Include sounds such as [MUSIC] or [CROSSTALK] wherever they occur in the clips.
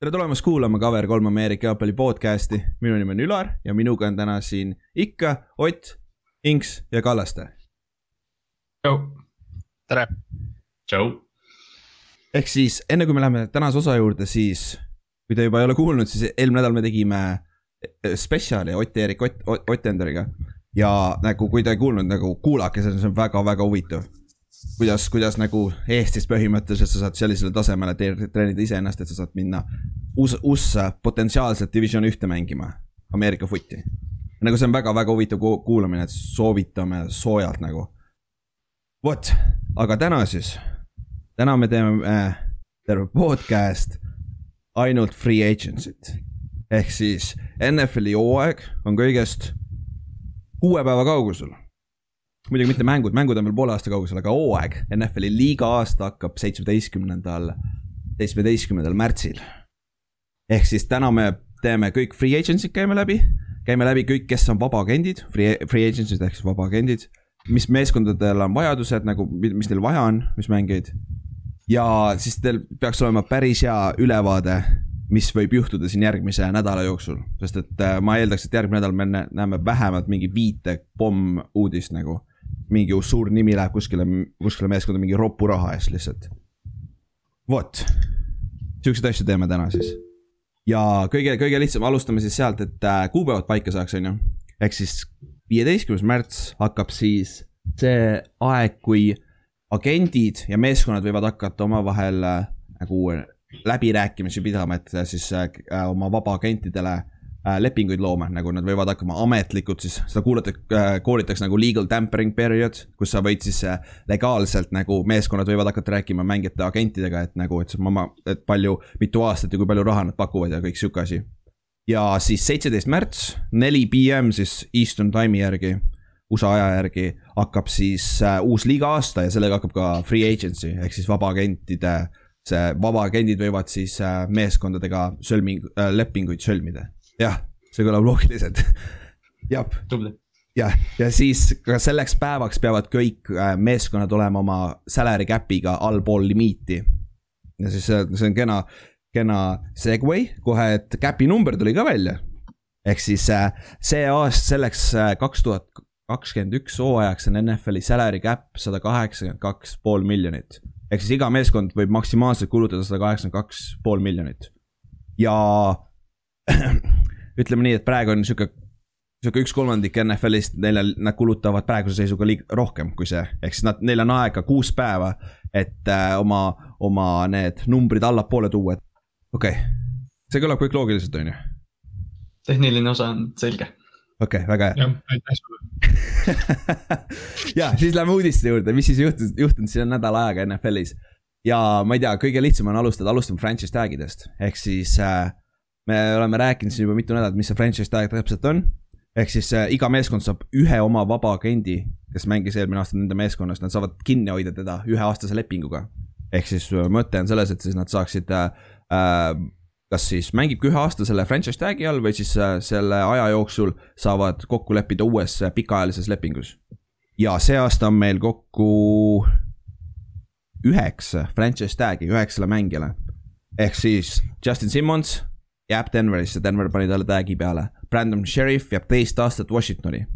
tere tulemast kuulama Cover kolm Ameerika jalgpalli podcast'i, minu nimi on Ülar ja minuga on täna siin ikka Ott, Inks ja Kallaste. tere. tšau. ehk siis enne kui me läheme tänase osa juurde, siis kui te juba ei ole kuulnud, siis eelmine nädal me tegime eh, spetsiaali Ott-Erik Ott, Ott, Ott Enderiga. ja nagu, kui te ei kuulnud, nagu kuulake, see on väga-väga huvitav kuidas, kuidas nagu Eestis põhimõtteliselt sa saad sellisele tasemele treenida iseennast, et sa saad minna US, USA potentsiaalselt division ühte mängima, Ameerika footi. nagu see on väga-väga huvitav kuulamine, et soovitame soojalt nagu. vot, aga täna siis, täna me teeme äh, terve podcast ainult free agency't. ehk siis NFL-i hooaeg on kõigest kuue päeva kaugusel muidugi mitte mängud, mängud on veel poole aasta kaugusel, aga hooaeg, NFL-i liiga aasta hakkab seitsmeteistkümnendal, seitsmeteistkümnendal märtsil. ehk siis täna me teeme kõik free agency'd käime läbi, käime läbi kõik, kes on vabaagendid, free, free agency'd ehk siis vabaagendid. mis meeskondadel on vajadused nagu, mis neil vaja on, mis mängijaid. ja siis teil peaks olema päris hea ülevaade mis võib juhtuda siin järgmise nädala jooksul, sest et äh, ma eeldaks, et järgmine nädal me näeme vähemalt mingi viite pommuudist nagu mingi suur nimi läheb kuskile, kuskile meeskonda mingi ropu raha eest lihtsalt. vot, siukseid asju teeme täna siis. ja kõige, kõige lihtsam, alustame siis sealt, et äh, kuupäevad paika saaks, on ju. ehk siis viieteistkümnes märts hakkab siis see aeg, kui agendid ja meeskonnad võivad hakata omavahel äh, nagu läbirääkimisi pidama, et siis äh, oma vabaagentidele Äh, lepinguid looma, nagu nad võivad hakkama ametlikult siis, seda kuulata, äh, koolitakse nagu legal tampering period, kus sa võid siis äh, legaalselt nagu meeskonnad võivad hakata rääkima mängijate agentidega, et nagu, et ma, et palju, mitu aastat ja kui palju raha nad pakuvad ja kõik sihuke asi. ja siis seitseteist märts, neli PM siis Eastern time'i järgi, USA aja järgi hakkab siis äh, uus liiga aasta ja sellega hakkab ka free agency ehk siis vabaagentide see vabaagendid võivad siis äh, meeskondadega sõlming äh,, lepinguid sõlmida jah, see kõlab loogiliselt jah. jah, ja siis ka selleks päevaks peavad kõik äh, meeskonnad olema oma salary cap'iga allpool limiiti. ja siis see on kena, kena segway kohe, et cap'i number tuli ka välja. ehk siis äh, see aasta, selleks äh, kaks tuhat kakskümmend üks hooajaks on NFL-i salary cap sada kaheksakümmend kaks pool miljonit. ehk siis iga meeskond võib maksimaalselt kulutada sada kaheksakümmend kaks pool miljonit. ja [CLEARS THROAT] ütleme nii, et praegu on sihuke, sihuke üks kolmandik NFL-ist, neile, nad kulutavad praeguse seisuga liig-, rohkem kui see. ehk siis nad, neil on aega kuus päeva, et äh, oma, oma need numbrid allapoole tuua, et okei okay., see kõlab kõik loogiliselt, on ju? tehniline osa on selge. okei okay,, väga hea. jah, aitäh sulle [LAUGHS] ja siis lähme uudiste juurde, mis siis juhtus, juhtunud siin nädala ajaga NFL-is. ja ma ei tea, kõige lihtsam on alustada, alustame franchise tag idest, ehk siis äh, me oleme rääkinud siin juba mitu nädalat, mis see franchise tag täpselt on. ehk siis äh, iga meeskond saab ühe oma vaba agendi, kes mängis eelmine aasta nende meeskonnas, nad saavad kinni hoida teda üheaastase lepinguga. ehk siis äh, mõte on selles, et siis nad saaksid äh, äh, kas siis mängibki ühe aasta selle franchise tag'i all või siis äh, selle aja jooksul saavad kokku leppida uues pikaajalises lepingus. ja see aasta on meil kokku üheksa franchise tag'i üheksale mängijale. ehk siis Justin Simmons, jääb Denverisse, Denver pani talle tag'i peale. Brandon Sheriff jääb teist aastat Washingtoni.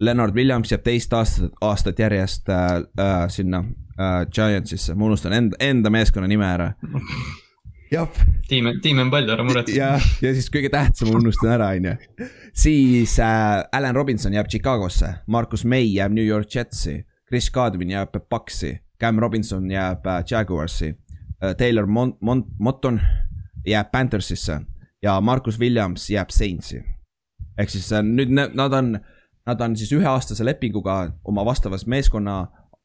Leonard Williams jääb teist aastat, aastat järjest äh, äh, sinna äh, Giantsisse, ma unustan enda, enda meeskonna nime ära. [LAUGHS] jah. tiime, tiime on palju, ära muretse. ja, ja siis kõige tähtsam unustan ära, on ju. siis äh, Allan Robinson jääb Chicagosse, Marcus May jääb New York Jetsi, Chris Godwin jääb Bucksi, Cam Robinson jääb äh, Jaguarsi äh,, Taylor Mont-, Mont-, Motton jääb Panthersisse ja Marcus Williams jääb Saintsi. ehk siis äh, nüüd nad on, nad on siis üheaastase lepinguga oma vastavas meeskonna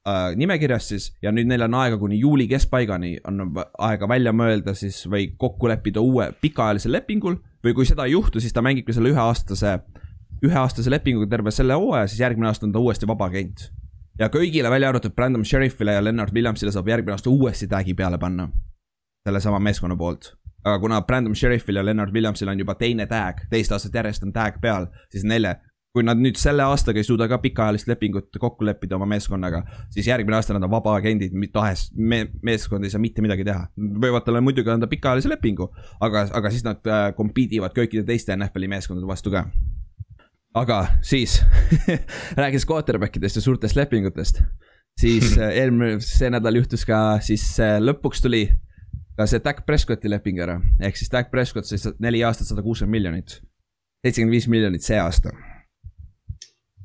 äh, nimekirjas siis ja nüüd neil on aega kuni juuli keskpaigani on aega välja mõelda siis või kokku leppida uue pikaajalisel lepingul. või kui seda ei juhtu, siis ta mängibki selle üheaastase, üheaastase lepinguga terve selle hooaja, siis järgmine aasta on ta uuesti vaba agent. ja kõigile, välja arvatud Brandon Sheriffile ja Leonard Williamsile saab järgmine aasta uuesti tag'i peale panna. sellesama meeskonna poolt aga kuna Brandon Sheriffil ja Leonard Williamsil on juba teine tag, teist aastat järjest on tag peal, siis neile kui nad nüüd selle aastaga ei suuda ka pikaajalist lepingut kokku leppida oma meeskonnaga, siis järgmine aasta nad on vabaagendid, tahes me, meeskond ei saa mitte midagi teha. võivad talle muidugi anda pikaajalise lepingu, aga, aga siis nad äh, compete ivad kõikide teiste NFL-i meeskondade vastu ka. aga siis [LAUGHS] rääkides quarterback idest ja suurtest lepingutest, siis äh, eelmine, see nädal juhtus ka, siis äh, lõpuks tuli ka see Dak Prescotti leping ära, ehk siis Dak Prescott sai neli aastat sada kuuskümmend miljonit. seitsekümmend viis miljonit see aasta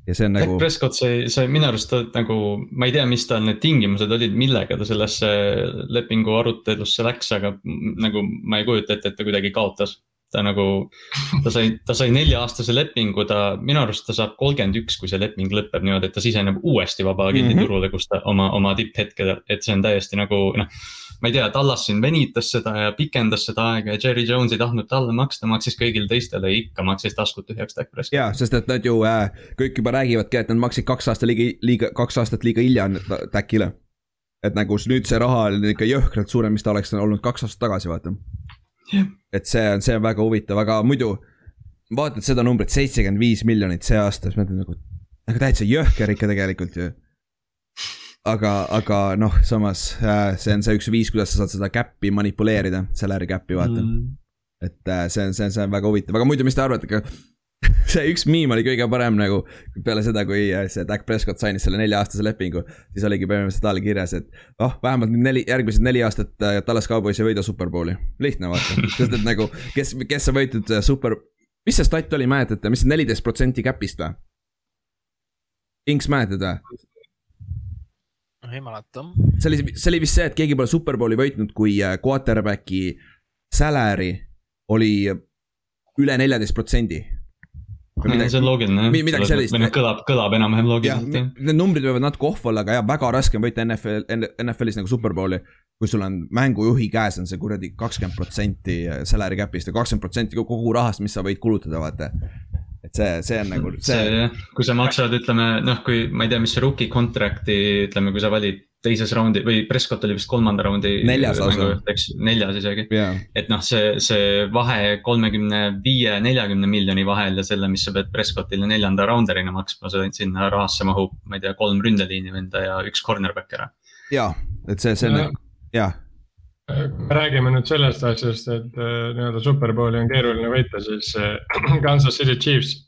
ja see on nagu. Prescott sai, sai minu arust nagu, ma ei tea, mis tal need tingimused olid, millega ta sellesse lepingu arutelusse läks, aga nagu ma ei kujuta ette, et ta kuidagi kaotas. Ta nagu, ta sai, ta sai nelja-aastase lepingu, ta, minu arust ta saab kolmkümmend üks, kui see leping lõpeb niimoodi, et ta siseneb uuesti vabaagendi mm -hmm. turule, kus ta oma, oma tipphetkedel, et see on täiesti nagu noh ma ei tea, Tallas siin venitas seda ja pikendas seda aega ja Jerry Jones ei tahtnud talle maksta, maksis kõigile teistele ja ikka maksis taskud tühjaks Dak Prescott. ja, sest et nad ju äh, kõik juba räägivadki, et nad maksid kaks aastat liiga, liiga, kaks aastat liiga hilja Dakile. et nagu nüüd see raha on ikka jõhkralt suurem, mis ta oleks olnud kaks aastat tagasi, vaata. Et see on, see on väga huvitav, aga muidu vaatad seda numbrit, seitsekümmend viis miljonit see aasta, siis mõtled nagu, nagu täitsa jõhker ikka tegelikult ju. Aga, aga noh, samas äh, see on see üks viis, kuidas sa saad seda cap'i manipuleerida, salary cap'i vaata. Mm.. et äh, see on, see on, see on väga huvitav, aga muidu, mis te arvate, [LAUGHS] see üks miim oli kõige parem nagu peale seda, kui äh, see Dak Prescott sainis selle nelja-aastase lepingu, siis oligi põhimõtteliselt all kirjas, et oh, vähemalt nüüd neli, järgmised neli aastat Tallas Cowboys ei võida superbowli. lihtne vaata, [LAUGHS] sest et nagu, kes, kes on võitnud super, mis see stat oli, mäletate, mis see neliteist protsenti cap'ist või? Inks mäletad või? ei mäleta. see oli, see oli vist see, et keegi pole superbowli võitnud, kui äh, quarterback'i salary oli üle neljateist protsendi. See on loogiline jah. midagi sellist. või noh, kõlab, kõlab enam-vähem loogiliselt jah. Need numbrid võivad natuke off olla, aga jah, väga raske on võita NFL, NFL-is nagu superbowli. kui sul on mängujuhi käes on see kuradi kakskümmend protsenti salary cap'ist ja kakskümmend protsenti kogu rahast, mis sa võid kulutada, vaata et see, see on nagu see, see jah, kui sa maksad, ütleme noh, kui ma ei tea, mis rookie contract'i, ütleme, kui sa valid teises raundi või Prescott oli vist kolmanda raundi. neljas lausa. neljas isegi yeah.. et noh, see, see vahe kolmekümne viie, neljakümne miljoni vahel ja selle, mis sa pead Prescottile neljanda rounder'ina maksma, see sinna rahasse mahub, ma ei tea, kolm ründeliini venda ja üks cornerback ära. ja, et see, see on, jah me räägime nüüd sellest asjast, et äh, nii-öelda superbowli on keeruline võita, siis äh, [CLEARS THROAT] Kansas City Chiefs [LAUGHS]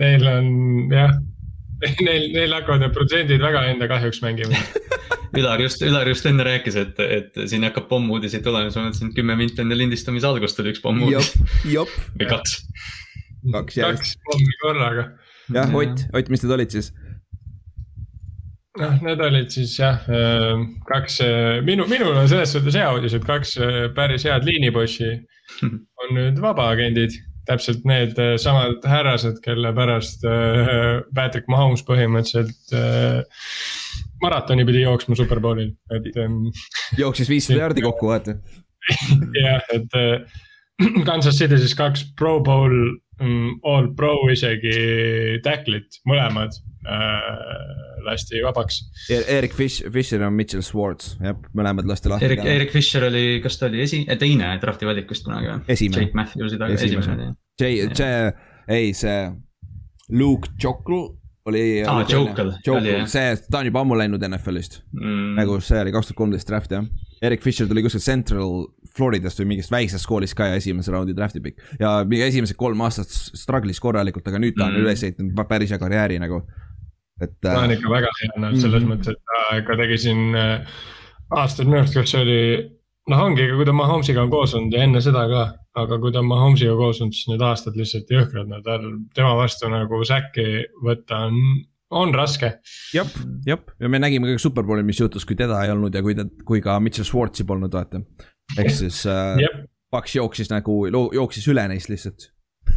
Neil on jah, [LAUGHS] neil, neil hakkavad need protsendid väga enda kahjuks mängima [LAUGHS] Ülar just, Ülar just enne rääkis, et, et siin hakkab pommuudiseid tulema, siis ma mõtlesin, et kümme minti enne lindistamise algust tuli üks pommuudis. [LAUGHS] või kaks. kaks järjest. kaks pommi korraga. jah, Ott, Ott, mis need olid siis? noh, need olid siis jah, äh, kaks, äh, minu, minul on selles suhtes hea uudis, et kaks äh, päris head liinibossi on nüüd vabaagendid. Täpselt need samad härrased, kelle pärast Patrick Mahomes põhimõtteliselt maratoni pidi jooksma Superbowlil, et. Ähm, jooksis viissada jaardi kokku, vaata. [LAUGHS] jah, et Kansas City siis kaks Pro Bowl mm, all pro isegi tacklit, mõlemad äh, lasti vabaks. Erik Fish, Fisher ja Mitchell Schwartz, jah, mõlemad lasti lahti. Erik, Erik Fisher oli, kas ta oli esi-, teine drafti valikust kunagi või? esimene. Jake Matthewsi taga, esimene oli. Jay, see, ei see Luke Jokl oli. aa, Jokl, oli jah. see, ta on juba ammu läinud NFL-ist mm.. nagu see oli kaks tuhat kolmteist draft jah. Erik Fisher tuli kuskilt Central Floridast või mingist väiksest koolist ka ja esimese raundi draft'i pikk. ja esimesed kolm aastat struggle'is korralikult, aga nüüd ta on mm. üles ehitanud päris hea karjääri nagu et. ta on ikka väga hea, noh selles mm mõttes, et ta ikka tegi siin äh, aastaid minu arust, kas see oli. Noh, ongi, kui ta Mahomes'iga on koos olnud ja enne seda ka, aga kui ta on Mahomes'iga koos olnud, siis need aastad lihtsalt jõhkrad, no tal, tema vastu nagu säkki võtta on on raske. jep, jep ja me nägime kõik superbowlil, mis juhtus, kui teda ei olnud ja kui ta, kui ka Mitchell Schwarz'i polnud, vaata. ehk siis äh, Paks jooksis nagu, jooksis üle neist lihtsalt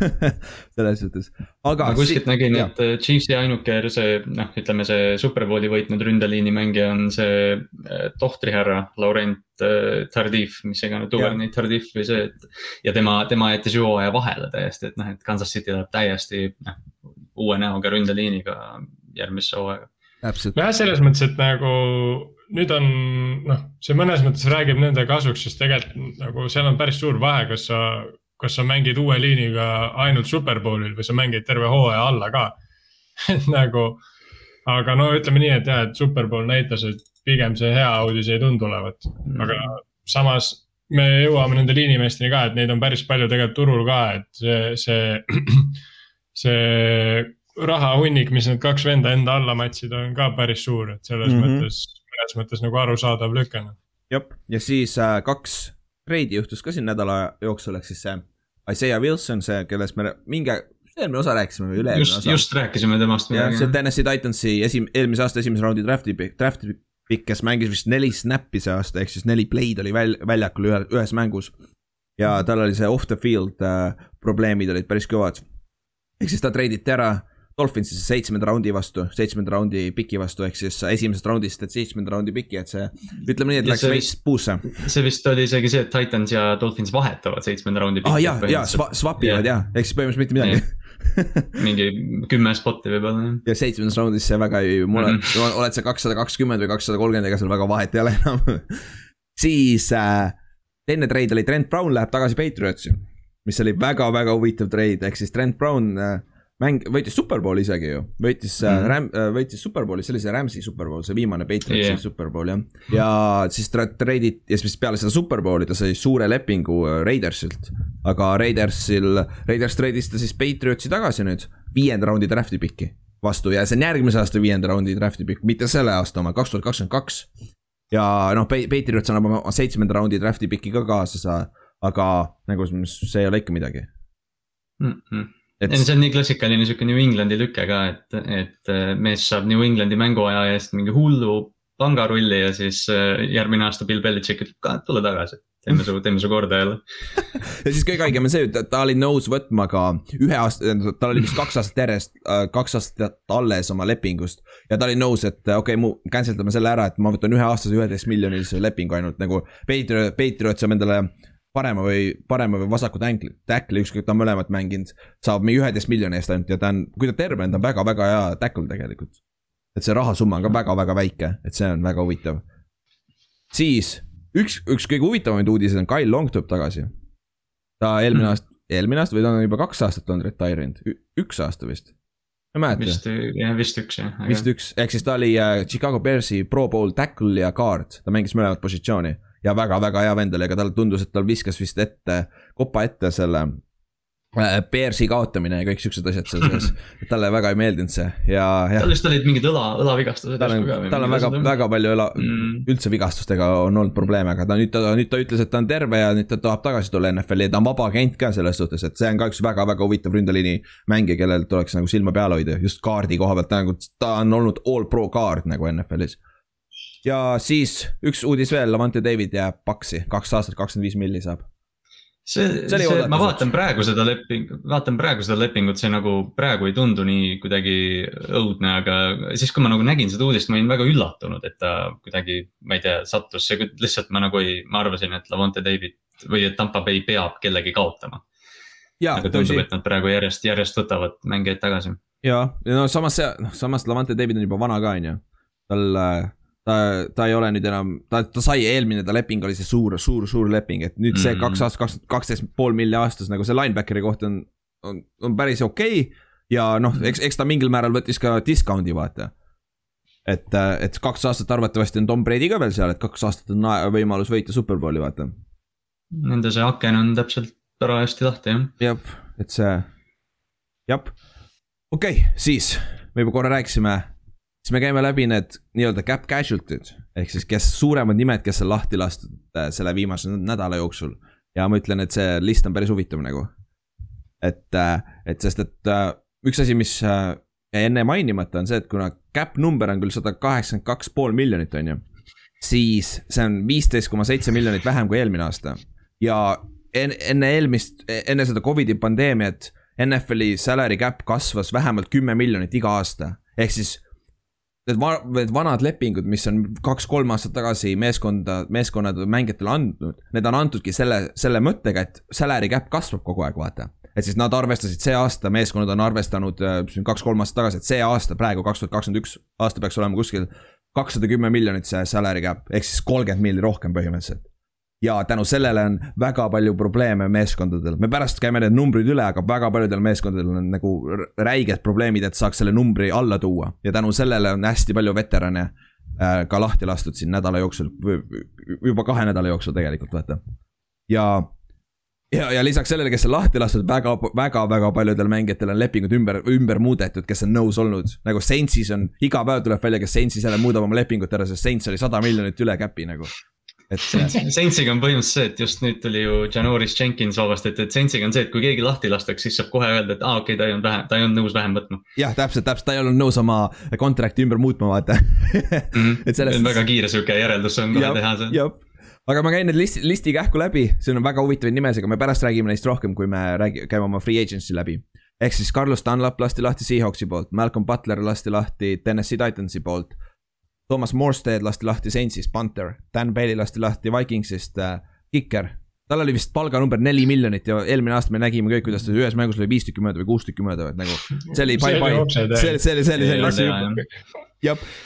[LAUGHS] selles suhtes, aga. ma kuskilt nägin, et äh, Chiefsi ainuke see noh, ütleme see superbowli võitnud ründeliini mängija on see äh, tohtrihärra Laurent äh, Tardif, mis iganes, Duvernay Tardif või see, et. ja tema, tema jättis hooaja vahele täiesti, et noh, et Kansas City läheb täiesti noh, uue näoga ründeliiniga järgmisse hooaega. nojah, selles mõttes, et nagu nüüd on noh, see mõnes mõttes räägib nende kasuks, sest tegelikult nagu seal on päris suur vahe, kas sa kas sa mängid uue liiniga ainult superbowlil või sa mängid terve hooaja alla ka [LAUGHS] et nagu, aga no ütleme nii, et jah, et superbowl näitas, et pigem see hea uudis ei tundu olevat, aga samas me jõuame nende liinimeesteni ka, et neid on päris palju tegelikult turul ka, et see, see, [CLEARS THROAT] see rahahunnik, mis need kaks venda enda alla matsid, on ka päris suur, et selles mm -hmm. mõttes, mõnes mõttes nagu arusaadav lüke. Jah, ja siis äh, kaks treidi juhtus ka siin nädala jooksul, ehk siis see Isaiah Wilson, see, kellest me mingi, eelmine osa rääkisime või üle-eelmine osa. just rääkisime temast. jah, see Tennessee Titansi esim-, eelmise aasta esimese raundi draft'i, draft'i pikk, kes mängis vist neli snappi see aasta, ehk siis neli play'd oli väl-, väljakul ühe, ühes mängus. ja tal oli see off the field äh, probleemid olid päris kõvad. ehk siis ta treiditi ära Dolphinsisse seitsmenda raundi vastu, seitsmenda raundi piki vastu, ehk siis esimesest raundist, et seitsmenda raundi piki, et see. ütleme nii, et ja läks veits puusse. see vist oli isegi see, et Titans ja Dolphins vahetavad seitsmenda raundi piki. aa ah, jaa, jaa, swap ivad jah, ehk siis põhimõtteliselt mitte midagi mingi kümme spotti võib-olla. ja seitsmendas raundis see väga ei, mul on mm, -hmm. oled sa kakssada kakskümmend või kakssada kolmkümmend, ega seal väga vahet ei ole enam siis äh, teine treid oli Trent Brown läheb tagasi Patriotsi, mis oli väga-väga huvitav treid, ehk siis Trent Brown äh, mäng, võitis superbowli isegi ju, võitis mm. Ram-, äh, võitis superbowli, see oli see Rams'i superbowl, see viimane Patriotsi yeah. superbowl jah. ja siis ta treiditi ja siis peale seda superbowli ta sai suure lepingu äh, Raidersilt. aga Raidersil, Raiders treidis ta siis Patriotsi tagasi nüüd, viienda raundi draft'i piki vastu ja see on järgmise aasta viienda raundi draft'i pikk, mitte selle aasta oma, kaks tuhat kakskümmend kaks. ja noh, Patriots annab oma seitsmenda raundi draft'i piki ka kaasa, aga nagu see ei ole ikka midagi mm. -hmm et.... see on nii klassikaline sihuke New Englandi lüke ka, et, et äh, mees saab New Englandi mänguaja eest mingi hullu pangarulli ja siis äh, järgmine aasta Bill Belichik ütleb ka, et tule tagasi. teeme su, teeme su korda jälle [LAUGHS] ja siis kõige haigem on see, et ta oli nõus võtma ka ühe aasta, tal oli vist kaks aastat järjest, äh, kaks aastat alles oma lepingust. ja ta oli nõus, et okei okay,, mu cancel dame selle ära, et ma võtan üheaastase üheteist miljonilise lepingu ainult nagu. Patriot, Patriot saab endale parema või, parema või vasaku tackli, tackli, ükskõik ta on mõlemat mänginud, saab mingi üheteist miljoni eest ainult ja ta on, kui ta terve on, ta on väga-väga hea tackle tegelikult. et see rahasumma on ka väga-väga väike, et see on väga huvitav. siis üks, üks kõige huvitavamaid uudiseid on Kyle Long tuleb tagasi. ta eelmine mm. aasta, eelmine aasta või ta on juba kaks aastat olnud retire'inud, üks aasta vist. ma ei mäleta. vist, jah, vist üks jah. vist üks, ehk siis ta oli äh, Chicago Bearsi pro bowl tackle ja guard, ta mängis mõlemat positsiooni ja väga-väga hea vend oli, aga talle tundus, et tal viskas vist ette, kopa ette selle äh, Bearsi kaotamine ja kõik siuksed asjad seal sees, [LAUGHS] talle väga ei meeldinud see ja, ja. tal vist olid mingid õla, õlavigastused. tal on, tal on väga, väga palju õla mm., üldse vigastustega on olnud probleeme, aga ta nüüd, ta nüüd ta ütles, et ta on terve ja nüüd ta tahab tagasi tulla NFL-i ja ta on vaba agent ka selles suhtes, et see on ka üks väga-väga huvitav ründeliini mängija, kellel tuleks nagu silma peal hoida, just kaardi koha pealt, ta nagu, ta on olnud all pro kaart nagu NFL-is ja siis üks uudis veel, Lavante David jääb paksi, kaks aastat, kakskümmend viis milli saab. see, see, see, ma vaatan praegu seda lepingut, vaatan praegu seda lepingut, see nagu praegu ei tundu nii kuidagi õudne, aga siis, kui ma nagu nägin seda uudist, ma olin väga üllatunud, et ta kuidagi, ma ei tea, sattus, see lihtsalt ma nagu ei, ma arvasin, et Lavante David või et Tampa Bay peab kellegi kaotama. aga tundub, et nad praegu järjest, järjest võtavad mängijaid tagasi. ja, ja no samas see, noh samas Lavante David on juba vana ka, on ju. tal äh, ta, ta ei ole nüüd enam, ta, ta sai eelmine ta leping oli see suur, suur, suur leping, et nüüd see mm. kaks aastat, kaks, kaksteist pool milli aastas nagu see linebackeri koht on, on, on päris okei okay.. ja noh, eks, eks ta mingil määral võttis ka discount'i vaata. et, et kaks aastat arvatavasti on Tom Brady ka veel seal, et kaks aastat on võimalus võita superbowli, vaata. Nende see aken on täpselt parajasti lahti, jah. jah, et see, jah. okei okay,, siis me juba korra rääkisime siis me käime läbi need nii-öelda cap casualty'd ehk siis, kes suuremad nimed, kes on lahti lastud äh, selle viimase nädala jooksul. ja ma ütlen, et see list on päris huvitav nagu. et, äh, et sest, et äh, üks asi, mis jäi enne mainimata, on see, et kuna cap number on küll sada kaheksakümmend kaks pool miljonit, on ju. siis see on viisteist koma seitse miljonit vähem kui eelmine aasta ja enne, eelmist, enne seda Covidi pandeemiat. NFL-i salary cap kasvas vähemalt kümme miljonit iga aasta, ehk siis need va-, need vanad lepingud, mis on kaks-kolm aastat tagasi meeskonda, meeskonnad mängijatele andnud, need on antudki selle, selle mõttega, et salary cap kasvab kogu aeg, vaata. et siis nad arvestasid see aasta, meeskonnad on arvestanud äh, kaks-kolm aastat tagasi, et see aasta, praegu kaks tuhat kakskümmend üks aasta peaks olema kuskil kakssada kümme miljonit see salary cap, ehk siis kolmkümmend milli rohkem põhimõtteliselt. Ja tänu sellele on väga palju probleeme meeskondadel, me pärast käime need numbrid üle, aga väga paljudel meeskondadel on nagu räiged probleemid, et saaks selle numbri alla tuua ja tänu sellele on hästi palju veterane äh, ka lahti lastud siin nädala jooksul, juba kahe nädala jooksul tegelikult vaata. ja ja, ja lisaks sellele, kes on lahti lastud, väga, väga, väga paljudel mängijatel on lepingud ümber, ümber muudetud, kes on nõus olnud. nagu Saintsis on, iga päev tuleb välja, kes Saintsis jälle muudab oma lepingut ära, sest Saints oli sada miljonit üle cap'i nagu. Et. [LAUGHS] Saintsiga on põhimõtteliselt see, et just nüüd tuli ju Janoris Jenkins vabastati, et Saintsiga on see, et kui keegi lahti lastakse, siis saab kohe öelda, et aa ah, okei okay,, ta ei olnud vähem, ta ei olnud nõus vähem võtma. jah, täpselt, täpselt, ta ei olnud nõus oma kontrakti ümber muutma, vaata mm. -hmm. [LAUGHS] et sellest. väga kiire sihuke järeldus on kohe teha see aga ma käin need listi, listi kähku läbi, siin on väga huvitavaid nimesid, aga me pärast räägime neist rohkem, kui me räägi-, käime oma free agency läbi. ehk siis Carlos Dunlap lasti lahti Seahawksi poolt, Malcolm Butler lasti lahti Tennessee Titansi poolt. Thomas Morstead lasti lahti Saintsist, Panther, Dan Bailey lasti lahti Vikingsist äh,, Kicker. tal oli vist palganumber neli miljonit ja eelmine aasta me nägime kõik, kuidas ta ühes mängus oli viis tükki mööda või kuus tükki mööda, et nagu. see oli bye-bye, see, see oli, see oli selline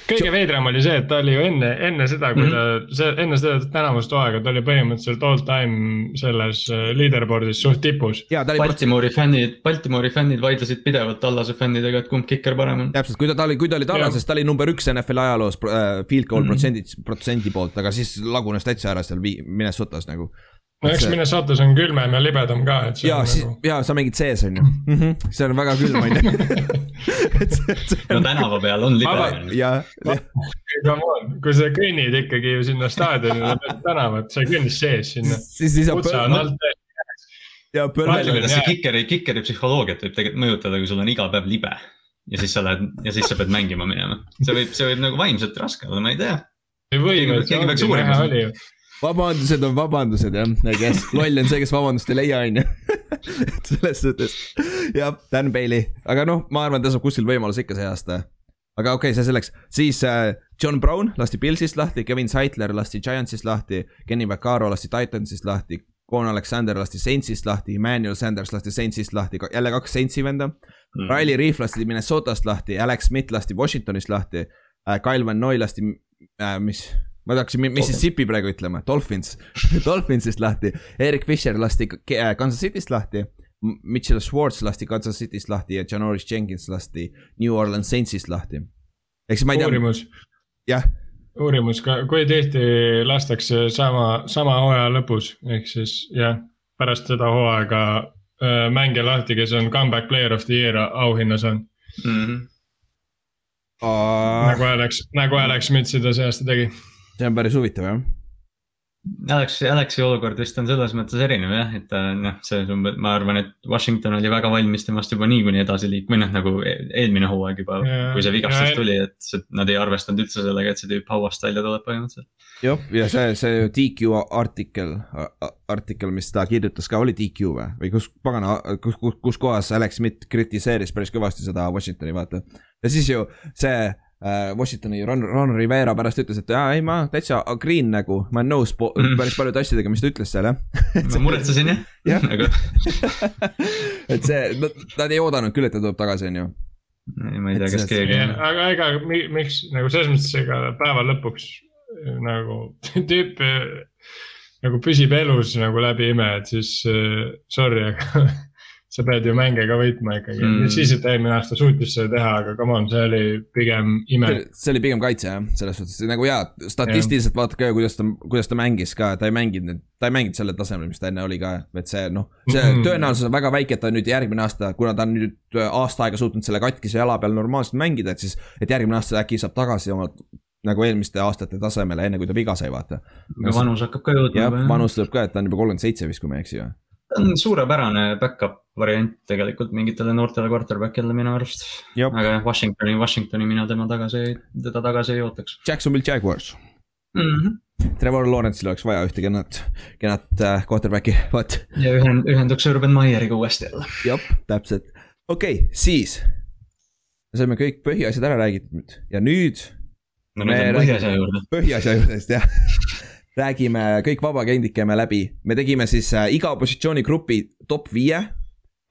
kõige veidram oli see, et ta oli ju enne, enne seda, kui ta mm, -hmm. see, enne seda tänavust hooaega, ta oli põhimõtteliselt all time selles äh, leaderboard'is suht tipus. Baltimoori fännid, Baltimoori fännid vaidlesid pidevalt Tallase fännidega, et kumb kikker parem on. täpselt, kui ta, ta oli, kui ta oli Tallases, ta oli number üks NFL ajaloos äh, field goal mm -hmm. protsendi, protsendi poolt, aga siis lagunes täitsa ära seal Minnesotas nagu no eks Minnesotas on külmem ja libedam ka, et. ja, nagu... ja sa mängid sees on ju mm, -hmm. see on väga külm on ju [LAUGHS] no tänava peal on libe. ja, ja. On, kui sa kõnnid ikkagi ju sinna staadionile tänavat, sa ei kõnni sees sinna. siis lisab. kutse on alt ees. ja põrnel. see kikeri, kikeri psühholoogiat võib tegelikult mõjutada, kui sul on iga päev libe ja siis sa lähed ja siis sa pead mängima minema. see võib, see võib nagu vaimselt raske olla, ma ei tea. ei või, keegi peaks uurima vabandused on vabandused jah, kes loll on see, kes vabandust ei leia, on ju. [LAUGHS] et selles suhtes, jah, Dan Bailey, aga noh, ma arvan, ta saab kuskil võimaluse ikka see aasta. aga okei okay,, see selleks, siis äh, John Brown lasti Pillsist lahti, Kevin Seitler lasti Giantsist lahti, Kenny Vaccaro lasti Titansist lahti. Con Alexander lasti Saintsist lahti, Emmanuel Sanders lasti Saintsist lahti, jälle kaks Saintsi venda mm.. Riley Reef lasti Minnesotast lahti, Alex Smith lasti Washingtonist lahti äh,. Kyle Van Noy lasti äh,, mis ma tahaksin Mississippi praegu ütlema, Dolphins [LAUGHS] Dolphinsist lahti, Erik Fisher lasti äh, Kansas City'st lahti. Mitchell Schwartz lasti Kansas City'st lahti ja Janoris Jenkins lasti New Orleans Saintsist lahti. ehk siis ma ei tea. uurimus. jah. uurimus ka, kui tihti lastakse sama, sama hooaja lõpus, ehk siis jah, pärast seda hooaega äh, mängija lahti, kes on comeback player of the year auhinna saanud mm. -hmm. Uh... nagu Alex, nagu Alex Smith seda see aasta tegi see on päris huvitav jah. Alex, Alexi olukord vist on selles mõttes erinev jah, et ta noh, see umbes, ma arvan, et Washington oli väga valmis temast juba niikuinii edasi liikuma, või noh, nagu e-, eelmine hooaeg juba, kui see vigastus tuli, et nad ei arvestanud üldse sellega, et see tüüp hauast välja tuleb põhimõtteliselt. jah, ja see, see DQ artikkel, artikkel, mis ta kirjutas ka, oli DQ või, või kus, pagana, kus, kus, kus kohas Alex Smith kritiseeris päris kõvasti seda Washingtoni, vaata. ja siis ju see Äh, Washingtoni Ron, Ron Rivera pärast ütles, et jaa, ei ma täitsa green nagu, ma olen nõus mm. päris paljude asjadega, mis ta ütles seal jah [LAUGHS] ma muretsesin jah jah aga [LAUGHS] et see, nad ei oodanud küll, et ta tuleb tagasi, on ju. ei, ma ei tea, kas keegi. aga ega miks nagu selles mõttes, ega päeva lõpuks nagu tüüp nagu püsib elus nagu läbi ime, et siis sorry, aga [LAUGHS] sa pead ju mänge ka võitma ikkagi mm., siis, et eelmine aasta suutis seda teha, aga come on, see oli pigem ime. see oli pigem kaitse jah, selles suhtes nagu jaa, statistiliselt vaadake, kuidas ta, kuidas ta mängis ka, ta ei mänginud, ta ei mänginud sellel tasemel, mis ta enne oli ka, et see noh. see mm -hmm. tõenäosus on väga väike, et ta nüüd järgmine aasta, kuna ta on nüüd aasta aega suutnud selle katkise jala peal normaalselt mängida, et siis, et järgmine aasta äkki saab tagasi oma nagu eelmiste aastate tasemele, enne kui ta viga sai, vaata. vanus hakkab ka jõudma. jah, vanus tuleb ka, et ta on juba kolmkümmend seitse vist, kui ma ei eksi või ta on suurepärane back-up variant tegelikult mingitele noortele quarterback'ile minu arust. aga jah, Washingtoni, Washingtoni mina tema tagasi, teda tagasi ei ootaks. Jacksonville Jaguars mm. -hmm. Trevor Lawrence'il oleks vaja ühte kenat, kenat äh, quarterback'i, vot. ja ühend-, ühenduks Urban Meyeriga uuesti jälle. jah, täpselt, okei okay,, siis. me saime kõik põhiasjad ära räägitud ja nüüd. no nüüd on põhiasja juurde. põhiasja juurde, jah [LAUGHS] räägime kõik vabakendid käime läbi, me tegime siis äh, iga positsioonigrupi top viie.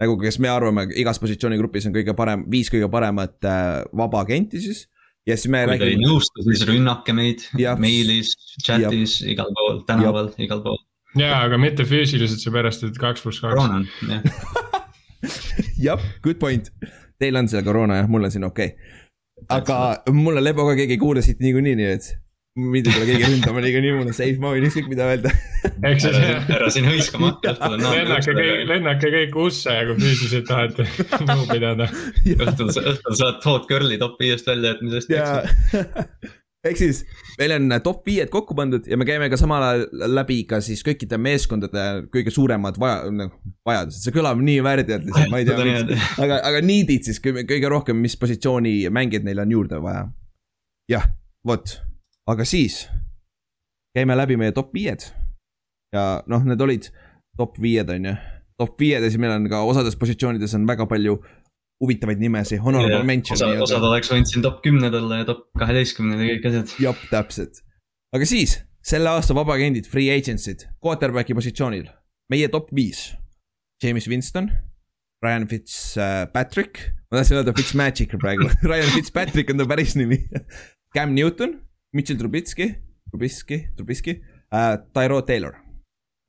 nagu, kes me arvame, igas positsioonigrupis on kõige parem, viis kõige paremat äh, vabakenti siis. ja siis me kui räägime. kui te ei nõustu, siis rünnake meid, meilis, chat'is, igal pool, tänaval, igal pool. jaa, aga mitte füüsiliselt, seepärast et kaks pluss kaks. jah, [LAUGHS] good point. Teil on seal koroona jah, mul on siin okei okay.. aga mulle Leboga keegi ei kuule siit niikuinii, nii et mind ei tule keegi ründama niikuinii, mul on safe, ma võin ükskõik mida öelda. ära, ära siin hõiskama hakka, õhtul on lennake kõik, naabri. lennake kõik usse, kui füüsiliselt tahate [LAUGHS] nõu pidada. õhtul, õhtul saad Hot Girl'i top viiest välja jätmisest. ja ehk siis meil on top viied kokku pandud ja me käime ka samal ajal läbi ka siis kõikide meeskondade kõige suuremad vaja, noh vajadused, see kõlab nii värdjalt lihtsalt, ma ei tea, [LAUGHS] aga, aga need'id siis kõige, rohkem, mis positsiooni mängijaid neil on juurde vaja. jah, vot, aga siis käime läbi meie top viied. ja noh, need olid top viied, on ju. top viied ja siis meil on ka osades positsioonides on väga palju huvitavaid nimesid, honorable mention. osad, osad oleks võinud siin top kümned olla ja top kaheteistkümned ja kõik asjad. jah, täpselt. aga siis selle aasta vabaagendid, free agency'd, quarterback'i positsioonil, meie top viis. James Winston, Ryan Fitzpatrick, ma tahtsin öelda Fitzmagic praegu, [LAUGHS] Ryan Fitzpatrick on ta päris nimi. [LAUGHS] Cam Newton, Mitchell Trubisky, Trubisky, Trubisky äh,, Tyro Taylor.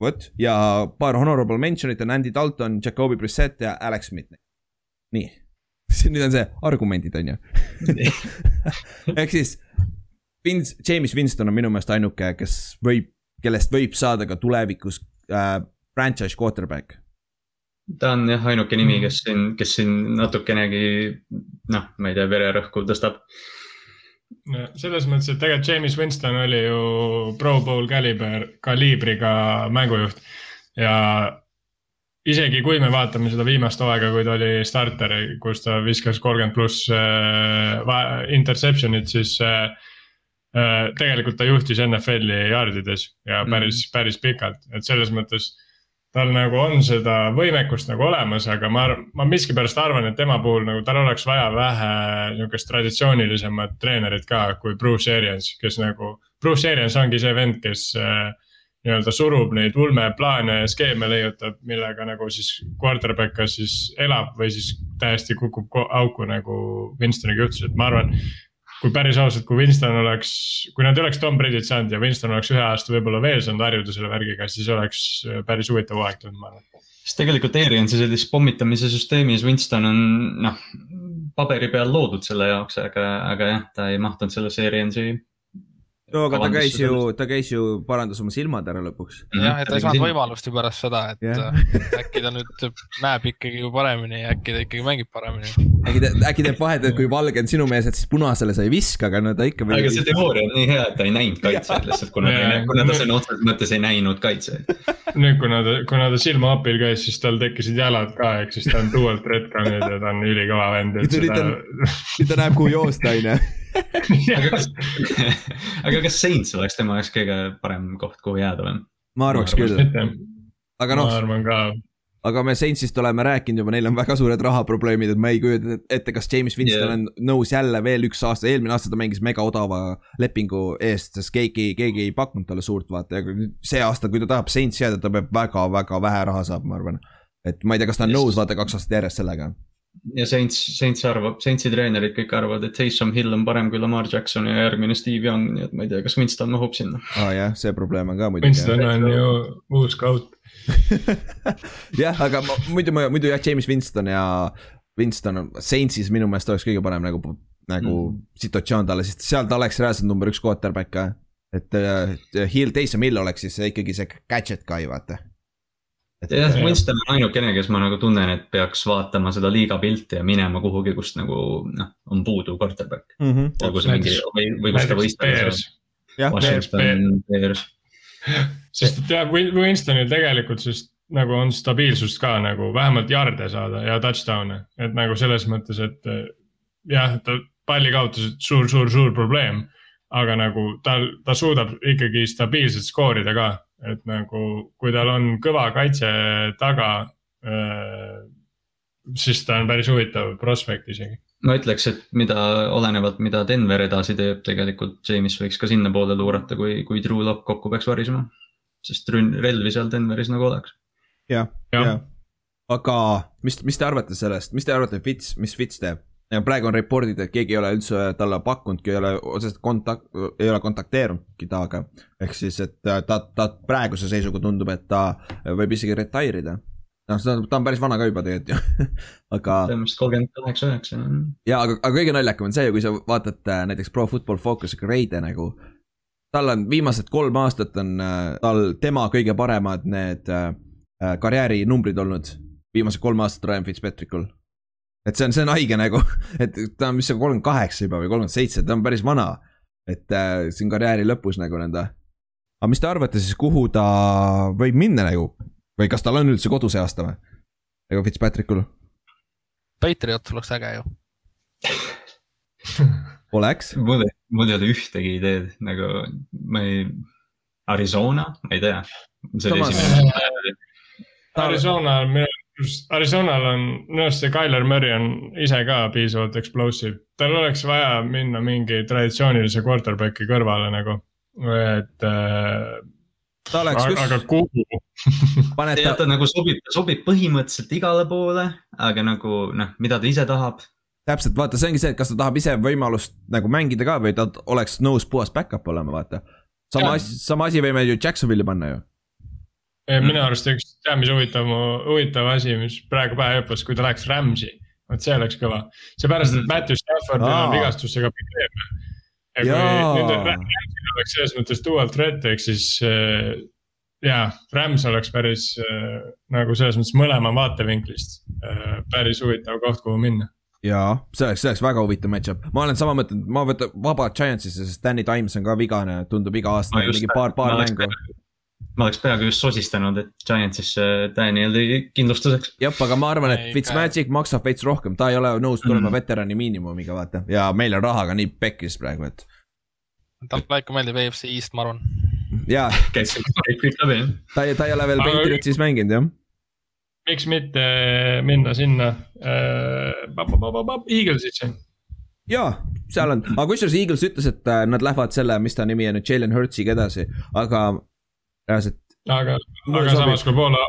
vot ja paar honorable mention'it on Andy Dalton, Jacobi Brissett ja Alex Smith. nii, [LAUGHS] nüüd on see argumendid on ju. [LAUGHS] ehk siis Vince, James Winston on minu meelest ainuke, kes võib, kellest võib saada ka tulevikus äh, franchise quarterback. ta on jah ainuke nimi, kes siin, kes siin natukenegi noh, ma ei tea, vererõhku tõstab. Selles mõttes, et tegelikult James Winston oli ju Pro Bowl kaliber, kaliibriga mängujuht ja isegi kui me vaatame seda viimast hooaega, kui ta oli starter, kus ta viskas kolmkümmend pluss äh, interception'it, siis äh, äh, tegelikult ta juhtis NFL-i jardides ja päris mm, -hmm. päris pikalt, et selles mõttes tal nagu on seda võimekust nagu olemas, aga ma, ma miskipärast arvan, et tema puhul nagu tal oleks vaja vähe niisugust traditsioonilisemat treenerit ka kui Bruce Arians, kes nagu. Bruce Arians ongi see vend, kes äh, nii-öelda surub neid ulmeplaane ja skeeme leiutab, millega nagu siis quarterback kas siis elab või siis täiesti kukub auku nagu Winstoniga juhtus, et ma arvan. Kui päris ausalt, kui Winston oleks, kui nad ei oleks Tom Brady't saanud ja Winston oleks ühe aasta võib-olla veel saanud harjuda selle värgiga, siis oleks äh, päris huvitav hooaeg tulnud, ma arvan. sest tegelikult Ariansi sellises pommitamise süsteemis Winston on noh, paberi peal loodud selle jaoks, aga, aga jah, ta ei mahtunud sellesse Ariansi. No aga ta käis ju, ta käis ju, parandas oma silmad ära lõpuks. jah, et ta ei saanud võimalust ju pärast seda, et yeah. äkki ta nüüd näeb ikkagi paremini ja äkki ta ikkagi mängib paremini. äkki ta, äkki teeb vahet, et kui valge on sinu mees, et siis punasele sa ei viska, aga no ta ikka. aga see teooria on nii hea, et ta ei näinud kaitseid lihtsalt, kuna ta ei Jaa. näinud, kuna ta sõna otseses mõttes ei näinud kaitseid. nüüd, kuna ta, kuna ta silmaapil käis, siis tal tekkisid jalad ka, ehk siis ta on dualt retconn'id ja ta on ülikõva vend, Nüüd nüüd ta näeb, kuhu joosta, on ju. Aga kas, [LAUGHS] aga kas Saints oleks tema jaoks kõige parem koht, kuhu jääda või? ma arvaks Ma arvan, küll, aga ma noh, arvan ka. aga me Saintsist oleme rääkinud juba, neil on väga suured rahaprobleemid, et ma ei kujuta ette, kas James Winston yeah. on nõus jälle veel üks aasta, eelmine aasta ta mängis mega odava lepingu eest, sest keegi, keegi ei pakkunud talle suurt vaata ja see aasta, kui ta tahab Saintsi jääda, ta peab väga-väga vähe raha saama, ma arvan. et ma ei tea, kas ta on Just. nõus vaata kaks aastat järjest sellega. Ja Saints, Saints arvab, Saintsi treenerid kõik arvavad, et Taysom Hill on parem kui Lamar Jackson ja järgmine Steve Young, nii et ma ei tea, kas Winston mahub sinna. [LAUGHS] aa ah, jah, see probleem on ka muidugi. Winston on ju uus scout. [LAUGHS] jah, aga ma, muidu ma, muidu jah, James Winston ja Winston on Saintsis minu meelest oleks kõige parem nagu, nagu mm. situatsioon talle, sest seal ta oleks reaalselt number üks quarterback ka. et äh, Hill, Taysom Hill oleks siis ikkagi see gadget guy, vaata. jah, Jah. Winston on ainukene, kes ma nagu tunnen, et peaks vaatama seda liiga pilti ja minema kuhugi, kust nagu noh, on puudu quarterback. mm -hmm. olgu see mingi või, või kus ta võistleb. jah, Washington Bears. sest et jah, Winstonil tegelikult siis nagu on stabiilsust ka nagu vähemalt jarde saada ja touchdown'e, et nagu selles mõttes, et eh, jah, ta palli kaotas suur-suur-suur probleem. aga nagu tal, ta suudab ikkagi stabiilselt skoorida ka, et nagu kui tal on kõva kaitse taga. siis ta on päris huvitav prospekt isegi. ma ütleks, et mida, olenevalt, mida Denver edasi teeb, tegelikult James võiks ka sinnapoole luurata, kui, kui Drew Lock kokku peaks varisema. sest rünn- relvi seal Denveris nagu oleks. jah, Jah. jah. aga mis, mis te arvate sellest, mis te arvate, Fits, mis Fits teeb? Ja praegu on report'id, et keegi ei ole üldse talle pakkunudki, ei ole otseselt kontakt, ei ole kontakteerunudki temaga. ehk siis, et ta, ta, ta praeguse seisuga tundub, et ta võib isegi retire ida. noh, ta on, ta on päris vana ka juba tegelikult ju, [LAUGHS] aga tõenäoliselt kolmkümmend kaheksa, üheksa. ja aga, aga kõige naljakam on see, kui sa vaatad äh, näiteks Pro Football Focus'i grade'e nagu. tal on viimased kolm aastat on äh, tal tema kõige paremad need äh, karjäärinumbrid olnud. viimased kolm aastat Ryan Fitzpatrickul. Et see on, see on haige nagu, [LAUGHS] et ta on, mis see kolmkümmend kaheksa juba või kolmkümmend seitse, ta on päris vana. et äh, siin karjääri lõpus nagu nõnda. aga mis te arvate siis, kuhu ta võib minna nagu või kas tal on üldse kodu see aasta või? nagu Fitzpatrickul Patriot oleks äge ju. [LAUGHS] oleks? mul, mul ei ole ühtegi ideed nagu ma ei, Arizona, ma ei tea. Samas- esimene. Arizona, minu arust, Arizonal on, minu arust see Tyler Murray on ise ka piisavalt explosive. tal oleks vaja minna mingi traditsioonilise quarterback'i kõrvale nagu, et äh, ta oleks aga, aga kuhu? [LAUGHS] paned ta ta nagu sobib, sobib põhimõtteliselt igale poole, aga nagu noh, mida ta ise tahab. täpselt, vaata, see ongi see, et kas ta tahab ise võimalust nagu mängida ka või ta oleks nõus puhas back-up olema, vaata. sama asi, sama asi võime ju Jacksonville'i panna ju. Minu arust üks, tead, mis huvitav, huvitav asi, mis praegu pähe hüppas, kui ta läheks Rams'i, vot see oleks kõva. seepärast, et Matthew Staffordil on vigastusega probleeme. ja kui nüüd Rams'il oleks selles mõttes dual threat ehk siis äh, jaa, Rams oleks päris äh, nagu selles mõttes mõlema vaatevinklist äh, päris huvitav koht, kuhu minna. jaa, see oleks, see oleks väga huvitav match-up, ma olen sama mõtelnud, ma võtan vaba Giantsisse, sest Danny Times on ka vigane, tundub iga aasta Ma just- mingi paar, paar mängu. Ma oleks peaaegu just sosistanud, et Giantsisse Danieli kindlustuseks. jah, aga ma arvan, et Fitzmagic maksab veits rohkem, ta ei ole nõus tulema Mm. veterani miinimumiga, vaata. ja meil on rahaga nii pekkis praegu, et talle ikka meeldib EFC East, ma arvan. jaa, käib kõik läbi jah. ta ei, ta ei ole veel Patriotsis mänginud, jah. miks mitte minna sinna äh, Eaglesisse, jaa, seal on, aga kusjuures Eagles ütles, et äh, nad lähevad selle, mis ta nimi on Jalen Hurtsiga edasi, aga reaalselt aga, aga sobib. samas, kui poole,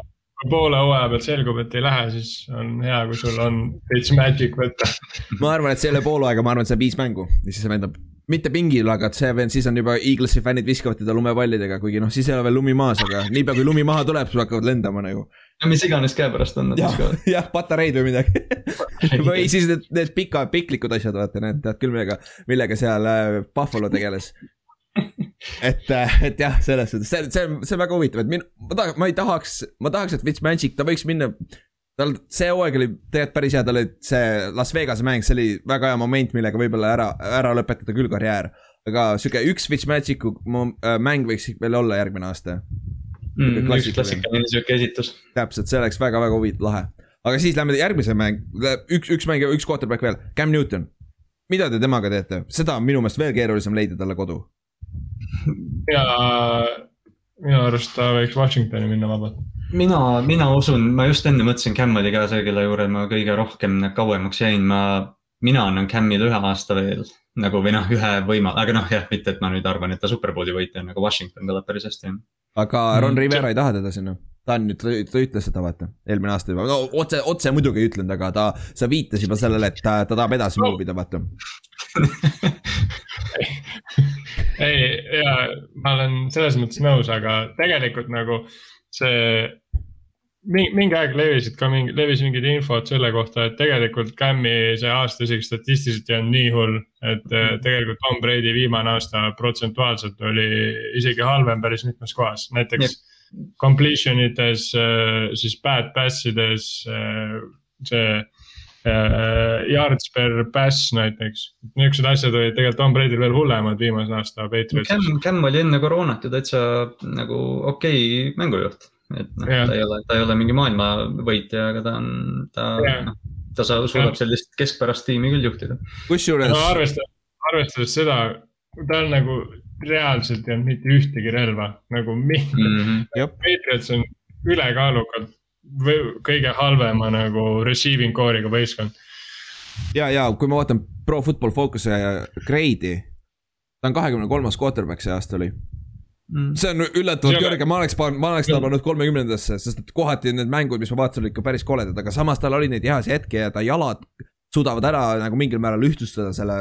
poole hooaja pealt selgub, et ei lähe, siis on hea, kui sul on veits magic võtta. [LAUGHS] ma arvan, et see ei ole pool aega, ma arvan, et see on viis mängu ja siis see vend on mitte pingil, aga see vend, siis on juba Eaglesi fännid viskavad teda lumepallidega, kuigi noh, siis ei ole veel lumi maas, aga niipea kui lumi maha tuleb, siis hakkavad lendama nagu. ja mis iganes käepärast on nad jah viskavad. [LAUGHS] jah, patareid või midagi. [LAUGHS] või siis need, need pika, piklikud asjad, vaata need, tead küll, millega, millega seal äh, Buffalo tegeles. [LAUGHS] et, et jah, selles suhtes, see, see on, see on väga huvitav, et min-, ma tahan, ma ei tahaks, ma tahaks, et Fitzmagic, ta võiks minna. tal see hooaeg oli tegelikult päris hea, tal oli see Las Vegase mäng, see oli väga hea moment, millega võib-olla ära, ära lõpetada küll karjäär. aga sihuke üks Fitzmagicu äh, mäng võiks veel olla järgmine aasta. Mm, üks klassikaline. sihuke esitus. täpselt, see oleks väga-väga huvitav, lahe. aga siis lähme järgmise mäng, üks, üks mäng üks quarterback veel, Cam Newton. mida te temaga teete, seda on minu meelest veel keerulisem leida talle kodu. Ja minu arust ta võiks Washingtoni minna vabalt. mina, mina usun, ma just enne mõtlesin, Cam oli ka see, kelle juurde ma kõige rohkem kauemaks jäin, ma, mina annan Camile ühe aasta veel nagu või noh, ühe võima-, aga noh, jah, mitte, et ma nüüd arvan, et ta superbowli võitja on, aga Washington kõlab päris hästi. aga Ron Mm, Rivera ei taha teda sinna. ta on nüüd, ta ütles seda, vaata, eelmine aasta juba, no otse, otse muidugi ei ütlenud, aga ta, sa viitas juba sellele, et ta, ta tahab edasi No. move ida, vaata. [LAUGHS] [LAUGHS] ei, ja ma olen selles mõttes nõus, aga tegelikult nagu see mingi, mingi aeg levisid ka mingi, levis mingid infod selle kohta, et tegelikult Cam'i see aasta isegi statistiliselt ei olnud nii hull. et eh, tegelikult Tom Brady viimane aasta protsentuaalselt oli isegi halvem päris mitmes kohas, näiteks completion ides, siis bad pass ides, see äh, yards per pass näiteks. niisugused asjad olid tegelikult Tom Brady'l veel hullemad viimase aasta Patriotsis. Cam, Cam oli enne koroonat ju täitsa nagu okei okay mängujuht. et noh, ta ei ole, ta ei ole mingi maailmavõitja, aga ta on, ta noh, ta sa- suudab sellist keskpärast tiimi küll juhtida. kusjuures no arvestades, arvestades seda, tal nagu reaalselt ei olnud mitte ühtegi relva nagu mingi Mm -hmm. Patriots on ülekaalukalt kõige halvema nagu receiving core'iga võistkond. ja, ja kui ma vaatan Pro Football Focus'e grade'i, ta on kahekümne kolmas quarterback see aasta oli. Mm. see on üllatavalt kõrge, ma oleks pannud, ma oleks ta pannud kolmekümnendasse, sest et kohati need mängud, mis ma vaatasin, olid ikka päris koledad, aga samas tal oli neid heasi hetki ja ta jalad suudavad ära nagu mingil määral ühtlustada selle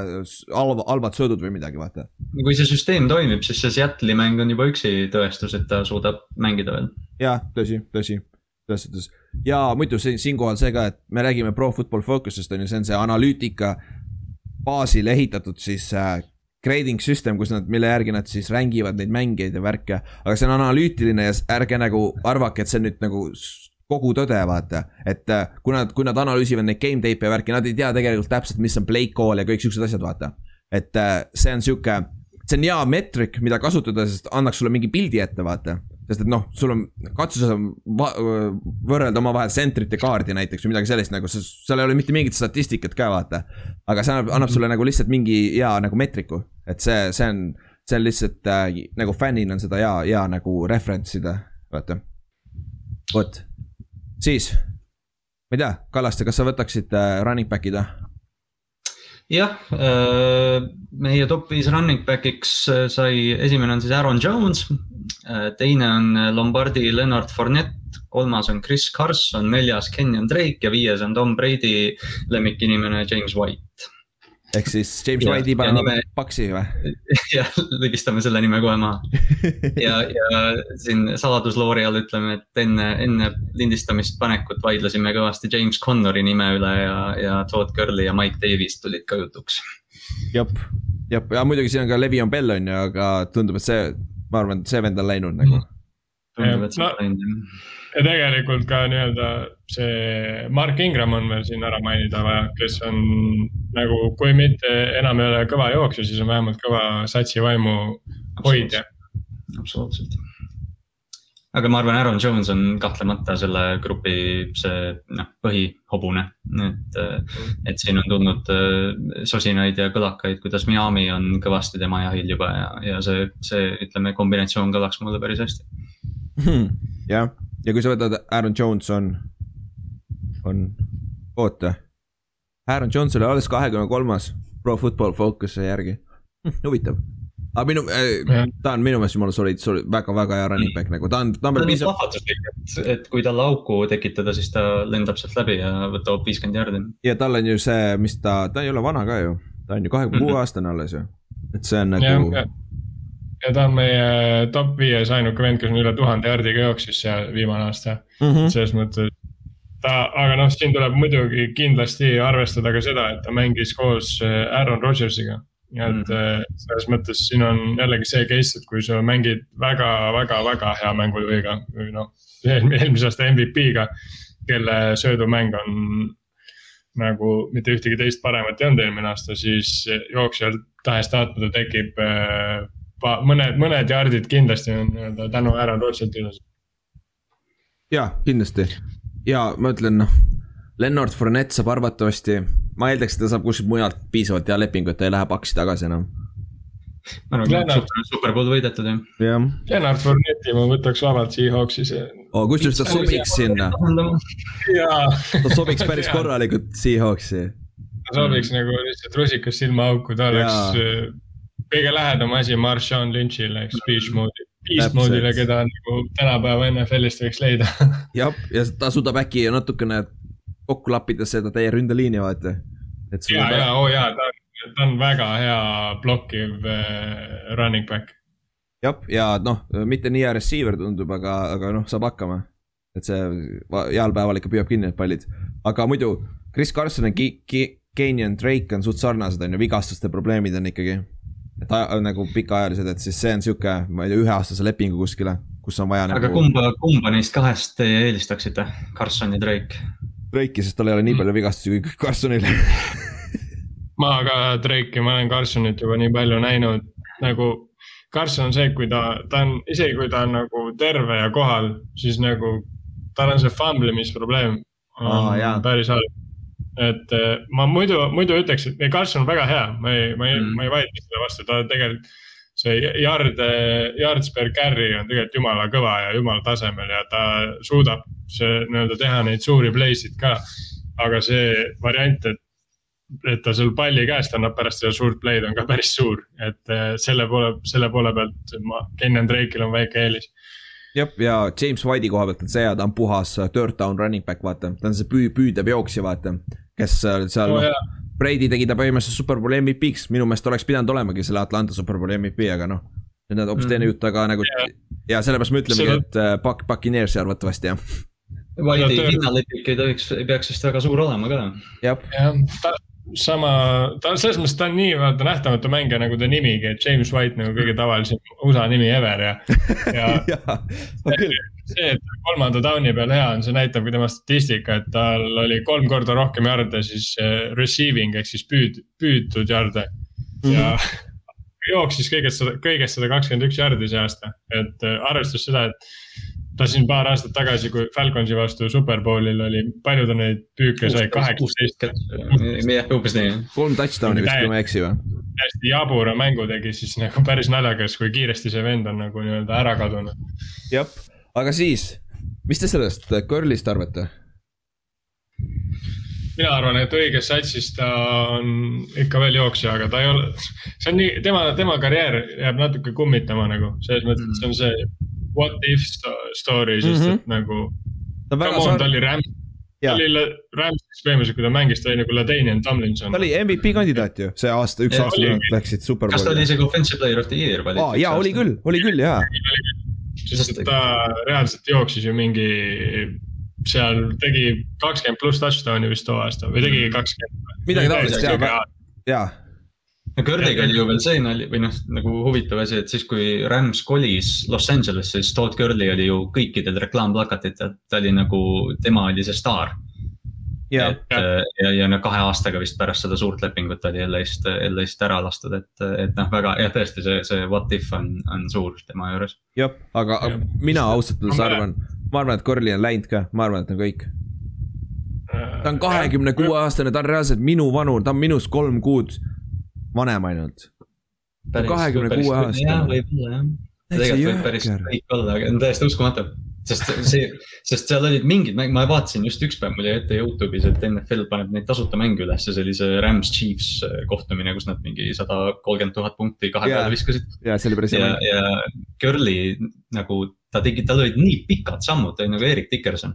halva, halvad söödud või midagi, vaata. kui see süsteem toimib, siis see Seattle'i mäng on juba üksi tõestus, et ta suudab mängida veel. jah, tõsi, tõsi, selles suhtes. ja muidu siin, siinkohal see ka, et me räägime Pro Football Focusest on ju, see on see analüütika baasil ehitatud siis äh, grading system, kus nad, mille järgi nad siis rank ivad neid mängijaid ja värke. aga see on analüütiline ja ärge nagu arvake, et see on nüüd nagu kogu tõde, vaata. et äh, kui nad, kui nad analüüsivad neid game tape'e ja värki, nad ei tea tegelikult täpselt, mis on play call ja kõik siuksed asjad, vaata. et äh, see on sihuke, see on hea meetrik, mida kasutada, sest annaks sulle mingi pildi ette, vaata sest et noh, sul on, katsu sa võrrelda omavahel sentrit ja kaardi näiteks või midagi sellist nagu, seal ei ole mitte mingit statistikat ka vaata. aga see annab, annab sulle nagu lihtsalt mingi hea nagu meetriku, et see, see on, see on lihtsalt äh, nagu fännil on seda hea, hea nagu reference ida, vaata. vot, siis, ma ei tea, Kallaste, kas sa võtaksid äh, running back'id või? jah, äh, meie top viis running back'iks äh, sai, esimene on siis Aaron Jones, teine on Lombardi Leonard Fournette, kolmas on Chris Carson, neljas Kenyon Drake ja viies on Tom Brady lemmikinimene James White ehk siis James White'i paneme nime... paksi või? [LAUGHS] jah, lõgistame selle nime kohe maha. [LAUGHS] ja, ja siin saladusloori all ütleme, et enne, enne lindistamist panekut vaidlesime kõvasti James Connori nime üle ja, ja Todd Gurley ja Mike Davis tulid ka jutuks. jep, jep, ja muidugi siin on ka Levi on Bell on ju, aga tundub, et see, ma arvan, et see vend on läinud nagu. tundub, et see on läinud jah ja tegelikult ka nii-öelda see Mark Ingram on veel siin ära mainida vaja, kes on nagu, kui mitte enam ei ole kõva jooksja, siis on vähemalt kõva satsi vaimu hoidja. absoluutselt. Aga ma arvan, Aaron Jones on kahtlemata selle grupi see noh, põhihobune, et, et siin on tulnud äh, sosinaid ja kõlakaid, kuidas Miami on kõvasti tema jahil juba ja, ja see, see ütleme, kombinatsioon kõlaks mulle päris hästi. Hmm,. jah. Ja kui sa võtad, Aaron Jones on, on, oota. Aaron Jones oli alles kahekümne kolmas Pro Football Focus'e järgi. [LAUGHS] Huvitav aga minu äh,, ta on minu meelest jumala solid, solid, väga-väga hea running back nagu, ta on, ta on. nii plahvatuslik, et, et kui talle auku tekitada, siis ta lendab sealt läbi ja võtab viiskümmend jardi. ja tal on ju see, mis ta, ta ei ole vana ka ju, ta on ju kahekümne kuue mhm. aastane alles ju, et see on nagu ja ta on meie top viies ainuke vend, kes on üle tuhande jardiga jooksis seal viimane aasta mm -hmm.. selles mõttes ta, aga noh, siin tuleb muidugi kindlasti arvestada ka seda, et ta mängis koos äh, Aaron Rodgersiga. Et mm -hmm. selles mõttes siin on jällegi see case, et kui sa mängid väga, väga, väga hea mängujuhiga või noh, [LAUGHS] eelmise aasta MVP-ga, kelle söödumäng on nagu mitte ühtegi teist paremat ei olnud eelmine aasta, siis jooksjal tahes-tahtmata tekib äh, mõned, mõned jardid kindlasti on nii-öelda tänu Aaron Rodgersile. ja kindlasti ja ma ütlen noh, Lennart Fournette saab arvatavasti, ma eeldaks, et ta saab kuskilt mujalt piisavalt hea lepingu, et ta ei lähe paksi tagasi enam ma arvan, et super, superbowl võidetud jah. jah. Lennart Fournette'i ma võtaks vabalt Seahawksi see oh,. kusjuures ta sobiks sinna. ta sobiks päris korralikult Seahawksi. ta sobiks mm. nagu lihtsalt rusikas silmaauku, ta oleks kõige lähedam asi Marshawn Lynch'ile ehk speech mode'i, beast mode'ile, keda nagu tänapäeva NFL-ist võiks leida. jah, ja ta suudab äkki natukene kokku lappida seda teie ründeliini, vaata. ja, ja, oo jaa, ta on, ta on väga hea blokkiv äh, running back. jah, ja noh, mitte nii hea receiver tundub, aga, aga noh, saab hakkama. et see heal päeval ikka püüab kinni need pallid, aga muidu Chris Carson ja Kenyon Drake on suht sarnased, on ju, vigastuste probleemid on ikkagi et nagu pikaajalised, et siis see on sihuke, ma ei tea, üheaastase lepingu kuskile, kus on vaja. aga nagu... kumba, kumba neist kahest teie eelistaksite, Carson ja Drake? Drake'i, sest tal ei ole nii palju vigastusi kui Carsonil [LAUGHS] ma ka Drake'i, ma olen Carsonit juba nii palju näinud, nagu Carson on see, kui ta, ta on, isegi kui ta on nagu terve ja kohal, siis nagu tal on see fumblemisprobleem. päris halb. Et eh, ma muidu, muidu ütleks, et Carson on väga hea, ma ei, ma ei mm., ma ei vaidle selle vastu, ta tegelikult see yard, yards per carry on tegelikult jumala kõva ja jumala tasemel ja ta suudab see nii-öelda teha neid suuri play'sid ka. aga see variant, et, et ta sul palli käest annab pärast seda suurt play'd on ka päris suur, et eh, selle poole, selle poole pealt ma, Kenyon Drake'il on väike eelis. Jah, ja James White'i koha pealt on see hea, ta on puhas third down running back, vaata, ta on see püü-, püüdev jooksja, vaata kes seal, seal oo noh Brady tegi ta põhimõtteliselt superbowli MVP-ks, minu meelest oleks pidanud olemagi selle Atlanta superbowli MVP, aga noh. see on hoopis teine Mhm. jutt, aga nagu Jaa. ja sellepärast me ütlemegi, Seda- et äh, Buck, Buccaneers arvatavasti jah, töö- hinnalepik ei tohiks, ei peaks vist väga suur olema ka. jah, jah, ta sama, ta selles mõttes ta on nii vaata nähtamatu mängija nagu ta nimigi, et James White nagu kõige tavalisem USA nimi ever ja, ja [LAUGHS] küll, see, et kolmanda down'i peal hea on, see näitab ka tema statistika, et tal oli kolm korda rohkem jarde siis eh, receiving ehk siis püüd, püütud jarde. Ja jooksis kõigest sada, kõigest sada kakskümmend üks jardi see aasta, et eh, arvestades seda, et ta siin paar aastat tagasi, kui Falconsi vastu Superbowlil oli, palju ta neid püüke sai, kaheksateist. jah, umbes nii. kolm touchdown'i vist, kui ma ei eksi või? hästi jabura mängu tegi, siis nagu päris naljakas, kui kiiresti see vend on nagu nii-öelda ära kadunud. jah, aga siis, mis te sellest Curly'st arvate? mina arvan, et õiges satsis ta on ikka veel jooksja, aga ta ei ole, see on nii, tema, tema karjäär jääb natuke kummitama nagu selles mõttes, et see on see what if sto- story, sest Mhm. et nagu. ta on väga come on, ta sarnane, oli Rams, ta oli Ramsis põhimõtteliselt, kui ta mängis, ta oli nagu Ladanian Tomlinson ta. oli MVP kandidaat ju see aasta, üks Ja aasta nad läksid kas ta oli superbowli. isegi offensive player of the year valiti? aa, jaa, oli küll, oli küll jaa, sest et ta reaalselt jooksis ju mingi, seal tegi kakskümmend pluss touchdown'i vist too aasta või tegi kakskümmend. Midagi taolist, jaa, jaa, no Curly'ga oli ju veel see nali või noh, nagu huvitav asi, et siis kui Rams kolis Los Angelesse, siis Todd Curly oli ju kõikidel reklaamplakatitel, ta oli nagu, tema oli see staar. jaa, et äh, ja, ja no kahe aastaga vist pärast seda suurt lepingut oli LA-st, LA-st ära lastud, et, et noh, väga jah, tõesti see, see what if on, on suur tema juures. jah, aga Jah. mina ausalt öeldes arvan, ma arvan, et Curly on läinud ka, ma arvan, et on kõik. ta on kahekümne kuue aastane, ta on reaalselt minu vanur, ta on minust kolm kuud vanem ainult. 26 aastane. jah, võib-olla jah. tegelikult võib päris kõik olla, aga on täiesti uskumatu. sest see, sest seal olid mingid mäng, ma vaatasin just üks päev, mul jäi ette Youtube'is, et NFL paneb neid tasuta mänge üles ja see oli see Rams Chiefs kohtumine, kus nad mingi sada kolmkümmend tuhat punkti kahe peale viskasid. ja see oli päris hea ja, Curly nagu ta tegi, tal olid nii pikad sammud, ta oli nagu Erik Dickerson.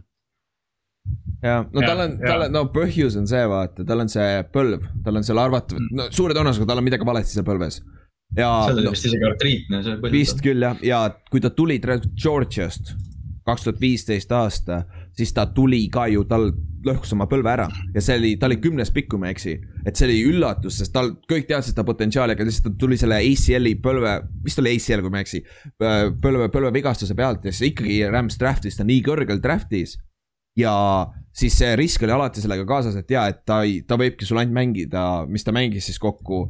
Ja no Jaa, tal on, tal on, no põhjus on see, vaata, tal on see põlv, tal on seal arvatav, no suure tõenäosusega tal on midagi valesti seal põlves. ja seal oli no, vist isegi artriitne see põld. vist küll jah, ja kui ta tuli Georgiast kaks tuhat viisteist aasta, siis ta tuli ka ju, tal lõhkus oma põlve ära ja see oli, ta oli kümnes pikk, kui ma ei eksi. et see oli üllatus, sest tal, kõik teadsid seda potentsiaali, aga lihtsalt ta tuli selle ACL-i põlve, vist oli ACL, kui ma ei eksi. põlve, põlvevigastuse pealt ja siis ikkagi Rams draft'is ta nii kõrgel draft'is. ja siis see risk oli alati sellega kaasas, et jaa, et ta ei, ta võibki sul ainult mängida, mis ta mängis siis kokku.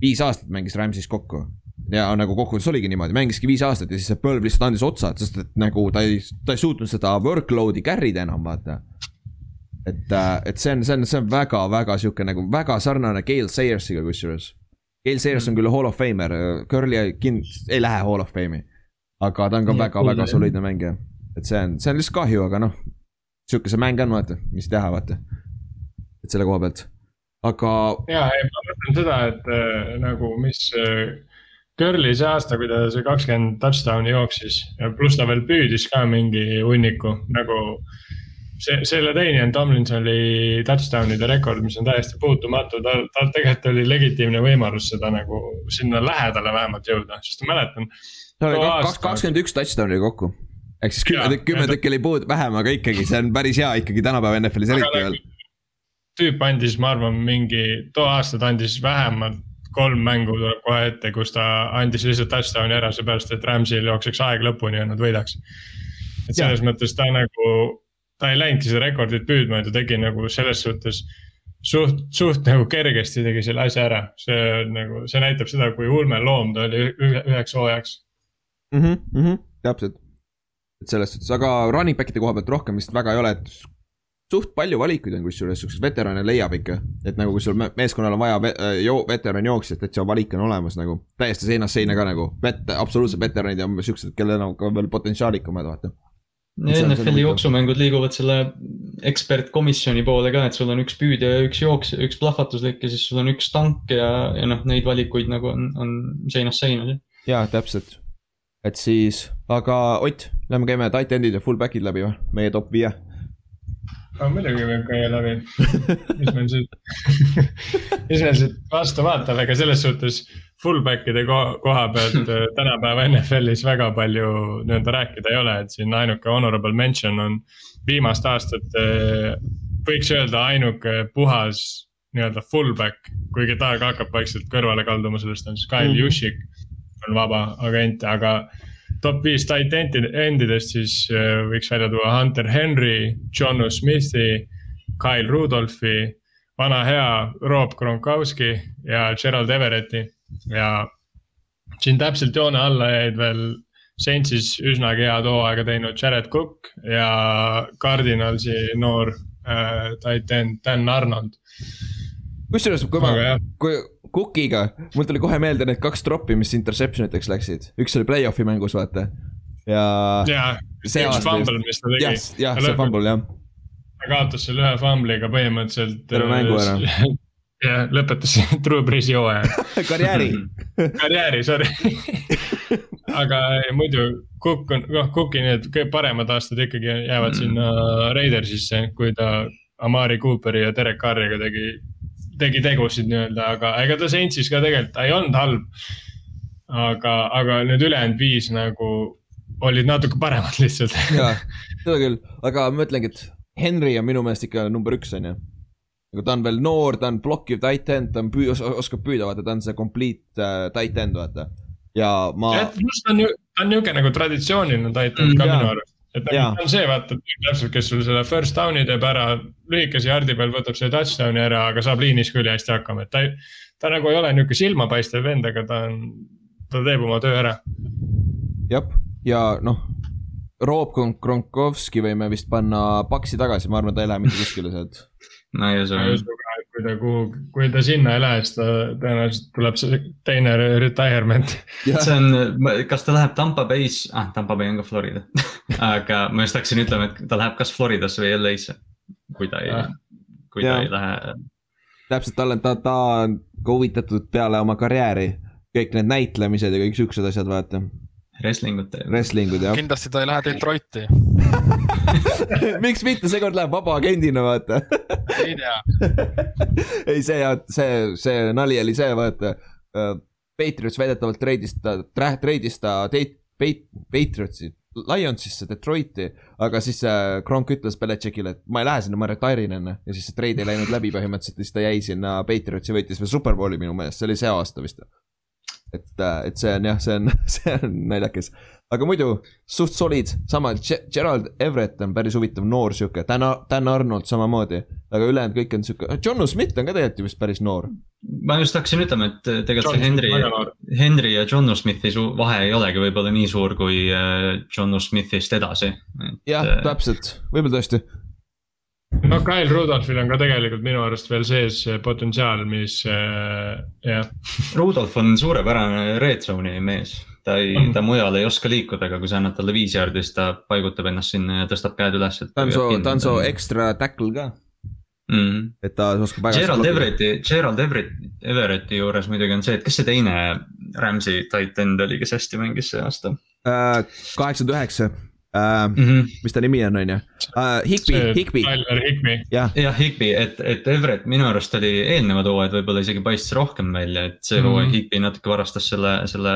viis aastat mängis Rams'is kokku ja nagu kokkuvõttes oligi niimoodi, mängiski viis aastat ja siis see põlv lihtsalt andis otsad, sest et nagu ta ei, ta ei suutnud seda workload'i carry da enam vaata. et, et see on, see on, see on väga-väga sihuke nagu väga sarnane Gale Sayersiga kusjuures. Gale Sayers on küll hall of famer, Curly kind-, ei lähe hall of fame'i. aga ta on ka väga-väga soliidne mängija, et see on, see on lihtsalt kahju, aga noh. Sihuke see mäng on, vaata, mis teha, vaata. et selle koha pealt, aga ja, ei, ma mõtlen seda, et äh, nagu mis äh, Curly see aasta, kui ta see kakskümmend touchdown'i jooksis ja pluss ta veel püüdis ka mingi hunniku nagu. see, selle teine on Tomlinsoni touchdown'ide rekord, mis on täiesti puutumatu, tal, tal tegelikult oli legitiimne võimalus seda nagu sinna lähedale vähemalt jõuda, sest ma mäletan. tal oli kakskümmend üks touchdown'i kokku. Ehk siis kümme kümme tükki oli puudu vähem, aga ikkagi see on päris hea ikkagi tänapäeva NFL-is eriti veel. tüüp andis, ma arvan, mingi, too aasta ta andis vähemalt kolm mängu tuleb kohe ette, kus ta andis lihtsalt touchdown'i ära, seepärast et Rams'il jookseks aeg lõpuni ja nad võidaks. et selles mõttes ta nagu, ta ei läinudki seda rekordit püüdma ja ta tegi nagu selles suhtes suht, suht nagu kergesti tegi selle asja ära, see nagu, see näitab seda, kui ulme loom ta oli ühe- üheks hooajaks. Mhm, täpselt, et selles suhtes, aga running back'ide koha pealt rohkem vist väga ei ole, et suht palju valikuid on kusjuures, siukseid veterane leiab ikka, et nagu kui sul me- meeskonnal on vaja ve, äh, jo, veteran jooksjat, et see valik on olemas nagu täiesti seinast seina ka nagu vet-, absoluutselt veteranid ja siuksed, kellel on ka veel potentsiaalikamad, vaata. NFL-i jooksumängud liiguvad selle ekspertkomisjoni poole ka, et sul on üks püüdja ja üks jooks, üks plahvatuslik ja siis sul on üks tank ja, ja noh, neid valikuid nagu on, on seinast seina. jaa, täpselt. Et siis, aga Ott, lähme käime tight end'id ja fullback'id läbi või, meie top viie. no muidugi võib käia läbi. mis meil siit, [LAUGHS] mis meil siit vastu vaatab, ega selles suhtes fullback'ide ko- koha pealt [LAUGHS] äh, tänapäeva NFL-is väga palju nii-öelda rääkida ei ole, et siin ainuke honorable mention on viimaste aastate, võiks öelda ainuke puhas nii-öelda fullback, kuigi ta ka hakkab vaikselt kõrvale kalduma, sellest on siis Kyle Mhm. Juszczyk on vaba agent, aga top viis tight end'i- endidest siis äh, võiks välja tuua Hunter Henry, Johnu Smithi, Kyle Rudolphi, vana hea Rob Gronkowski ja Gerald Everetti ja siin täpselt joone alla jäid veel Saintsis üsnagi head hooaega teinud Jared Cook ja Cardinalsi noor äh, tight end Dan Arnold. kusjuures, kui ma kui Cookiga, mul tuli kohe meelde need kaks troppi, mis interception iteks läksid, üks oli play-off'i mängus, vaata. ja ja see fumble, mis ta jah tegi., jah, see fumble jah, ta kaotas selle ühe fumble'iga põhimõtteliselt. Terve mängu ära. [LAUGHS] jah, lõpetas [LAUGHS] Drew Breesi hooaja, [LAUGHS] karjääri. karjääri, sorry. aga muidu Cook on, noh Cooki need kõige paremad aastad ikkagi jäävad Mm. sinna Raidersisse, kui ta Amari Cooperi ja Derek Carriga tegi, tegi tegusid nii-öelda, aga ega ta Saintsis ka tegelikult, ta ei olnud halb. aga, aga need ülejäänud viis nagu olid natuke paremad [LAUGHS] lihtsalt. jaa, seda küll, aga ma mõtlengi, et Henry on minu meelest ikka number üks, on ju. aga ta on veel noor, ta on blokkiv tight end, ta on püü-, oskab püüda, vaata, ta on see complete äh, tight end, vaata. ja ma, jah, pluss ta on ju, ta on niisugune nagu traditsiooniline titan Mm, ka jaa. minu arust. Et ta on see, vaata täpselt, kes sul selle first down'i teeb ära, lühikese jardi peal võtab selle touchdown'i ära, aga saab liinis küll hästi hakkama, et ta ta nagu ei ole niisugune silmapaistev vend, aga ta on, ta teeb oma töö ära. jah, ja noh. Rob Gronkowski võime vist panna paksi tagasi, ma arvan, ta ei lähe mitte kuskile sealt. ma ei usu kui ta kuhugi, kui ta sinna ei lähe, siis ta tõenäoliselt tuleb see teine retirement. [LAUGHS] see on, kas ta läheb Tampa Bay's, ah Tampa Bay on ka Florida [LAUGHS] aga ma just hakkasin ütlema, et ta läheb kas Floridasse või LA-sse, kui ta ei Ah., kui ta Jaa. ei lähe. täpselt, tal on, ta, ta on ka huvitatud peale oma karjääri. kõik need näitlemised ja kõik siuksed asjad, vaata. Wrestlingut teeb. Wrestlingud jah. kindlasti ta ei lähe Detroiti, [LAUGHS] [LAUGHS] miks mitte, seekord läheb vabaagendina, vaata. ei tea. [LAUGHS] ei, see, see, see nali oli see, vaata. Patriots väidetavalt treidis ta, treidis ta Pat- Patriotsi, Lionsisse, Detroiti. aga siis äh, Kronk ütles Belichickile, et ma ei lähe sinna, ma retire in enne. ja siis see treid ei läinud läbi põhimõtteliselt ja siis ta jäi sinna Patriotsi, võitis veel superbowli minu meelest, see oli see aasta vist. et, et see on jah, see on, [LAUGHS] see on naljakas. aga muidu suht solid, sama Ge- Gerald Everett on päris huvitav noor sihuke, Dan, Dan Arnold samamoodi. aga ülejäänud kõik on sihuke, John Smith on ka tegelikult ju vist päris noor. ma just hakkasin ütlema, et tegelikult see John Henry väga noor., Henry ja John Smithi su- vahe ei olegi võib-olla nii suur kui äh, John Smithist edasi. jah, Äh, täpselt, võib-olla tõesti. No Kyle Rudolphil on ka tegelikult minu arust veel sees see potentsiaal, mis äh, jah, Rudolf on suurepärane red zone'i mees, ta ei On., ta mujal ei oska liikuda, aga kui sa annad talle viis jaardi, siis ta paigutab ennast sinna ja tõstab käed üles. ta on su, ta on su extra tackle ka, mm.. et ta oskab väga. Gerald. Everetti, Gerald Everett, Everetti juures muidugi on see, et kes see teine Rams'i tight end oli, kes hästi mängis see aasta kaheksakümmend üheksa, mm? -hmm. mis ta nimi on, on ju, Higby, Higby, Tyler Higby, jah, jah, Higby, et, et Everett minu arust oli eelnevad hooajad võib-olla isegi paistis rohkem välja, et see Mhm. hooaeg mm -hmm. Higby natuke varastas selle, selle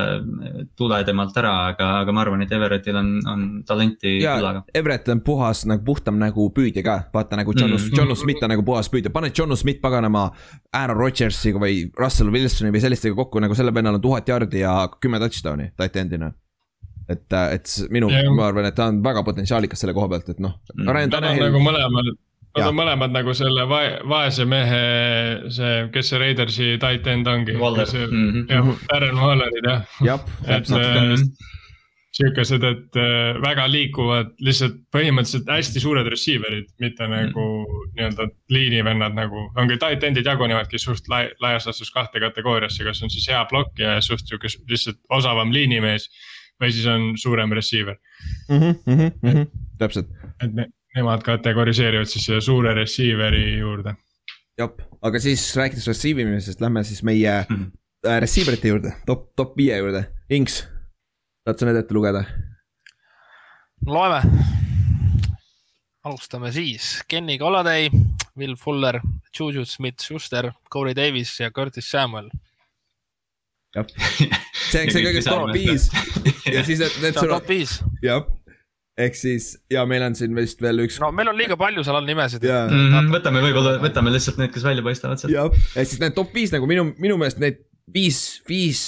tule temalt ära, aga, aga ma arvan, et Everettil on, on talenti ja küllaga. Everett on puhas nagu puhtam nagu püüdja ka, vaata nagu John Mm. mm., John Smith on nagu puhas püüdja, paned John Smith paganama Aaron Rodgersiga või Russell Wilsoni või sellistega kokku nagu sellel vennal on tuhat jardi ja kümme touchdown'i tight end'ina. et, et s- minu ma arvan, et ta on väga potentsiaalikas selle koha pealt, et noh Mm. Ryan nad on Tannehill nagu mõlemad, nad on mõlemad nagu selle vae-, vaese mehe, see, kes see Raidersi tight end ongi. Mhm. jah, Darren Wallerid jah, jah, et täpselt, äh, siukesed, et äh, väga liikuvad, lihtsalt põhimõtteliselt hästi suured receiver'id, mitte nagu nii-öelda liinivennad nagu, ongi tight end'id jagunevadki suht lai-, laias laastus kahte kategooriasse, kas on siis hea blokkija ja suht sihuke lihtsalt osavam liinimees või siis on suurem receiver, Mhm, täpselt, et ne, nemad kategoriseerivad siis selle suure receiver'i juurde. jah, aga siis rääkides receive imisest, lähme siis meie Mhm. äh, receiver ite juurde, top, top viie juurde, Inks. tahad sa need ette lugeda? loeme. alustame siis. Kenny Galladay, Will Fuller, Juju Smith-Schuster, Corey Davis ja Curtis Samuel. See on see kõige top viis ja siis need, need see on top viis. jah, ehk siis ja meil on siin vist veel üks. no meil on liiga palju seal all nimesid. Jaa. Mm -hmm, võtame võib-olla, võtame lihtsalt need, kes välja paistavad sealt. jah, ehk siis need top viis nagu minu, minu meelest need viis, viis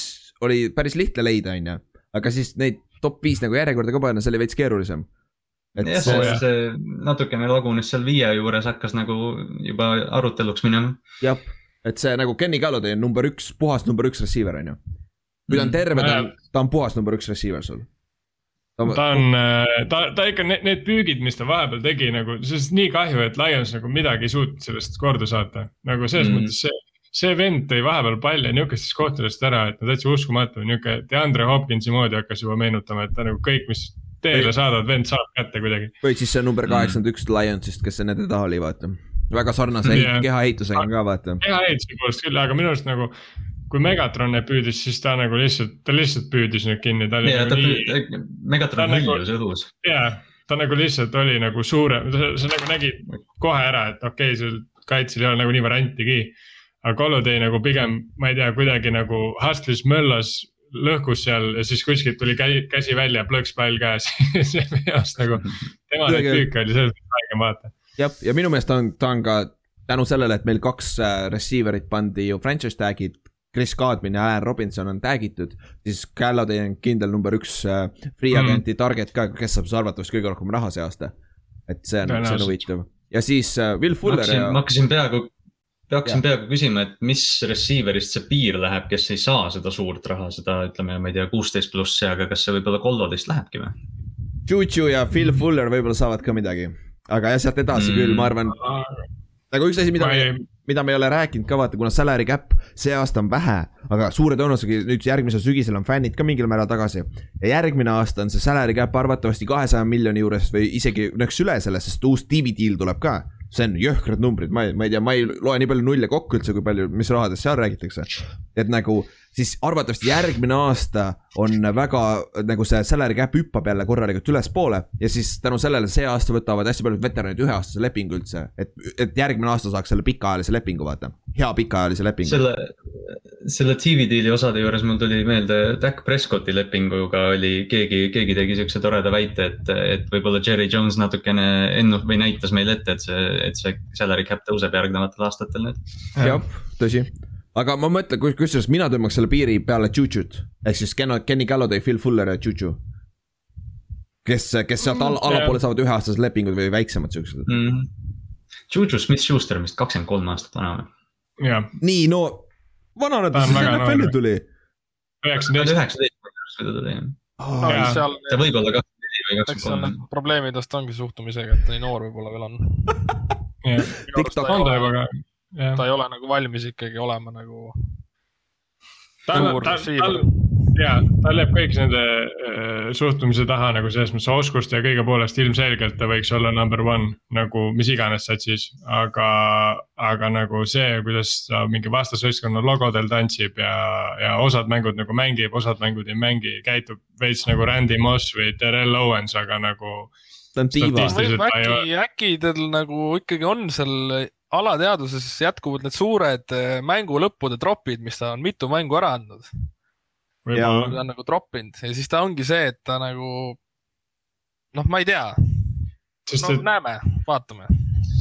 oli päris lihtne leida, onju. aga siis neid top viis nagu järjekorda ka panna, see oli veits keerulisem. et jah, see, see, see natukene lagunes seal viie juures hakkas nagu juba aruteluks minema. jah, et see nagu Kenny Galladay on number üks, puhas number üks receiver onju. kui ta on terve, ta on, ta on puhas number üks receiver sul. ta on, ta, ta ikka need, need püügid, mis ta vahepeal tegi nagu, sellest nii kahju, et Lions nagu midagi ei suutnud sellest korda saata. nagu selles Mm. mm. mõttes see, see vend tõi vahepeal palli nihukestest kohtadest ära, et no täitsa uskumatu, nihuke DeAndre Hopkinsi moodi hakkas juba meenutama, et ta nagu kõik, mis teele saadad, vend saab kätte kuidagi. või siis see number kaheksakümmend üks Lionsist, kes nende taha oli, vaata. Väga sarnase Jah. kehaehitusega ka, vaata. hea ehituse poolest küll, aga minu arust nagu, kui Megatron püüdis, siis ta nagu lihtsalt, ta lihtsalt püüdis nüüd kinni, ta oli ja nagu ta nii, Megatron ta nagu- hõljus õhus. jaa, ta nagu lihtsalt oli nagu suurem, sa nagu nägid kohe ära, et okei okay,, seal kaitsel ei ole nagu nii variantigi. aga Golladay nagu pigem, ma ei tea, kuidagi nagu hustlis, möllas, lõhkus seal ja siis kuskilt tuli käi, käsi välja, plõks pall käes [LAUGHS] see minu arust nagu, tema püüke oli selles mõttes haige vaata. jah, ja minu meelest on, ta on ka tänu sellele, et meil kaks äh, receiver'it pandi ju franchise tag'id. Chris Godwin ja Aaron Robinson on tag itud, siis Galladay on kindel number üks äh, free Mm. agent'i target ka, kes saab arvatavasti kõige rohkem raha see aasta. et see on, see on huvitav ja siis äh, Will Fuller ja ma hakkasin peaaegu, hakkasin peaaegu küsima, et mis receiver'ist see piir läheb, kes ei saa seda suurt raha, seda ütleme, ma ei tea, kuusteist plussi, aga kas see võib-olla Kollodist lähebki või? Juju ja Phil Fuller võib-olla saavad ka midagi. Aga jah, sealt edasi mm. Küll, ma arvan, nagu üks asi, mida ma mida me ei ole rääkinud ka vaata, kuna salary cap see aasta on vähe, aga suure tõenäosusega nüüd järgmisel sügisel on fännid ka mingil määral tagasi. ja järgmine aasta on see salary cap arvatavasti kahesaja miljoni juures või isegi nõks üle sellest, sest uus TV deal tuleb ka. see on jõhkrad numbrid, ma ei, ma ei tea, ma ei loe nii palju nulle kokku üldse, kui palju, mis rahadest seal räägitakse. et nagu siis arvatavasti järgmine aasta on väga nagu see salary cap hüppab jälle korralikult ülespoole ja siis tänu sellele see aasta võtavad hästi paljud veteranid üheaastase lepingu üldse, et, et järgmine aasta saaks selle pikaajalise lepingu, vaata, hea pikaajalise lepingu. selle, selle TV deal'i osade juures mul tuli meelde, Dak Prescotti lepinguga oli keegi, keegi tegi siukse toreda väite, et, et võib-olla Jerry Jones natukene ennu- või näitas meile ette, et see, et see salary cap tõuseb järgnevatel aastatel nüüd. jah, tõsi. Aga ma mõtlen, kusjuures mina tõmbaks selle piiri peale Juju't ehk siis Ken- Kenny Galladay, Phil Fuller ja Juju. kes, kes sealt all, Mm, allapoole saavad üheaastased lepingud või väiksemad siuksed. mm. -hmm. Juju Smith-Schuster on vist kakskümmend kolm aastat vana või? jah, nii, no vanane Ta ta on siis NFL-i tuli. üheksateist, üheksateist, kui ta tuli. seal, ta võib olla kakskümmend neli või kakskümmend kolm. probleemidest ongi suhtumisega, et ta nii noor võib-olla veel on. [LAUGHS] TikTok on ta juba ka, jah. Ta ei ole nagu valmis ikkagi olema nagu ta on, suur ta, receiver. tal, ja tal jääb kõik nende äh, suhtumise taha nagu selles mõttes oskuste ja kõige poolest ilmselgelt ta võiks olla number one nagu mis iganes satsis. aga, aga nagu see, kuidas ta mingi vastasvõistkonna logodel tantsib ja, ja osad mängud nagu mängib, osad mängud ei mängi, käitub veits nagu Randy Moss või Terrell Owens, aga nagu ta on ei äkki, äkki teil nagu ikkagi on seal alateadvuses jätkuvad need suured eh, mängu lõppude tropid, mis ta on mitu mängu ära andnud. ta on nagu troppinud ja siis ta ongi see, et ta nagu noh, ma ei tea, sest no et näeme, vaatame.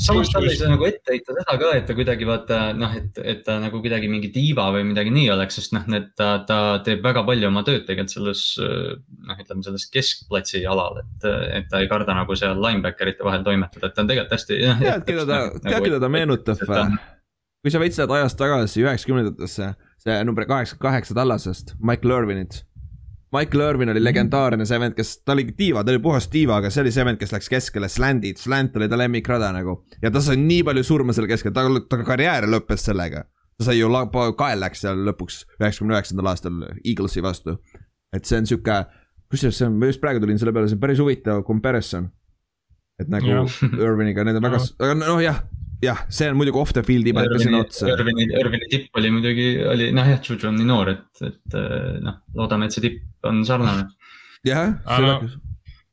Samas talle ei saa nagu ette heita seda ka, et ta kuidagi vaata noh, et, et ta nagu kuidagi mingi diiva või midagi nii oleks, sest noh, need ta, ta teeb väga palju oma tööd tegelikult selles noh, ütleme selles keskplatsi alal, et, et ta ei karda nagu seal linebacker'ite vahel toimetada, et ta on tegelikult hästi. tead, keda ta, tead, keda ta meenutab või? kui sa veits lähed ajas tagasi üheksakümnendatesse, see number kaheksakümmend kaheksa tallasest, Michael Irvinit. Michael Irvin oli legendaarne see vend, kes, ta oli diiva, ta oli puhas diiva, aga see oli see vend, kes läks keskele sland'id, slant oli ta lemmikrada nagu. ja ta sai nii palju surma seal keskel, ta, ta karjäär lõppes sellega. ta sai ju, kael läks seal lõpuks üheksakümne üheksandal aastal Eaglesi vastu. et see on sihuke, kusjuures see on, ma just praegu tulin selle peale, see on päris huvitav comparison. et nagu. [LAUGHS] Irviniga, need on väga, aga noh, jah, jah, see on muidugi off the field'i paneb ka sinna otsa. Irvini, Irvini tipp oli muidugi, oli noh jah, Juju on nii noor, et, et noh, loodame, et see tipp on sarnane. jah, Aga-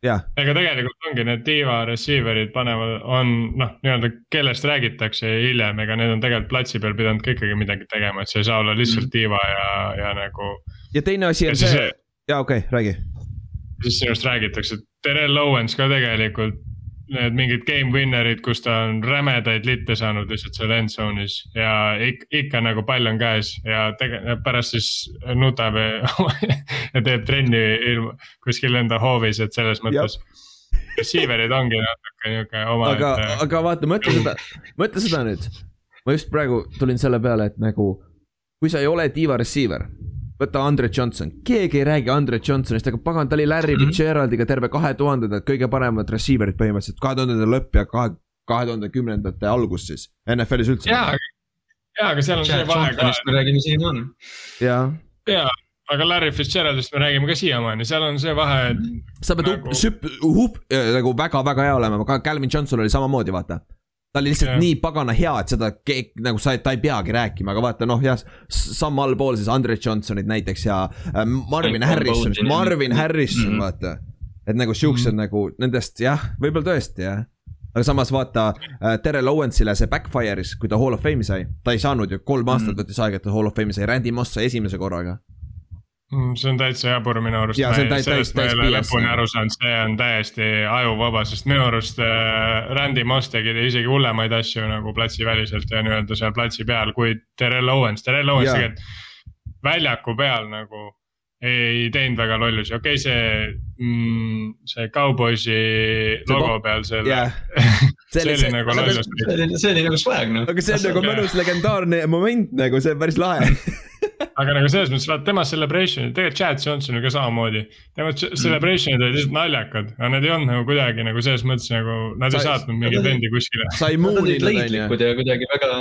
jah, ega tegelikult ongi need diva receiver'id panevad, on noh, nii-öelda kellest räägitakse hiljem, ega need on tegelikult platsi peal pidanud ka ikkagi midagi tegema, et sa ei saa olla lihtsalt diva ja, ja nagu. ja teine asi on see,, jaa okei okay,, räägi. siis sinust räägitakse, Terrel Owens ka tegelikult. Need mingid game winner'id, kus ta on rämedaid litte saanud lihtsalt seal end zone'is ja ikka, ikka nagu pall on käes ja tege-, pärast siis nutab ja, [LAUGHS] ja teeb trenni ilma, kuskil enda hoovis, et selles mõttes. Receiver'id ongi natuke niuke oma. aga, aga vaata, mõtle seda, mõtle seda nüüd. ma just praegu tulin selle peale, et nagu, kui sa ei ole diva receiver, võta Andre Johnson, keegi ei räägi Andre Johnsonist, aga pagan, ta oli Larry Mhm. Fitzgeraldiga terve kahe tuhandendad kõige paremad receiver'id põhimõtteliselt, kahe tuhandete lõpp ja kahe, kahe tuhande kümnendate algus siis, NFL-is üldse. jaa, jaa, aga seal on see Chad vahe ka, me räägime siin on. jaa, jaa, aga Larry Fitzgeraldist me räägime ka siiamaani, seal on see vahe, et sa pead Nagu- nagu... süp-, hup-, nagu väga-väga hea olema, aga Calvin Johnson oli samamoodi, vaata. Ta oli lihtsalt yeah. nii pagana hea, et seda keeg, nagu sa, ta ei peagi rääkima, aga vaata noh, jah, samm allpool siis Andre Johnsonit näiteks ja äh, Marvin Harrison. Marvin Harrison mm, Mhm. -hmm. vaata. et nagu siuksed mm -hmm. nagu nendest jah, võib-olla tõesti jah. aga samas vaata äh, Terrel Owensile see backfire'is, kui ta Hall of Fame'i sai, ta ei saanud ju kolm aastat Mhm. võttis aega, et ta Hall of Fame'i sai, Randy Moss sai esimese korraga. Mm, see on täitsa jabur minu arust. Täis- sellest ma ei ole lõpuni aru saanud, see on täiesti ajuvaba, sest minu arust äh, Randy Moss tegi isegi hullemaid asju nagu platsiväliselt ja nii-öelda seal platsi peal kui Terrel Owens, Terrel Owens tegelikult väljaku peal nagu ei teinud väga lollusi, okei okay,, see mm,, see Cowboysi logo peal seal jah, see oli see- nagu lollus. see oli, see oli nagu swag noh. aga see on nagu mõnus legendaarne moment nagu, see on päris lahe. [LAUGHS] aga nagu selles mõttes, vaata tema celebration'id, tegelikult Chad Johnson ju ka samamoodi. tema ch- celebration'id olid lihtsalt naljakad, aga need ei olnud nagu kuidagi nagu selles mõttes nagu, nad ei Sa- saatnud mingeid vendi kuskile. sa ei Nad muuni olid nad onju. leidlikud ja kuidagi väga,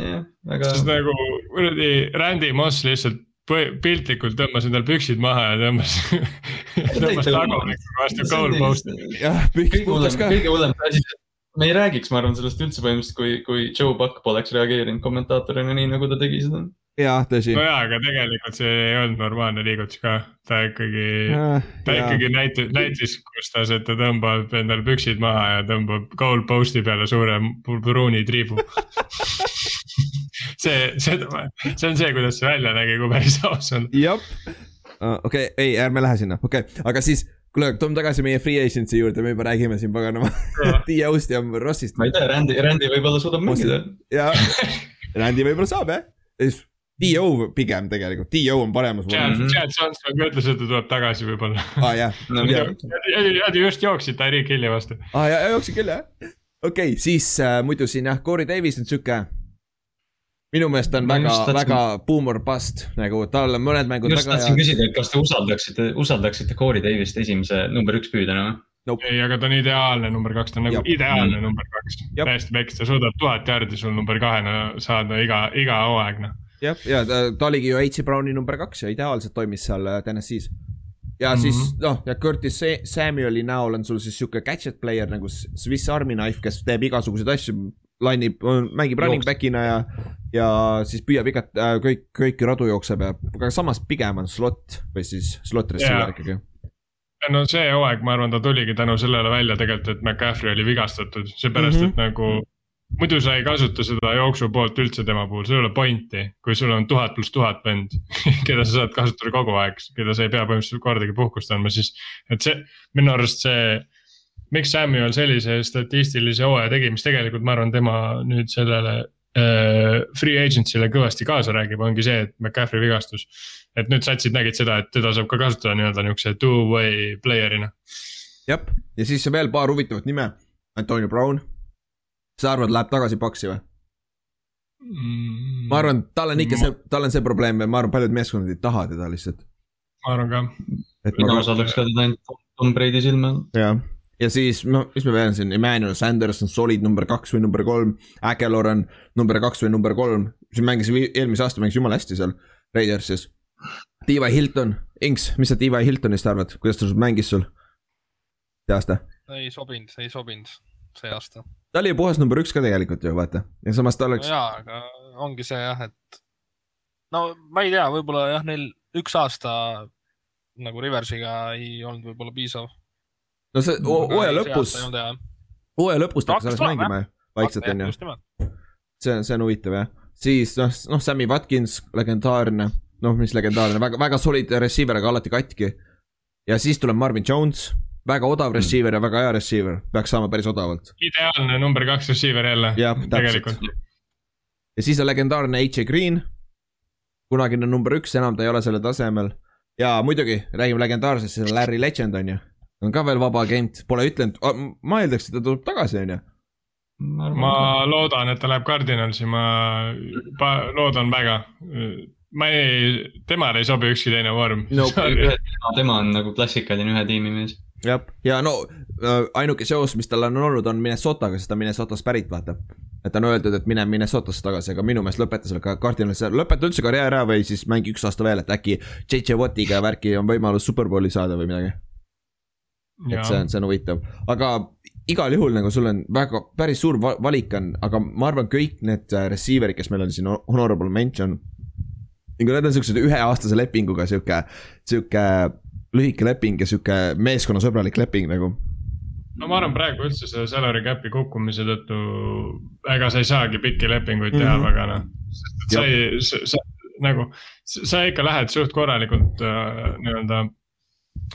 jah, väga. sest nagu kuradi Randy Moss lihtsalt piltlikult tõmbas endal püksid maha ja tõmbas, [LAUGHS] tõmbas tagumikku vastu goal post'i. jah, hullem puhtas, ka. kõige hullem asi, me ei räägiks, ma arvan, sellest üldse põhimõtteliselt, kui, kui Joe Buck poleks reageerinud kommentaatorina nii, nagu ta tegi seda. jah, tõsi no. jaa, aga tegelikult see ei olnud normaalne liigutus ka, ta ikkagi, ta ikkagi näitas, näitas, kus ta, ta tõmbab endal püksid maha ja tõmbab goal post'i peale suure pruuni triibu. [LAUGHS] see, seda, see on see, kuidas see välja nägi, kui päris aus on. jah, okei, ei, ärme lähe sinna, okei okay., aga siis, kuule, toome tagasi meie free agency juurde, me juba räägime siin paganama [LAUGHS] T-Ost ja Rossist ma ei tea, Randy, Randy võib-olla suudab mängida. ja [LAUGHS] Randy võib-olla saab jah, T-O pigem tegelikult, T-O on paremas Chad vormis. Chad Johnson ka ütles, et ta tuleb tagasi võib-olla. aa jah, [LAUGHS] no mida, Nad ju just jooksid Tyreek Hilli vastu. aa ja, ja jooksin küll jah. okei okay,, siis äh, muidu siin jah, Corey Davis on sihuke. minu meelest on väga väga boomer bust nagu tal on mõned mängud just tahtsin küsida, et kas te usaldaksite, usaldaksite Corey Davist esimese number üks püüdjana või? ei, aga ta on ideaalne number kaks, ta on nagu Jab. ideaalne number kaks. Täiesti peks, ta suudab tuhat jaardi sul number kahena saada iga, iga hooaeg noh. jah, ja ta, ta oligi ju H. Browni number kaks ja ideaalselt toimis seal äh, TNS-is. ja mm -hmm. siis noh, ja Curtis Sa- Samueli näol on sul siis sihuke gadget player nagu Swiss Army knife, kes teeb igasuguseid asju. lainib, mängib running back'ina ja, ja siis püüab igat äh,, kõik, kõiki radu jookseb ja, aga samas pigem on slot või siis slot receiver Jaa. ikkagi. no see hooaeg, ma arvan, ta tuligi tänu sellele välja tegelikult, et McCaffrey oli vigastatud, seepärast mm. -hmm. et nagu. Muidu sa ei kasuta seda jooksu poolt üldse tema puhul, sul ei ole pointi, kui sul on tuhat pluss tuhat vend, [LAUGHS] keda sa saad kasutada kogu aeg, keda sa ei pea põhimõtteliselt kordagi puhkust andma, siis. et see, minu arust see, miks Samuel sellise statistilise hooaja tegi, mis tegelikult ma arvan, tema nüüd sellele äh, free agency'le kõvasti kaasa räägib, ongi see, et McCaffrey vigastus. et nüüd satsid nägid seda, et teda saab ka kasutada nii-öelda niukse two-way player'ina. jah, ja siis veel paar huvitavat nime. Antonio Brown. Sa arvad, läheb tagasi Paksi või? ma arvan, tal on ikka see, tal on see probleem ja ma arvan, paljud meeskonnad ei taha teda lihtsalt. ma arvan ka, et mina ma, saadaks ka teda ainult Tom Brady silme all. jah, ja siis no mis me peame siin, Emmanuel Sanders on solid number kaks või number kolm. Aguilar on number kaks või number kolm, siin mängis eelmise aasta mängis jumala hästi seal Raidersis. T.Y. Hilton, Inks, mis sa T.Y. Hiltonist arvad, kuidas ta sul mängis sul? see aasta, ei sobinud, ei sobinud see aasta. Ta oli ju puhas number üks ka tegelikult ju vaata ja samas ta no oleks, jaa, aga ongi see jah, et no ma ei tea, võib-olla jah, neil üks aasta nagu Riversiga ei olnud võib-olla piisav. no see hooaja lõpus, hooaja lõpus ta hakkas alles mängima vaikselt onju. see on, see on huvitav jah, siis noh, noh Sammy Watkins, legendaarne, noh, mis legendaarne, väga, väga solid receiver, aga alati katki. ja siis tuleb Marvin Jones väga odav mm. receiver ja väga hea receiver, peaks saama päris odavalt. ideaalne number kaks receiver jälle. jah, täpselt. ja siis on legendaarne H.A. Green. kunagine number üks, enam ta ei ole sellel tasemel. ja muidugi, räägime legendaarsest, see on Larry Legend on ju. on ka veel vaba agent, pole ütlenud, ma eeldaks, et ta tuleb tagasi, on ju ma loodan, et ta läheb Cardinalsi, ma loodan väga ma ei, temale ei sobi ükski teine vorm no,. [LAUGHS] tema on nagu klassikaline ühe tiimi mees jah, ja no äh, ainuke seos, mis tal on olnud, on Minnesotaga, sest ta on Minnesotast pärit, vaata. et on öeldud, et mine Minnesotasse tagasi, aga minu meelest lõpeta selle Cardinalisse, lõpeta üldse karjäär ära või siis mängi üks aasta veel, et äkki JJ Wattiga värki on võimalus superbowli saada või midagi. et see on, see on huvitav, aga igal juhul nagu sul on väga, päris suur valik on, aga ma arvan, kõik need äh, receiver'id, kes meil on siin honorable mention. nagu need on siuksed üheaastase lepinguga sihuke, sihuke lühike leping ja sihuke meeskonnasõbralik leping nagu. no ma arvan, praegu üldse selle salary cap'i kukkumise tõttu, ega sa ei saagi pikki lepinguid teha mm -hmm. väga noh. sest et sa ei, sa, sa nagu, sa ikka lähed suht korralikult äh, nii-öelda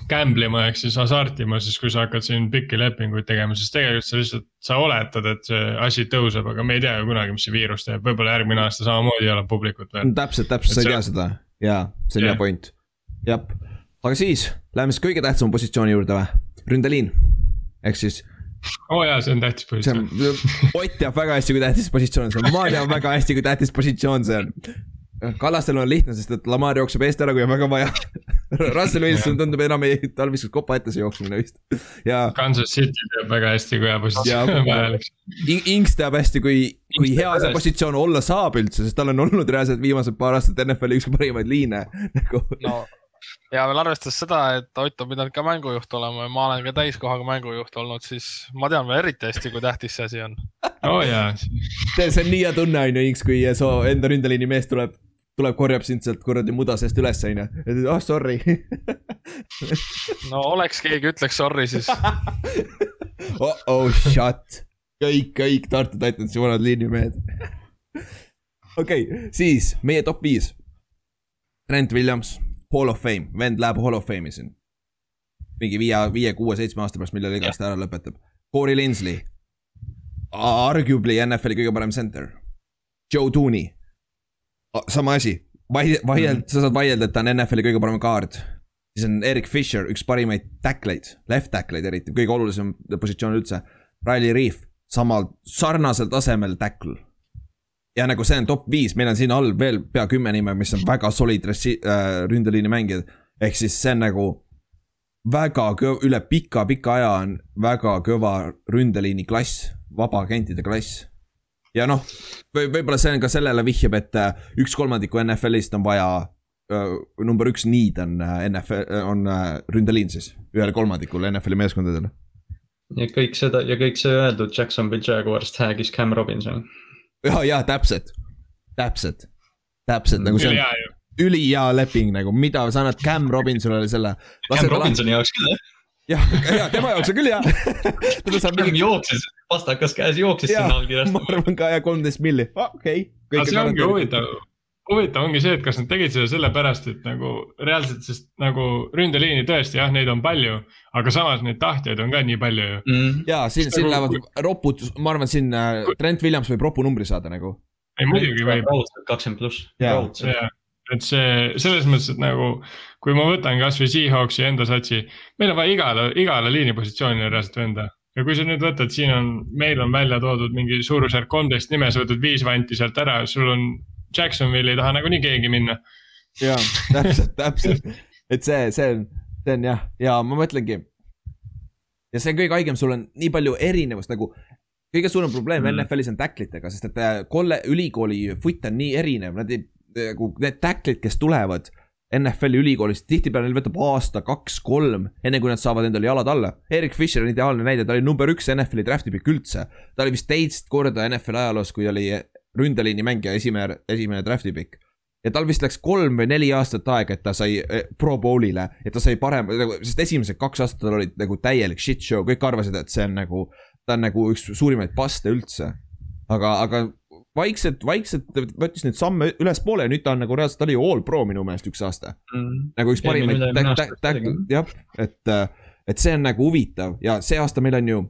gamble ima ehk siis hasartima, siis kui sa hakkad siin pikki lepinguid tegema, siis tegelikult sa lihtsalt, sa oletad, et see asi tõuseb, aga me ei tea ju kunagi, mis see viirus teeb, võib-olla järgmine aasta samamoodi ei ole publikut veel. täpselt, täpselt, sa ei tea seda ja see on hea point, jah aga siis läheme siis kõige tähtsama positsiooni juurde või, ründeliin, ehk siis. oo oh jaa, see on tähtis positsioon. Ott teab väga hästi, kui tähtis positsioon see on, ma tean väga hästi, kui tähtis positsioon see on. Kallastel on lihtne, sest et Lamar jookseb eest ära, kui on väga vaja Russell Wilson tundub enam ei, tal viskas kopa ette see jooksmine vist ja. Kansas City teab väga hästi, kui hea positsioon on [LAUGHS] vajalik. Inks teab hästi, kui, kui hea see positsioon olla saab üldse, sest tal on olnud reaalselt viimased paar aastat NFL-i üks parimaid liine nagu no ja veel arvestades seda, et Ott on pidanud ka mängujuht olema ja ma olen ka täiskohaga mängujuht olnud, siis ma tean veel eriti hästi, kui tähtis see asi on. oo jaa. see on nii hea tunne on ju, Inks, kui su enda ründeliini mees tuleb, tuleb, korjab sind sealt kuradi muda seest üles, on ju. ja ta oh sorry no oleks keegi ütleks sorry, siis [LAUGHS] oh oh shut, kõik, kõik Tartu Titansi vanad liinimehed [LAUGHS] okei okay,, siis meie top viis. Trent Williams Hall of Fame, vend läheb Hall of Fame'i siin. mingi viie, viie, kuue, seitsme aasta pärast, millal iganes ta ära lõpetab. Corey Linsley, arguably NFL-i kõige parem center. Joe Tooney, sama asi, vaield- mm, -hmm. sa saad vaielda, et ta on NFL-i kõige parem kaard. siis on Erik Fisher, üks parimaid tackleid, left tackleid eriti, kõige olulisem positsioon üldse. Riley Reef, samal, sarnasel tasemel tackle ja nagu see on top viis, meil on siin all veel pea kümme nime, mis on väga solid ressi- äh,, ründeliini mängijad. ehk siis see on nagu väga kõv-, üle pika-pika aja on väga kõva ründeliini klass, vabaagentide klass. ja noh, või võib-olla see on ka sellele vihjab, et äh, üks kolmandiku NFL-ist on vaja äh,, number üks need on äh, NFL, on äh, ründeliin siis, ühel kolmandikul NFL-i meeskondadel. ja kõik seda ja kõik see öeldud Jacksonville Jaguarist häägis Cam Robinson ja, ja täpselt, täpselt, täpselt nagu see on ülihea leping nagu, mida sa annad Cam Robinsonile selle. Cam Robinsoni jaoks küll jah jah, ja tema jaoks on küll hea [LAUGHS] teda saab mingi. jooksis, pastakas käes jooksis sinna allkirjast. ma arvan ka ja kolmteist milli, okei okay.. aga see ongi huvitav, huvitav ongi see, et kas nad tegid seda sellepärast, et nagu reaalselt, sest nagu ründeliini tõesti jah, neid on palju, aga samas neid tahtjaid on ka nii palju ju mm.. ja siin, siin nagu, lähevad ropud, ma arvan, siin äh, Trent Williams võib ropu numbri saada nagu. ei muidugi võib. kakskümmend pluss. et see selles mõttes, et nagu kui ma võtan kasvõi Seahawksi enda satsi, meil on vaja igale, igale liinipositsioonile reaalselt venda ja kui sa nüüd võtad, siin on, meil on välja toodud mingi suurusjärk kolmteist nime, sa võtad viis vanti sealt ära, sul on Jacksonville ei taha nagunii keegi minna. ja, täpselt, täpselt, et see, see on, see on jah, ja ma mõtlengi. ja see on kõige haigem, sul on nii palju erinevust nagu kõige suurem probleem mm. NFL-is on tacklitega, sest et äh, kolle, ülikooli foot on nii erinev, nad ei, nagu need tacklid, kes tulevad NFL-i ülikoolist, tihtipeale neil võtab aasta, kaks, kolm, enne kui nad saavad endale jalad alla. Erik Fischer on ideaalne näide, ta oli number üks NFL-i draft'i pikk üldse. ta oli vist teist korda NFL-i ajaloos, kui oli ründeliini mängija, esimene, esimene draft'i pikk. ja tal vist läks kolm või neli aastat aega, et ta sai eh, Pro Bowl'ile, et ta sai parem, sest esimesed kaks aastat tal olid nagu täielik shit show, kõik arvasid, et see on nagu, ta on nagu üks suurimaid paste üldse. aga, aga vaikselt, vaikselt võttis neid samme ülespoole ja nüüd ta on nagu reaalselt, ta oli ju all pro minu meelest üks aasta. nagu üks parimaid jah, et, et see on nagu huvitav ja see aasta meil on ju,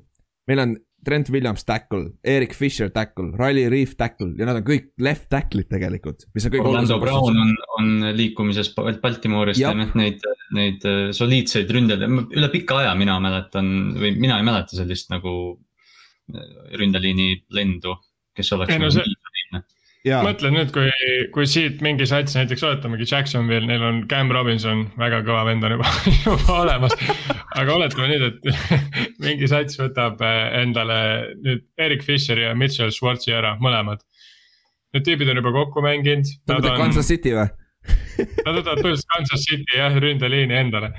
meil on Trent Williams tackle, Erik Fisher tackle, Riley Reef tackle ja nad on kõik left tackle'id tegelikult, mis on kõik Orlando Brown on, on liikumises Bal- Baltimoorist ja noh, neid, neid äh, soliidseid ründajaid, üle pika aja mina mäletan või mina ei mäleta sellist nagu äh, ründeliini lendu, kes oleks Ei, no see- mõtle nüüd, kui, kui siit mingi sats näiteks oletamegi Jacksonville, neil on Cam Robinson, väga kõva vend on juba, [LAUGHS] juba olemas. aga oletame nüüd, et [LAUGHS] mingi sats võtab eh, endale nüüd Erik Fisheri ja Mitchell Schwartzi ära, mõlemad. Need tüübid on juba kokku mänginud. ta Nad on, Kansas City või? [LAUGHS] nad võtavad põhimõtteliselt Kansas City jah, ründeliini endale.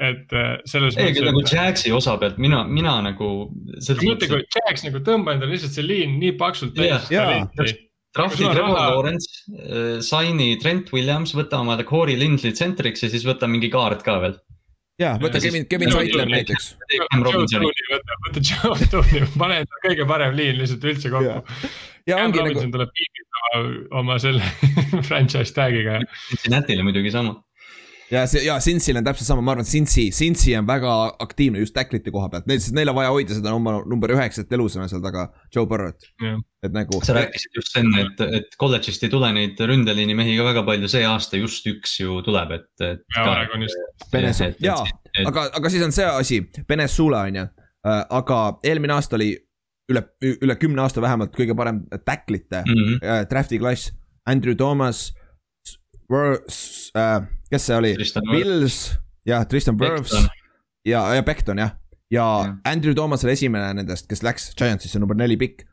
et eh, selles ei, aga nagu mõttes, Jaxi osa pealt mina, mina nagu. mõtle, kui Jax nagu tõmba endale lihtsalt see liin nii paksult täis jaa. Trahvi Trevor raha- Lawrence, saini Trent Williams, võta omale Corey Lindley tsentriks ja siis võta mingi kaart ka veel. jaa, võta Ja Kevin, Kevin Saitler näiteks. Võta, Joe Tooney, pane endale kõige parem liin lihtsalt üldse kokku. ja ongi nagu, tuleb piibitama oma selle [LAUGHS] franchise tag'iga. Cincinnati'le muidugi sama. Ja see ja Cincy'l on täpselt sama, ma arvan, et Cincy, Cincy on väga aktiivne just tacklite koha pealt, neil, sest neil on vaja hoida seda oma number üheksat elusana seal taga, Joe Burrow't. Jah. et nagu. sa rääkisid just enne, et, et kolledžist ei tule neid ründeliini mehi ka väga palju, see aasta just üks ju tuleb, et, et. Ja Oregonist. Venezuela, jaa, et- aga, aga siis on see asi, Venezuela on ju, aga eelmine aasta oli üle, üle kümne aasta vähemalt kõige parem tacklite mm. Äh, draft'i klass. Andrew Thomas, äh, kes see oli, Tristan Wirfs. Wills ja Tristan Beckton. ja, ja Beckton jah. ja Jah. Andrew Thomas oli esimene nendest, kes läks Giantsisse number neli pikk.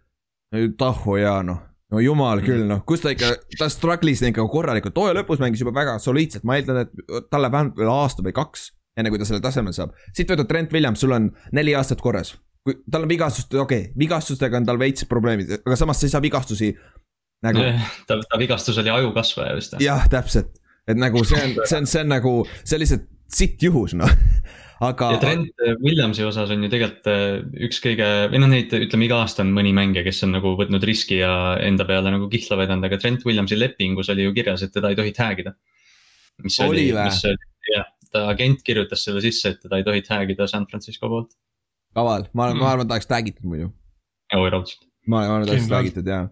Tahu ja noh, no jumal küll noh, kus ta ikka, ta struggle'is ikka korralikult, hooaja lõpus mängis juba väga soliidselt, ma eeldan, et tal läheb vähemalt veel aasta või kaks, enne kui ta sellel tasemel saab. siit võtad Trent Williams, sul on neli aastat korras. kui tal on vigastust, okei okay,, vigastustega on tal veits probleemid, aga samas sa ei saa vigastusi nagu [LAUGHS] ta, ta vigastus oli ajukasvaja vist. jah, täpselt, et nagu see on, see on, see on nagu, see on lihtsalt sitt juhus noh, [LAUGHS] aga ja Trent Williamsi osas on ju tegelikult äh, üks kõige, või noh, neid ütleme iga aasta on mõni mängija, kes on nagu võtnud riski ja enda peale nagu kihla vedanud, aga Trent Williamsi lepingus oli ju kirjas, et teda ei tohi tag ida. mis Oli mis oli, jah, ta agent kirjutas selle sisse, et teda ei tohi tag ida San Francisco poolt. kaval, ma, ma arvan, ta oleks tag itud muidu. oi raudselt. ma arvan, et ta oleks tag itud jaa.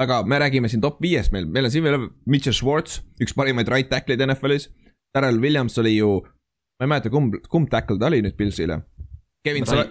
Aga me räägime siin top viiest meil, meil on siin veel Mitchell Schwartz, üks parimaid right tackle'id NFL-is. Darrel Williams oli ju, ma ei mäleta, kumb, kumb tackle ta oli nüüd Pilsile. Kevin Sa-,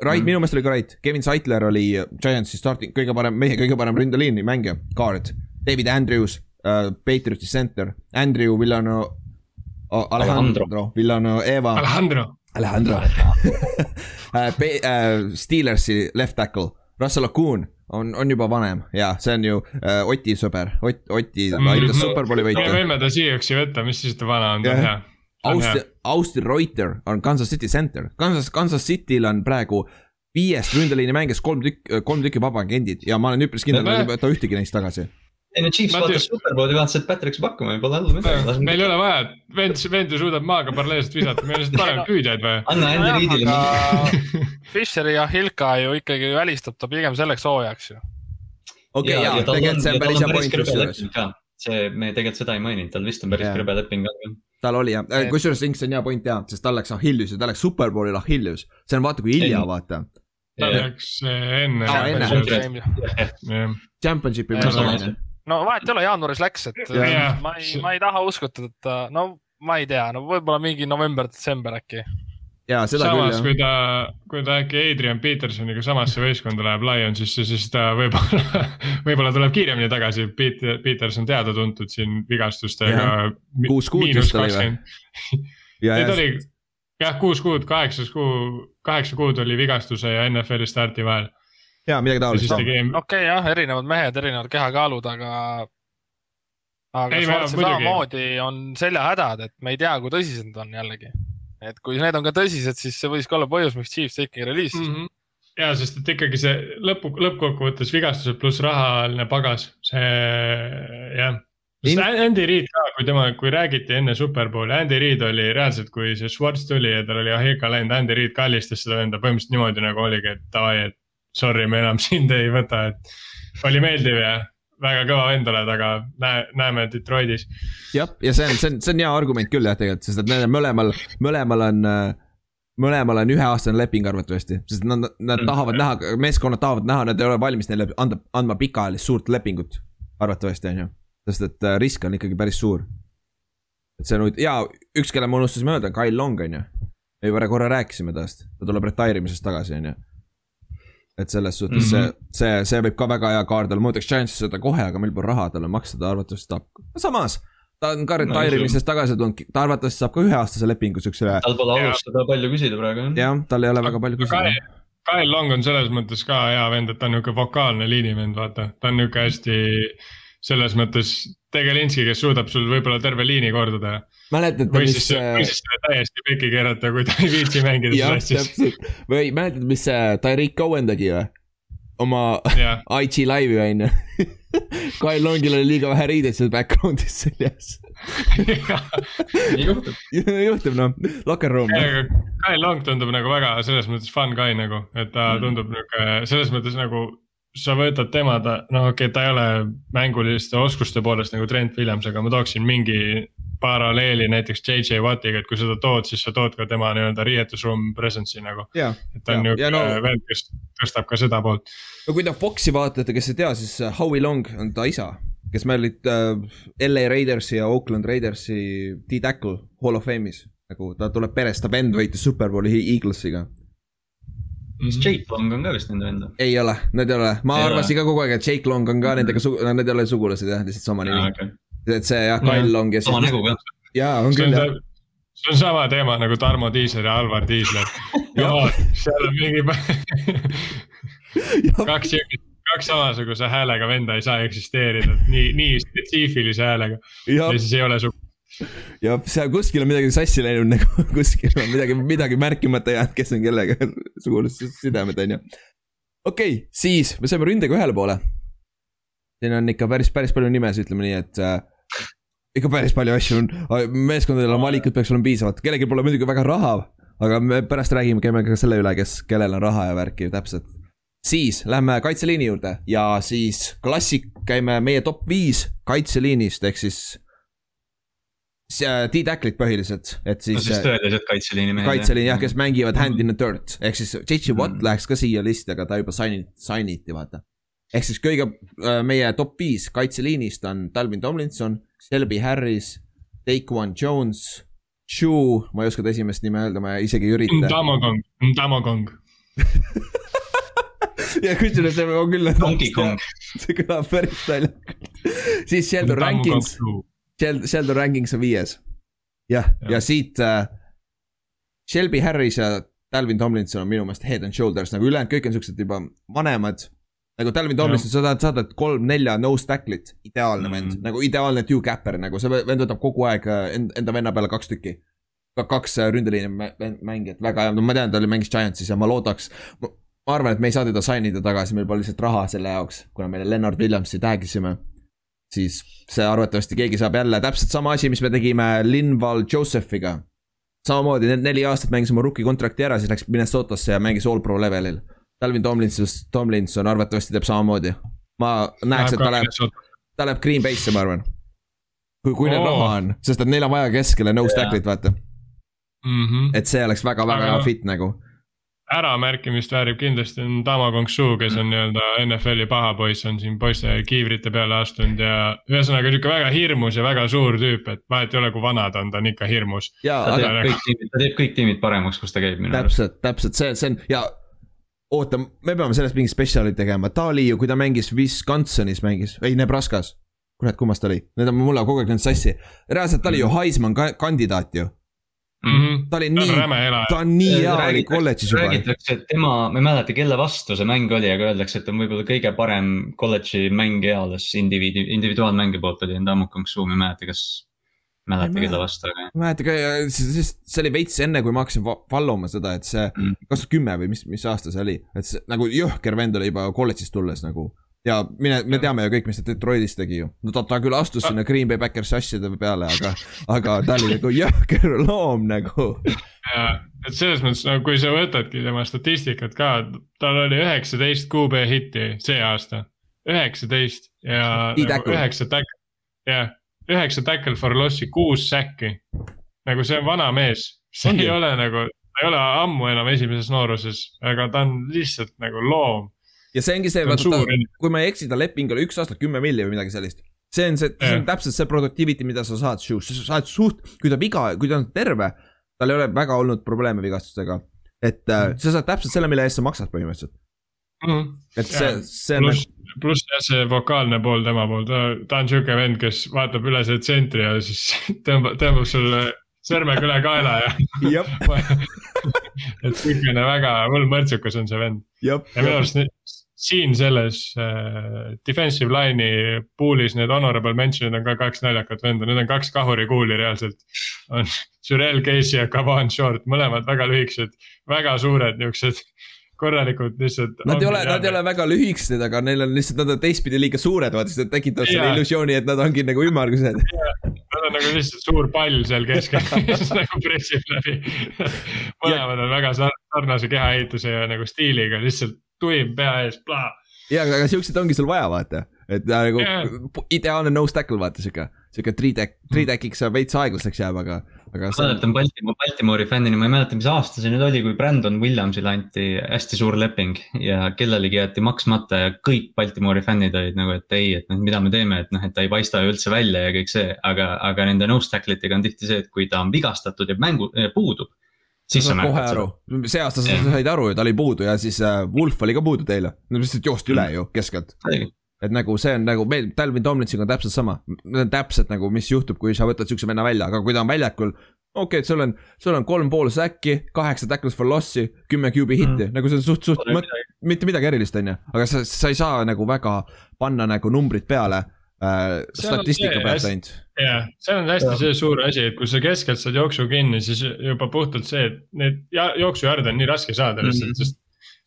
Right, minu meelest oli ka Right, Kevin Saitler oli Giantsi starting, kõige parem, meie kõige parem ründeliini mängija, guard. David Andrews uh,, Patriotsi center, Andrew Villano oh,, Alejandro, Alejandro Villanueva, Alejandro, Alejandro uh,. Uh, Steelersi left tackle, Russell Okun on, on juba vanem. Ja see on ju uh, Oti sõber, Ott, Oti Mm, aitas no, superbowli võita. võime ta siia üksi võtta, mis siis ta vana on, ta on hea. ta Austin Austin Reuter on Kansas City center, Kansas, Kansas City'l on praegu viiest ründeliini mängijast kolm tükki, kolm tükki vabaagendid ja ma olen üpris kindel, et võta ühtegi neist tagasi. Ei no Chiefs vaatas Superbowli, vaatas, et Patrick's pakkuma ei pole halba midagi. meil ei ole vaja, vend, vend ju suudab maaga paralleelselt visata, meil on lihtsalt parem püüdjaid vaja. anna Andy Reidile mingi. [LAUGHS] Fisheri ja Hilka ju ikkagi välistab ta pigem selleks hooajaks ju. okei, jaa, tegelikult see on päris hea point kusjuures. see, me tegelikult seda ei maininud, tal vist on päris krõbe leping ka. tal oli jah, kusjuures Inks on hea point jaa, sest tal läks Achilles ja ta läks Superbowlil Achilles. see on vaata kui hilja vaata. ta läks enne enne. jah. Championship'i. No vahet ei ole, jaanuaris läks, et Jah. ma ei, ma ei taha uskuda, et no ma ei tea, no võib-olla mingi november-detsember äkki. seda samas, küll kui ta, kui ta äkki Adrian Petersoniga samasse võistkonda läheb Lionsisse, siis ta võib-olla, [LAUGHS] võib-olla tuleb kiiremini tagasi. Peter, Peterson teada-tuntud siin vigastustega. Kuus kuud vist oli või? [LAUGHS] ja, ei, ta ja oli jah, kuus kuud, kaheksas kuu, kaheksa kuud oli vigastuse ja NFL-i starti vahel. Ja midagi taolist. okei jah, erinevad mehed, erinevad kehakaalud, aga. aga samamoodi on seljahädad, et me ei tea, kui tõsised nad on jällegi. et kui need on ka tõsised, siis see võis ka olla põhjus, miks Chiefs ikkagi reliisis mm. -hmm. ja sest, et ikkagi see lõpu, lõppkokkuvõttes vigastused pluss rahaline pagas, see jah, Andy Reid ka, kui tema, kui räägiti enne Superbowli, Andy Reid oli reaalselt, kui see Schwartz tuli ja tal oli Ahika läinud, Andy Reid kallistas seda venda põhimõtteliselt niimoodi nagu oligi, et davai, et sorry, me enam [LAUGHS] sind ei võta, et oli meeldiv ja väga kõva vend oled, aga näe, näeme Detroitis. jah, ja see on, see on, see on hea argument küll jah, tegelikult, sest et nendel mõlemal, mõlemal on mõlemal on üheaastane leping arvatavasti, sest nad, nad Mm. tahavad näha, meeskonnad tahavad näha, nad ei ole valmis neile anda, andma pikaajalist suurt lepingut. arvatavasti on ju, sest et äh, risk on ikkagi päris suur. et see on huvitav ja üks, kelle me unustasime öelda, Kyle Long on ju. me juba korra rääkisime tast, ta tuleb retire imisest tagasi, on ju. Et selles suhtes mm. -hmm. see, see, see võib ka väga hea kaart olla, ma võtaks Giantsisse seda kohe, aga meil pole raha talle maksta, ta arvatavasti tahab. samas, ta on ka retire imisest tagasi tulnud, ta arvatavasti saab ka üheaastase lepingu siuksele. tal pole alustada palju küsida praegu jah. jah, tal ei ole väga palju küsida Kyle, Kyle Long on selles mõttes ka hea vend, et ta on niuke vokaalne liinivend, vaata, ta on niuke hästi selles mõttes tegelinski, kes suudab sul võib-olla terve liini korda teha. mäletate, või mis siis, või siis selle täiesti pekki keerata, kui ta ei viitsi mängida sassis. täpselt või mäletad, mis see Tyreek Cohen tegi või? oma jah, [LAUGHS] IG laivi on ju. [LAUGHS] Kyle Longil oli liiga vähe riideid seal background'is seljas. nii juhtub. [LAUGHS] juhtub noh, locker room. aga Kyle Long tundub nagu väga selles mõttes fun guy nagu, et ta Mm. tundub niuke selles mõttes nagu sa võtad tema, ta, noh, okei okay,, ta ei ole mänguliste oskuste poolest nagu Trent Williams, aga ma tooksin mingi paralleeli näiteks JJ Wattiga, et kui sa ta tood, siis sa tood ka tema nii-öelda riietusruum presence'i nagu. et ta on ja no- vend, kes tõstab ka seda poolt. no kui te Foxi vaatate, kes ei tea, siis äh, Howie Long on ta isa, kes meil olid äh, LA Raidersi ja Oakland Raidersi D-Tackle Hall of Fame'is. nagu ta tuleb perest, ta vend võitis Superbowli Eaglesiga. kas Jake Long on ka vist nende vend? ei ole, need ei ole, ma Ei arvasin ka kogu aeg, et Jake Long on ka nendega sugu-, need ei ole sugulased jah, lihtsalt sama nimi. Et see jah, Kyle Long ja sama nägu ka. jaa, on küll on jah., see on sama teema nagu Tarmo Tiisler ja Alvar Tiisler. [LAUGHS] seal on mingi kaks siukest, kaks samasuguse häälega venda ei saa eksisteerida, nii, nii spetsiifilise häälega ja siis ei ole su-. ja seal kuskil on midagi sassi läinud nagu [LAUGHS] kuskil on midagi, midagi märkimata jäänud, kes on kellega [LAUGHS] sugulussidemed on ju. okei okay,, siis me saime ründega ühele poole. siin on ikka päris, päris palju nimesid, ütleme nii, et äh, ikka päris palju asju on, meeskondadel on valikud peaks olema piisavalt, kellelgi pole muidugi väga raha. aga me pärast räägime, käime ka selle üle, kes, kellel on raha ja värki täpselt. siis lähme kaitseliini juurde ja siis klassik, käime meie top viis kaitseliinist ehk siis D-Tacklit põhiliselt, et no siis siis äh, tõelised kaitseliini mehed. kaitseliin jah, kes mängivad hand in the dirt ehk siis JJ Watt Mm. läheks ka siia listi, aga ta juba sign, sign iti vaata. Ehk siis kõige äh, meie top viis kaitseliinist on Dalvin Tomlinson, Shelby Harris, Daquan Jones, Chu, ma ei oska ta esimest nime öelda, ma isegi ei ürita. Ndamogong, Ndamogong. ja kusjuures see on küll. Donkey Kong. [LAUGHS] see kõlab päris naljakalt. siis Sheldon Rankins, Sheldon Rankins on viies. Jah. ja siit äh, Shelby Harris ja Dalvin Tomlinson on minu meelest head and shoulders nagu ülejäänud kõik on siuksed juba vanemad. Nagu Dalvin Tomlinson, sa tahad saada kolm-nelja nose tacklit, ideaalne Mm. vend, nagu ideaalne two capper nagu see vend võtab kogu aeg äh, end- enda venna peale kaks tükki. kaks äh, ründeliini mä- mä- mängijat, väga hea, no ma tean, ta oli mängis Giantsis ja ma loodaks. ma arvan, et me ei saa teda sign ida tagasi, meil pole lihtsalt raha selle jaoks, kuna me Lennart Williamsi tag isime siis see arvatavasti keegi saab jälle täpselt sama asi, mis me tegime Linval Josephiga. samamoodi need neli aastat mängis oma rookie kontrakti ära, siis läks Minnesotasse ja mängis all pro levelil. Dalvin Tomlinson, Tomlinson arvatavasti teeb samamoodi. ma näeks, et ta läheb, ta läheb Green Bay'sse, ma arvan. kui, kui neil raha on, sest et neil on vaja keskele no Jaa. stack'it, vaata, et see oleks väga-väga hea Aga- fit nagu. äramärkimist väärib kindlasti on Tamagong Su, kes on nii-öelda NFL-i paha poiss, on siin poiste kiivrite peale astunud ja ühesõnaga sihuke väga hirmus ja väga suur tüüp, et vahet ei ole, kui vana ta on, ta on ikka hirmus. ta teeb kõik tiimid, ta teeb kõik tiimid paremaks, kus ta käib minu arust. täpselt, täpselt see, see on ja oota, me peame sellest mingi spetsiali tegema, ta oli ju, kui ta mängis Wisconsinis mängis, ei Nebraskas. kurat, kummas ta oli, need on mulle kogu aeg läinud sassi. reaalselt ta oli ju Heisman ka- kandidaat ju, ta oli ta nii, ta on nii hea oli kolledžis juba. räägitakse, et tema, ma ei mäleta, kelle vastu see mäng oli, aga öeldakse, et ta on võib-olla kõige parem kolledži mängija alles indiviidi, individuaalmängu poolt oli Ndamuk Kongsu, ma ei mäleta, kas. Mäleta, kelle vastu, aga ma ei mäleta ka, sest see oli veits enne, kui ma hakkasin follow ma seda, et see Mm. kaks tuhat kümme või mis, mis aasta see oli, et see nagu jõhker vend oli juba kolledžist tulles nagu. Ja mine, me teame ju kõik, mis ta Detroitis tegi ju. no ta, ta küll astus sinna Green Bay Packersi asjade peale, aga, aga ta oli nagu jõhker loom nagu. ja, et selles mõttes, no kui sa võtadki tema statistikat ka, tal oli üheksateist QB hitti see aasta, üheksateist ja nagu üheksa tackle, jah, üheksa tackle for loss'i, kuus säkki. nagu see on vana mees, see Ongi. ei ole nagu, ta ei ole ammu enam esimeses nooruses, aga ta on lihtsalt nagu loom. ja see ongi see, vaata kui ma ei eksi, ta leping oli üks aasta kümme milli või midagi sellist. see on see, see on täpselt see productivity, mida sa saad, sa saad suht, kui ta viga, kui ta on terve, tal ei ole väga olnud probleeme vigastustega. et äh, sa saad täpselt selle, mille eest sa maksad põhimõtteliselt, et see see on pluss, pluss jah, see vokaalne pool tema pool, ta, ta on siuke vend, kes vaatab üle see tsentri ja siis [LAUGHS] tõmbab, tõmbab sulle sõrmega üle kaela ja [LAUGHS] et siukene väga võlmõrtsukas on see vend. Ja minu arust siin selles äh, defensive line'i pool'is need honorable mention'id on ka kaks naljakat venda, need on kaks kahurikuuli reaalselt. on Jurel Casey ja Kavan Short, mõlemad väga lühikesed, väga suured niuksed korralikud lihtsalt. Nad ei ole, nad ei ole väga lühikesed, aga neil on lihtsalt, nad on teistpidi liiga suured, vaata, siis nad tekitavad selle illusiooni, et nad ongi nagu ümmargused. [LAUGHS] Nad on nagu lihtsalt suur pall seal keskel, [LAUGHS] [LAUGHS] mis nagu pressib läbi. mõlemad on väga sar- sarnase kehaehituse ja nagu stiiliga, lihtsalt tuim pea ees, plaa. ja, aga siukseid ongi sul vaja, vaata, et ta nagu Jaa. ideaalne nose tackle, vaata siuke, siuke three tack, three tack'iks veits aeglaseks jääb, aga, aga see mäletan Baltimore, Baltimore'i fännina, ma ei mäleta, mis aasta see nüüd oli, kui Brandon Williamsile anti hästi suur leping ja kellelegi jäeti maksmata ja kõik Baltimore'i fännid olid nagu, et ei, et noh, mida me teeme, et noh, et ta ei paista ju üldse välja ja kõik see, aga, aga nende nose tackle itega on tihti see, et kui ta on vigastatud ja mängu, puudub. siis sa saad kohe aru. See aasta sa said aru ju, ta oli puudu ja siis äh, Wolf oli ka puudu teile, no lihtsalt joosti üle ju keskelt. Et nagu see on nagu meil, Talvin Tomlinsiga on täpselt sama, need on täpselt nagu, mis juhtub, kui sa võtad siukse venna välja, aga kui ta on väljakul. okei okay,, sul on, sul on kolm pool säkki, kaheksa tackles for loss'i, kümme QB hitti mm., nagu see on suht, suht mõt-, mitte midagi erilist, on ju, aga sa, sa ei saa nagu väga panna nagu numbrid peale äh, statistika see, pealt ainult. jah, see on hästi see suur asi, et kui sa keskelt saad jooksu kinni, siis juba puhtalt see, et neid ja- jooksujarde on nii raske saada lihtsalt mm, -hmm. sest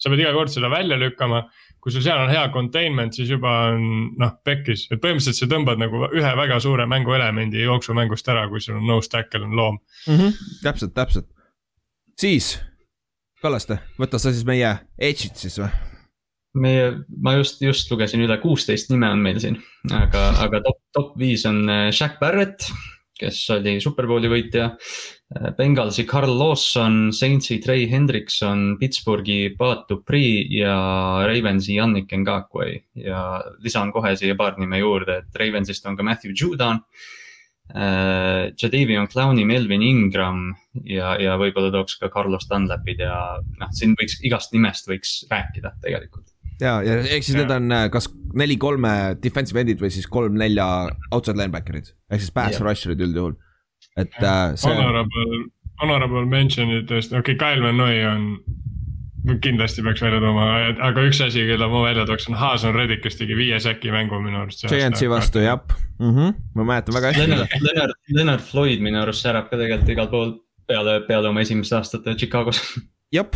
sa pead iga kord seda välja lükkama. Kui sul seal on hea containment, siis juba on noh, pekkis, et põhimõtteliselt sa tõmbad nagu ühe väga suure mänguelemendi jooksumängust ära, kui sul on nose tackle on loom. mm. -hmm. täpselt, täpselt. siis, Kallaste, võta sa siis meie edge'id siis või? meie, ma just, just lugesin üle, kuusteist nime on meil siin, aga, aga top, top viis on äh, Shaq Barrett, kes oli superbowli võitja. Bengalsi Carl Lawson, Saintsi Trey Hendrikson, Pittsburghi Pat Dupri ja Ravensi Yannick Ngakwe ja lisan kohe siia paar nime juurde, et Ravensist on ka Matthew Judon äh,. Jadavion Clowni, Melvin Ingram ja, ja võib-olla tooks ka Carlos Dunlapid ja noh, siin võiks igast nimest võiks rääkida tegelikult. ja, ja ehk siis Ja. need on äh, kas neli-kolme defensive end'id või siis kolm-nelja outside linebacker'id ehk siis pass rusher'id üldjuhul. et äh, see, Honorable, honorable mention itest, okei okay,, Kyle Manoi on, kindlasti peaks välja tooma, aga üks asi, kelle ma välja tooks, on Hasan Reddick, kes tegi viie säki mängu minu arust. Giantsi vastu, jah mm. -hmm. ma mäletan väga hästi Leonard Leonard, Leonard Floyd minu arust särab ka tegelikult igal pool peale, peale oma esimest aastat Chicagos. jah,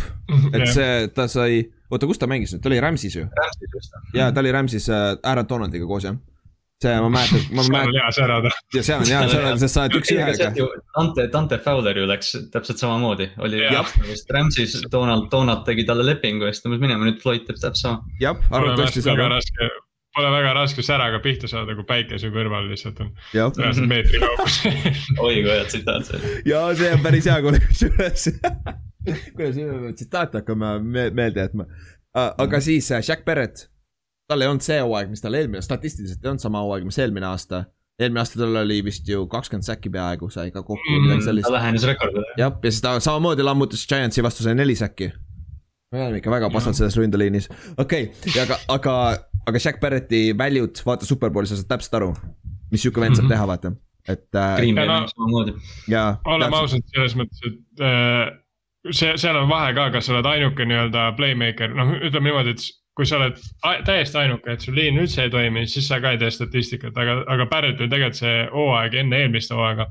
et see, ta sai, oota, kus ta mängis nüüd, ta oli Rams'is ju ja ta oli Rams'is äh, Aaron Donaldiga koos jah. see ma mäletan, ma seal mäletan on hea särada. ja seal on seal on, sest sa oled üks-ühega. Dante, Dante Fowler ju läks täpselt samamoodi, oli vist Rams'is, Donald, Donald tegi talle lepingu ja siis tõmbas minema, nüüd Floyd teeb täpselt sama. jah, Pole arvatavasti väga saab, raske, pole väga raske säraga pihta saada, kui päike su kõrval lihtsalt on reaalselt meetri kaugusel. [LAUGHS] oi kui hea tsitaat see oli. ja see on päris hea, kusjuures. [LAUGHS] kuidas tsitaate hakkame me meelde jätma. aga siis äh, Jack Barrett, tal ei olnud see hooaeg, mis tal eelmine, statistiliselt ei olnud sama hooaeg, mis eelmine aasta. eelmine aasta tal oli vist ju kakskümmend säkki peaaegu sai ka kokku või midagi ta sellist. lähenes rekordile. jah, ja siis ta samamoodi lammutas Giantsi vastu sai neli säkki. me oleme ikka väga pasad selles ründeliinis, okei okay,, aga, aga, aga Jack Barretti value'd, vaata superbowli, sa saad täpselt aru, mis sihuke vend saab teha, vaata, et äh, no- oleme ausad selles mõttes, et äh, see, seal on vahe ka, kas sa oled ainuke nii-öelda playmaker, noh, ütleme niimoodi, et kui sa oled täiesti ainuke, et sul liin üldse ei toimi, siis sa ka ei tee statistikat, aga, aga Barrettil tegelikult see hooaeg enne eelmist hooaega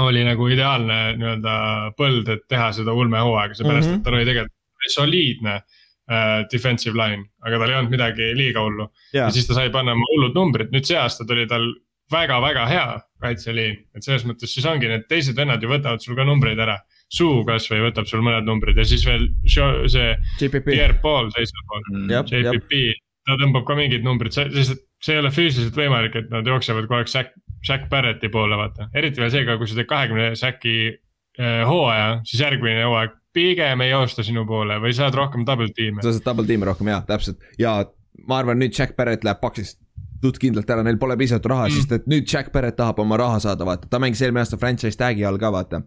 oli nagu ideaalne nii-öelda põld, et teha seda ulmehooaega, seepärast mm. -hmm. et tal oli tegelikult soliidne uh, defensive line, aga tal ei olnud midagi liiga hullu. ja ja siis ta sai panna oma hullud numbrid, nüüd see aasta tuli tal väga-väga hea kaitseliin, et selles mõttes siis ongi need teised vennad ju võtavad sul ka numbreid ära. Suu kasvõi võtab sul mõned numbrid ja siis veel see Pierre Paul teisel pool, jah, JPP, ta tõmbab ka mingid numbrid, sest see ei ole füüsiliselt võimalik, et nad jooksevad kogu aeg Zack, Zack Barretti poole, vaata. eriti veel seega, kui sa teed kahekümne Zacki äh, hooaja, siis järgmine hooaeg pigem ei joosta sinu poole või saad rohkem double tiim'e. sa saad double tiim'i rohkem ja täpselt ja ma arvan, nüüd Jack Barrett läheb Paxist tut kindlalt ära, neil pole piisavalt raha mm., sest et nüüd Jack Barrett tahab oma raha saada, vaata, ta mängis eelmine aasta franchise tag'i all ka, vaata.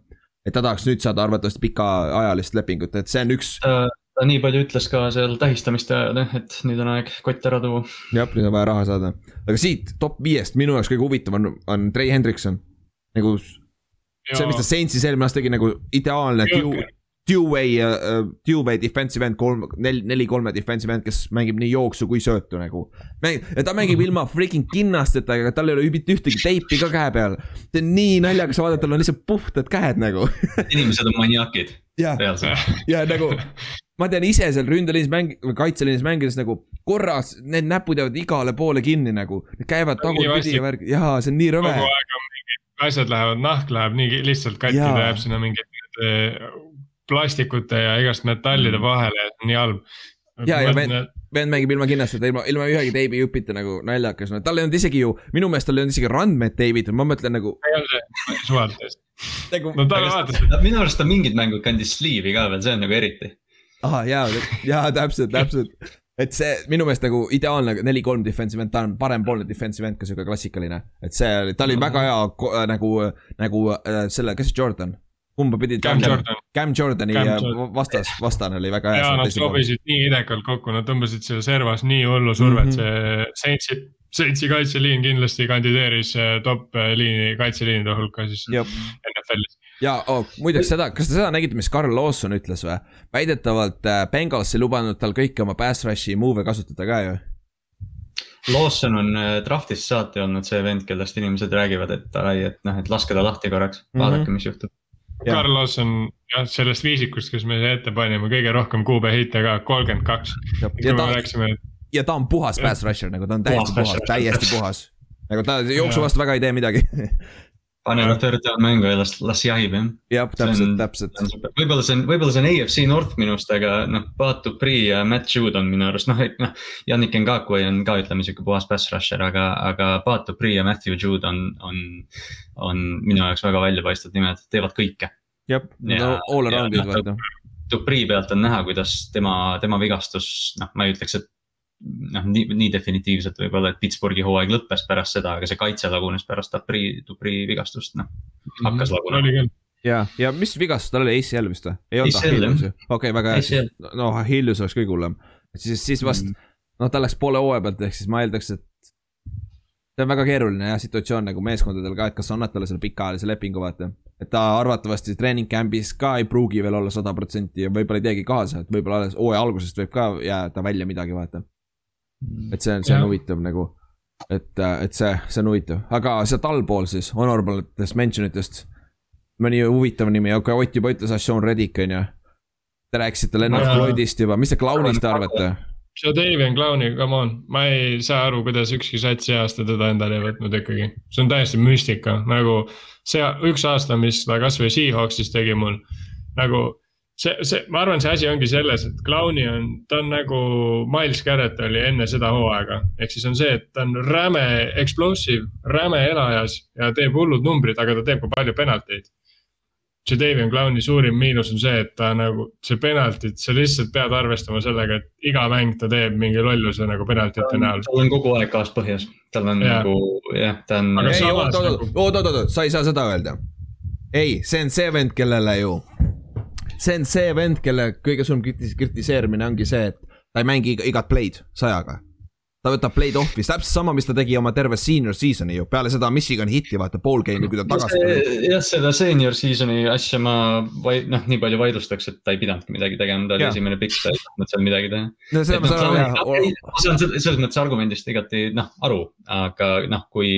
Et ta tahaks nüüd saada arvatavasti pikaajalist lepingut, et see on üks, ta, nii palju ütles ka seal tähistamiste ajal jah, et nüüd on aeg kott ära tuua. jah, nüüd on vaja raha saada. aga siit top viiest minu jaoks kõige huvitavam on, on Trey Hendrikson. nagu see, mis ta Saintsis eelmine aasta tegi nagu ideaalne Jõhker. Two-way uh,, two-way defensive end, kolm, neli, neli-kolme defensive end, kes mängib nii jooksu kui söötu nagu. ja ta mängib ilma freaking kinnasteta, aga tal ei ole mitte ühtegi teipi ka käe peal. see on nii naljakas vaadata, tal on lihtsalt puhtad käed nagu. inimesed on maniakid, ja, ja nagu ma tean ise seal ründeliinis mäng-, kaitseliinis mängides nagu korras need näpud jäävad igale poole kinni nagu. Need käivad tagurpidi ja värk, jaa, see on nii rõve asjad lähevad, nahk läheb nii lihtsalt katki, ta jääb sinna mingite eh, plastikute ja igast metallide vahele ja see on nii halb. Mm. Ja, ja me- vend mängib ilma kinnasteta, ilma, ilma ühegi teibi jupita nagu naljakas, no tal ei olnud isegi ju, minu meelest tal ei olnud isegi randmed teibitud, ma mõtlen nagu, ei olnud suvates. nagu no ta vaatas, minu arust ta mingid mängud kandis sliivi ka veel, see on nagu eriti. ahah, jaa, jaa, täpselt, täpselt. et see minu meelest nagu ideaalne neli-kolm defensive end, ta on parempoolne defensive end ka sihuke klassikaline. et see, ta oli väga hea nagu, nagu äh, selle, kes see Jordan, kumba pidi. Cam Jordan Cam Jordani Cam Jordan. vastas, vastane oli väga hea. ja nad sobisid nii idekalt kokku, nad tõmbasid selle servas nii hullu survet mm, -hmm. see Saintsi, Saintsi kaitseliin kindlasti kandideeris eh, top eh, liini, kaitseliinide hulka siis. NFL-is. ja oh, muideks seda, kas te seda nägite, mis Carl Lawson ütles või? väidetavalt äh, Bengals ei lubanud tal kõiki oma pass rush'i move'e kasutada ka ju. Lawson on draft'ist saati olnud see vend, kellest inimesed räägivad, et ai, et noh, et laske ta lahti korraks, vaadake mm, -hmm. mis juhtub. Carl Lawson, jah, sellest viisikust, kes me ette panime, kõige rohkem QB heite ka, kolmkümmend kaks. ja ta, rääkisime, ja ta on puhas pass rusher nagu ta on täiesti Puhas puhas, täiesti puhas. nagu ta jooksu vastu väga ei tee midagi. [LAUGHS] pane down mängu ja las, las jahib jah. jah, täpselt, täpselt. võib-olla see on, võib-olla see on AFC North minu arust, aga noh, Pat Dupri ja Matt Jude on minu arust noh, et noh. Yannick Ngakwe on ka ütleme sihuke puhas pass rusher, aga, aga Pat Dupri ja Matthew Jude on, on, on minu jaoks väga väljapaistvad nimed, teevad kõike. jah, Ja- all around'id noh, vaata. Dupri pealt on näha, kuidas tema, tema vigastus, noh, ma ei ütleks, et noh, nii, nii definitiivselt võib-olla, et Pittsburghi hooaeg lõppes pärast seda, aga see kaitse lagunes pärast Dupri, Dupri vigastust, noh. hakkas lagunema. ja, ja mis vigastus tal oli, ACL vist või? ei olnud Achilles ju, okei, väga hea no Achilles oleks kõige hullem. siis, siis vast Mm. noh, ta läks poole hooaja pealt, ehk siis ma eeldaks, et see on väga keeruline jah situatsioon nagu meeskondadel ka, et kas annad talle selle pikaajalise lepingu, vaata. et ta arvatavasti treening camp'is ka ei pruugi veel olla sada protsenti ja võib-olla ei teegi kaasa, et võib-olla alles hooaja algusest võib ka jääda välja midagi, vaata. Et see on, see on Jah. huvitav nagu, et, et see, see on huvitav, aga sealt allpool siis honorable itest mention itest. mõni huvitav nimi, okei, Ott juba ütles, Sean Reddick on ju. Te rääkisite Lennart. Floydist juba, mis te Clownist arvate? Jadavian Clowni, come on, ma ei saa aru, kuidas ükski sats see aasta teda endale ei võtnud ikkagi. see on täiesti müstika, nagu see üks aasta, mis ta kasvõi Seahawksis tegi mul. nagu see, see, ma arvan, see asi ongi selles, et Clowni on, ta on nagu Miles Garrett oli enne seda hooaega. ehk siis on see, et ta on räme explosive, räme elajas ja teeb hullud numbrid, aga ta teeb ka palju penalteid. Jadavian Clowni suurim miinus on see, et ta nagu, see penaltid, sa lihtsalt pead arvestama sellega, et iga mäng ta teeb mingi lolluse nagu penaltite näol. tal on kogu aeg kaaspõhjas, tal on Jaa. nagu jah, ta on oot, nagu- oot, oot, oot, sa ei saa seda öelda. ei, see on see vend, kellele ju, see on see vend, kelle kõige suurem kritis- kritiseerimine ongi see, et ta ei mängi iga- igat play'd sajaga. ta võtab play'd off'is, täpselt sama, mis ta tegi oma terve senior season'i ju, peale seda Michigan hitti, vaata, pool game'i, kui ta tagasi tuli. jah, seda senior season'i asja ma vai-, noh, nii palju vaidlustaks, et ta ei pidanudki midagi tegema, ta oli Jaa. esimene pikk, ta ei tahtnud seal midagi teha. no see noh, on ta- jah, ma saan selles mõttes argumendist igati noh, aru, aga noh, kui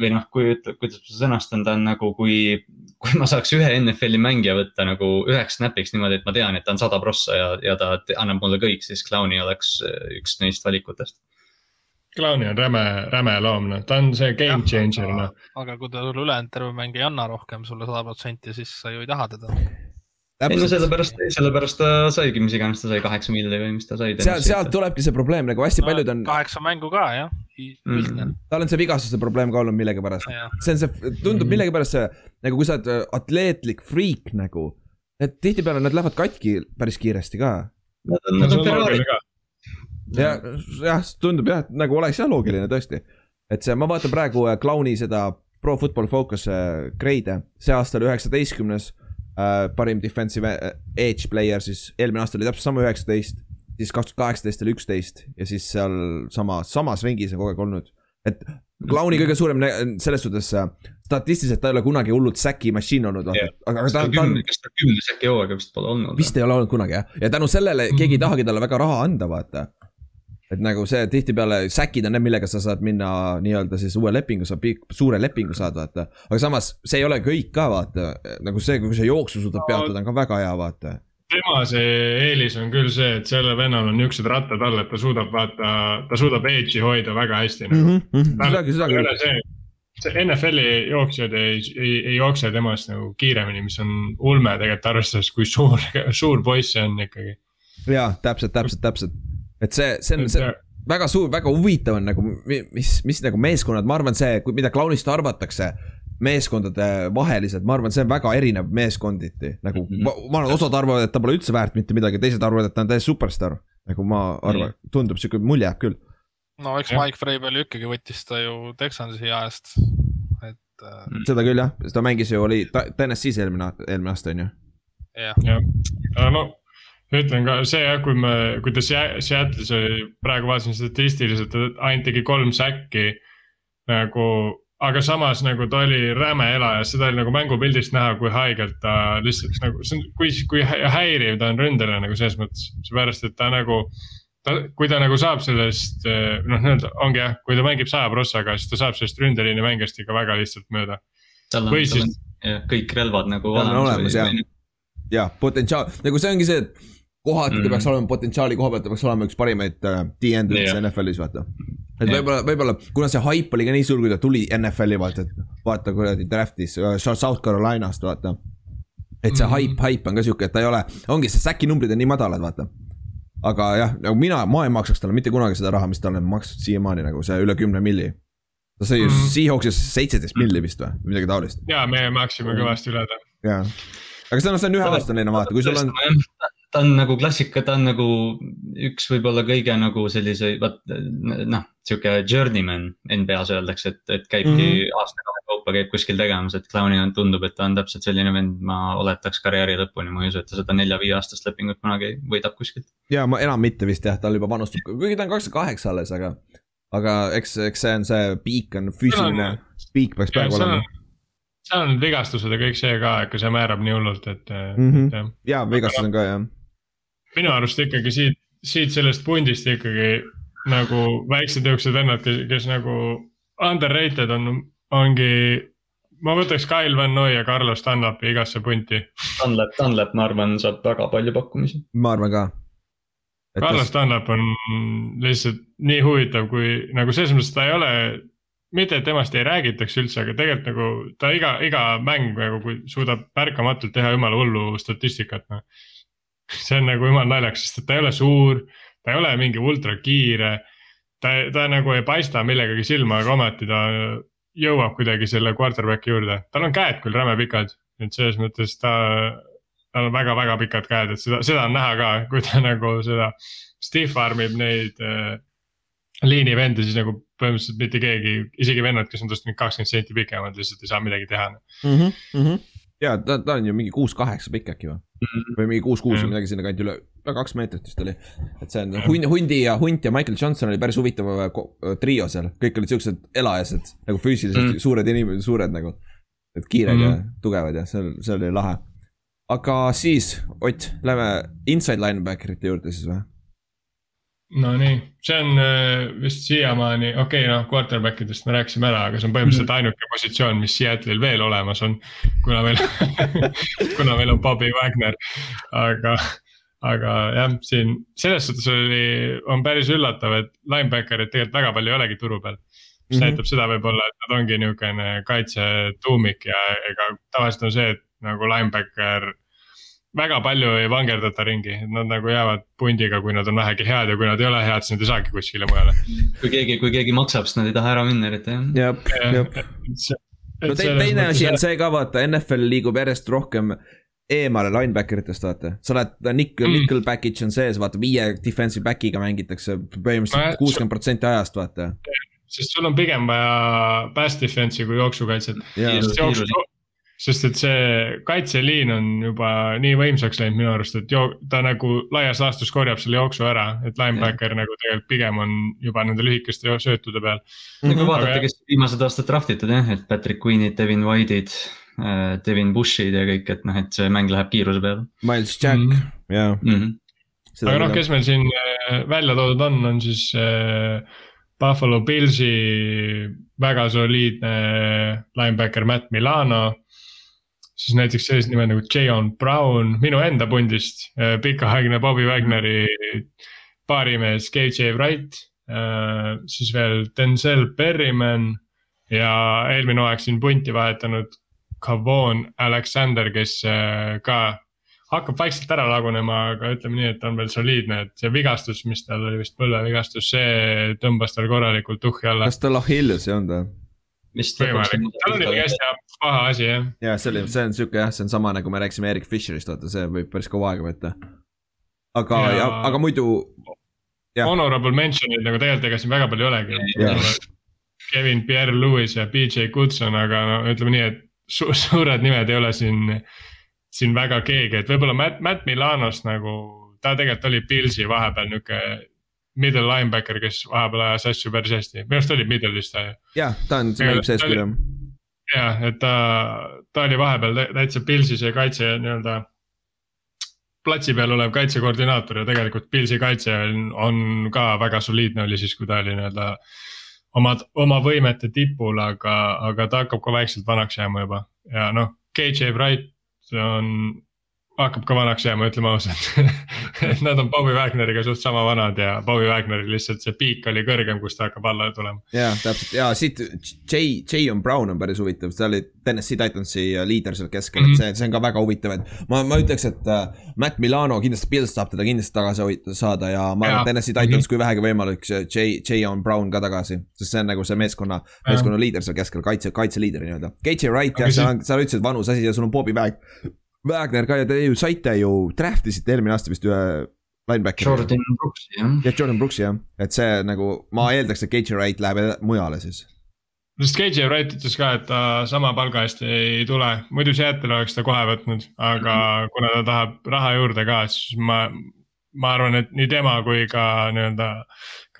või noh, kui kuidas ma sõnastan, ta on nagu, kui, kui ma saaks ühe NFL-i mängija võtta nagu üheks snap'iks niimoodi, et ma tean, et ta on sada prossa ja, ja ta annab mulle kõik, siis Clowni oleks üks neist valikutest Clowni on räme, räme loom, noh, ta on see game changer, noh. aga kui ta sulle ülejäänud terve mäng ei anna rohkem sulle sada protsenti, siis sa ju ei taha teda. Ei no sellepärast, sellepärast ta saigi, mis iganes ta sai, kaheksa milli või mis ta sai. seal, sealt tulebki see probleem, nagu hästi no, paljud on. kaheksa mängu ka jah mm., tal on see vigastuse probleem ka olnud millegipärast. see on see, tundub mm. millegipärast see, nagu kui sa oled äh, atleetlik friik nagu. et tihtipeale nad lähevad katki päris kiiresti ka. Nad on, nad on Ferrari ja, jah, tundub jah, et nagu oleks jah loogiline tõesti. et see, ma vaatan praegu Clowni äh, seda Pro Football Focus äh, grade'e, see aasta oli üheksateistkümnes äh,. Parim defensive äh, edge player siis, eelmine aasta oli täpselt sama üheksateist. siis kaks tuhat kaheksateist oli üksteist ja siis seal sama, samas ringis on kogu aeg olnud. et Clowni kõige suurem selles suhtes statistiliselt ta ei ole kunagi hullult säki machine olnud yeah., aga, aga ta, ta on. kas ta kümne säki hooaega vist pole olnud? vist ei ole olnud kunagi jah, ja tänu sellele mm -hmm. keegi ei tahagi talle väga raha anda, vaata et nagu see tihtipeale säkid on need, millega sa saad minna nii-öelda siis uue lepingu, sa suure lepingu saad, vaata. aga samas see ei ole kõik ka, vaata, nagu see, kui sa jooksu suudad peatada, on ka väga hea, vaata. tema see eelis on küll see, et sellel vennal on niuksed rattad all, et ta suudab vaata, ta suudab edge'i hoida väga hästi nagu. Mm -hmm. seda küll, seda küll see NFL-i jooksjad ei, ei, ei jookse temast nagu kiiremini, mis on ulme tegelikult arvestades, kui suur, [LAUGHS] suur poiss see on ikkagi. jaa, täpselt, täpselt, täpselt et see, see on, see väga suur, väga huvitav on nagu, mis, mis nagu meeskonnad, ma arvan, see, mida Clownist arvatakse meeskondade vaheliselt, ma arvan, see on väga erinev meeskonditi, nagu mm -hmm. ma, ma arvan, osad arvavad, et ta pole üldse väärt mitte midagi, teised arvavad, et ta on täiesti superstaar. nagu ma arvan, tundub sihuke mulje jääb küll. no eks ja. Mike ju ikkagi võttis ta ju Texansi ajast, et äh.... seda küll jah, ta mängis ju, oli TNS-is eelmine, eelmine aasta on ju. jah ja. ja., no ütlen ka see jah, kui me, kui ta Seattle'is oli, praegu vaatasin statistiliselt, ta ainult tegi kolm säkki nagu, aga samas nagu ta oli räme elaja, seda oli nagu mängupildist näha, kui haigelt ta lihtsalt nagu, see on, kui, kui häiriv ta on ründele nagu selles mõttes, seepärast et ta nagu. ta, kui ta nagu saab sellest noh, nii-öelda ongi jah, kui ta mängib saja prossaga, siis ta saab sellest ründeliini mängijast ikka väga lihtsalt mööda. tal on, tal on jah, kõik relvad nagu olemas. olemas jah, ja potentsiaal, nagu see ongi see, et kohati mm. ta peaks olema potentsiaali koha pealt, ta peaks olema üks parimaid äh, D-end'e üldse yeah. NFL-is, vaata. et yeah. võib-olla, võib-olla, kuna see hype oli ka nii suur, kui ta tuli NFL-i, vaata, et vaata kuradi draft'is uh, South Carolinast, vaata. et see mm. hype, hype on ka sihuke, et ta ei ole, ongi see säki numbrid on nii madalad, vaata. aga jah, nagu mina, ma ei maksaks talle mitte kunagi seda raha, mis talle on makstud siiamaani nagu see üle kümne milli. ta sai ju mm. Seahawksis seitseteist milli vist või, midagi taolist. ja, me maksime kõvasti üle ta. jaa, aga see on, see on üheaastaline vaata, kui sul on ta on nagu klassika, ta on nagu üks võib-olla kõige nagu sellise, vaat noh, sihuke journeyman NBA-s öeldakse, et, et käibki mm -hmm. aasta-kahe kaupa käib kuskil tegemas, et Clowni on, tundub, et ta on täpselt selline vend, ma oletaks karjääri lõpuni, ma ei usu, et ta seda nelja-viieaastast lepingut kunagi võidab kuskilt. ja ma enam mitte vist jah, ta juba vanustub, kuigi ta on kakskümmend kaheksa alles, aga, aga eks, eks see on see piik on füüsiline, piik peaks praegu olema seal on need vigastused ja kõik see ka, ikka see määrab nii hullult, et mm. -hmm. ja vigastused on ka jah minu arust ikkagi siit, siit sellest pundist ikkagi nagu väiksed niisugused vennad, kes, kes nagu underrated on, ongi. ma võtaks Kyle Van Noy ja Carlos Dunlapi igasse punti. Dunlap, Dunlap, ma arvan, saab väga palju pakkumisi. ma arvan ka. Carlos tas... Dunlap on lihtsalt nii huvitav, kui nagu selles mõttes ta ei ole mitte, et temast ei räägitaks üldse, aga tegelikult nagu ta iga, iga mäng nagu, kui suudab märkamatult teha jumala hullu statistikat, noh [LAUGHS] see on nagu jumal naljakas, sest et ta ei ole suur, ta ei ole mingi ultrakiire. ta, ta nagu ei paista millegagi silma, aga ometi ta jõuab kuidagi selle quarterback'i juurde, tal on käed küll räme pikad, et selles mõttes ta, tal on väga-väga pikad käed, et seda, seda on näha ka, kui ta [LAUGHS] nagu seda stiff arm ib neid äh, liinivende, siis nagu põhimõtteliselt mitte keegi, isegi vennad, kes on tast mingi kakskümmend senti pikemad, lihtsalt ei saa midagi teha mm. -hmm, mm -hmm ja ta, ta on ju mingi kuus-kaheksa pikk äkki või mm? -hmm. või mingi kuus-kuus või midagi sinnakanti üle, üle kaks meetrit vist oli. et see on hundi, hundi ja hunt ja Michael Johnson oli päris huvitav äh, äh, trio seal, kõik olid siuksed elajased nagu füüsiliselt mm -hmm. suured inimesed, suured nagu. et kiired mm -hmm. ja tugevad ja see, see oli lahe. aga siis, Ott, lähme inside linebacker'ite juurde siis või? Nonii, see on äh, vist siiamaani, okei okay,, noh quarterback idest me rääkisime ära, aga see on põhimõtteliselt ainuke positsioon, mis Seattle'il veel olemas on. kuna meil [LAUGHS] kuna meil on Bobby Wagner, aga, aga jah, siin selles suhtes oli, on päris üllatav, et linebacker'id tegelikult väga palju ei olegi turu peal. mis mm -hmm. näitab seda võib-olla, et nad ongi niisugune kaitsetuumik ja ega tavaliselt on see, et nagu linebacker väga palju ei vangerdata ringi, et nad nagu jäävad pundiga, kui nad on vähegi head ja kui nad ei ole head, siis nad ei saagi kuskile mujale. kui keegi, kui keegi maksab, siis nad ei taha ära minna eriti jah. jah, jah. no te, teine asi on see ka vaata, NFL liigub järjest rohkem eemale linebacker itest, vaata. sa oled, nickel mm., nickel package on sees, vaata viie defensive back'iga mängitakse põhimõtteliselt kuuskümmend protsenti ajast, vaata. sest sul on pigem vaja pass defense'i kui jooksukaitset. Sest et see kaitseliin on juba nii võimsaks läinud minu arust, et joo-, ta nagu laias laastus korjab selle jooksu ära, et linebacker ja. nagu tegelikult pigem on juba nende lühikeste söötude peal. no kui vaadata, kes viimased aastad draft itud jah, et Patrick Queen'id, Devin White'id, äh, Devin Bush'id ja kõik, et noh, et see mäng läheb kiiruse peale. Miles Jack mm, -hmm. jaa mm. -hmm. aga noh, kes meil siin äh, välja toodud on, on siis äh, Buffalo Pillsi väga soliidne linebacker Matt Milano siis näiteks sellised nimed nagu Jayon Brown minu enda pundist, äh, pikaaegne Bobby Wagneri baarimees KJ Wright, äh, siis veel Denzel Berryman ja eelmine hooaeg siin punti vahetanud Kavon Alexander, kes äh, ka hakkab vaikselt ära lagunema, aga ütleme nii, et on veel soliidne, et see vigastus, mis tal oli vist põlvevigastus, see tõmbas tal korralikult tuhhi alla. kas tal Achilles ei olnud või? Võimalik, tal oli hästi paha asi jah. ja see oli, see on sihuke jah, see on sama nagu me rääkisime Erik Fischerist, vaata, see võib päris kaua aega võtta. aga ja..., aga muidu. Honorable mention'id nagu tegelikult ega siin väga palju ei olegi. Kevin Pierre-Louis ja BJ Goodson, aga no ütleme nii, et su suured nimed ei ole siin, siin väga keegi, et võib-olla Matt, Matt Milanost nagu, ta tegelikult oli Pilsi vahepeal nihuke middle linebacker, kes vahepeal ajas asju päris hästi, minu arust oli middle'is ta ju. jah, ta on, mängib sees küll jah. jah, et ta, ta oli vahepeal täitsa Pilsis ja kaitse nii-öelda. platsi peal olev kaitsekoordinaator ja tegelikult Pilsi kaitse on, on ka väga soliidne oli siis, kui ta oli nii-öelda. oma, oma võimete tipul, aga, aga ta hakkab ka vaikselt vanaks jääma juba ja noh, KJ Wright on hakkab ka vanaks jääma, ütleme ausalt et [LAUGHS] nad on Bobby Wagneriga suht sama vanad ja Bobby Wagneril lihtsalt see piik oli kõrgem, kus ta hakkab alla tulema. ja täpselt ja siit J, J-on Brown on päris huvitav, ta oli Tennessee Titansi liider seal keskel mm, -hmm. et mhm. see, see on ka väga huvitav, et ma, ma ütleks, et uh, Matt Milano kindlasti, Pils saab teda kindlasti tagasi saada ja ma arvan, et Tennessee Titans mm, -hmm. kui vähegi võimalik, J, J-on Brown ka tagasi, sest see on nagu see meeskonna, meeskonna liider seal keskel, kaitse, kaitseliider nii-öelda. KJ Wright jah, on, seal ütlesid vanus asi ja sul on Bobby Wag Wagner ka ja te ju saite ju, draft isite eelmine aasta vist ühe linebackeri. Jordan Brooksi jah. jah, Jordan Brooksi jah, et see nagu, ma eeldaks, et KJ Wright läheb mujale siis. sest KJ Wright ütles ka, et ta sama palga eest ei tule, muidu Seattle oleks ta kohe võtnud, aga mm -hmm. kuna ta tahab raha juurde ka, siis ma, ma arvan, et nii tema kui ka nii-öelda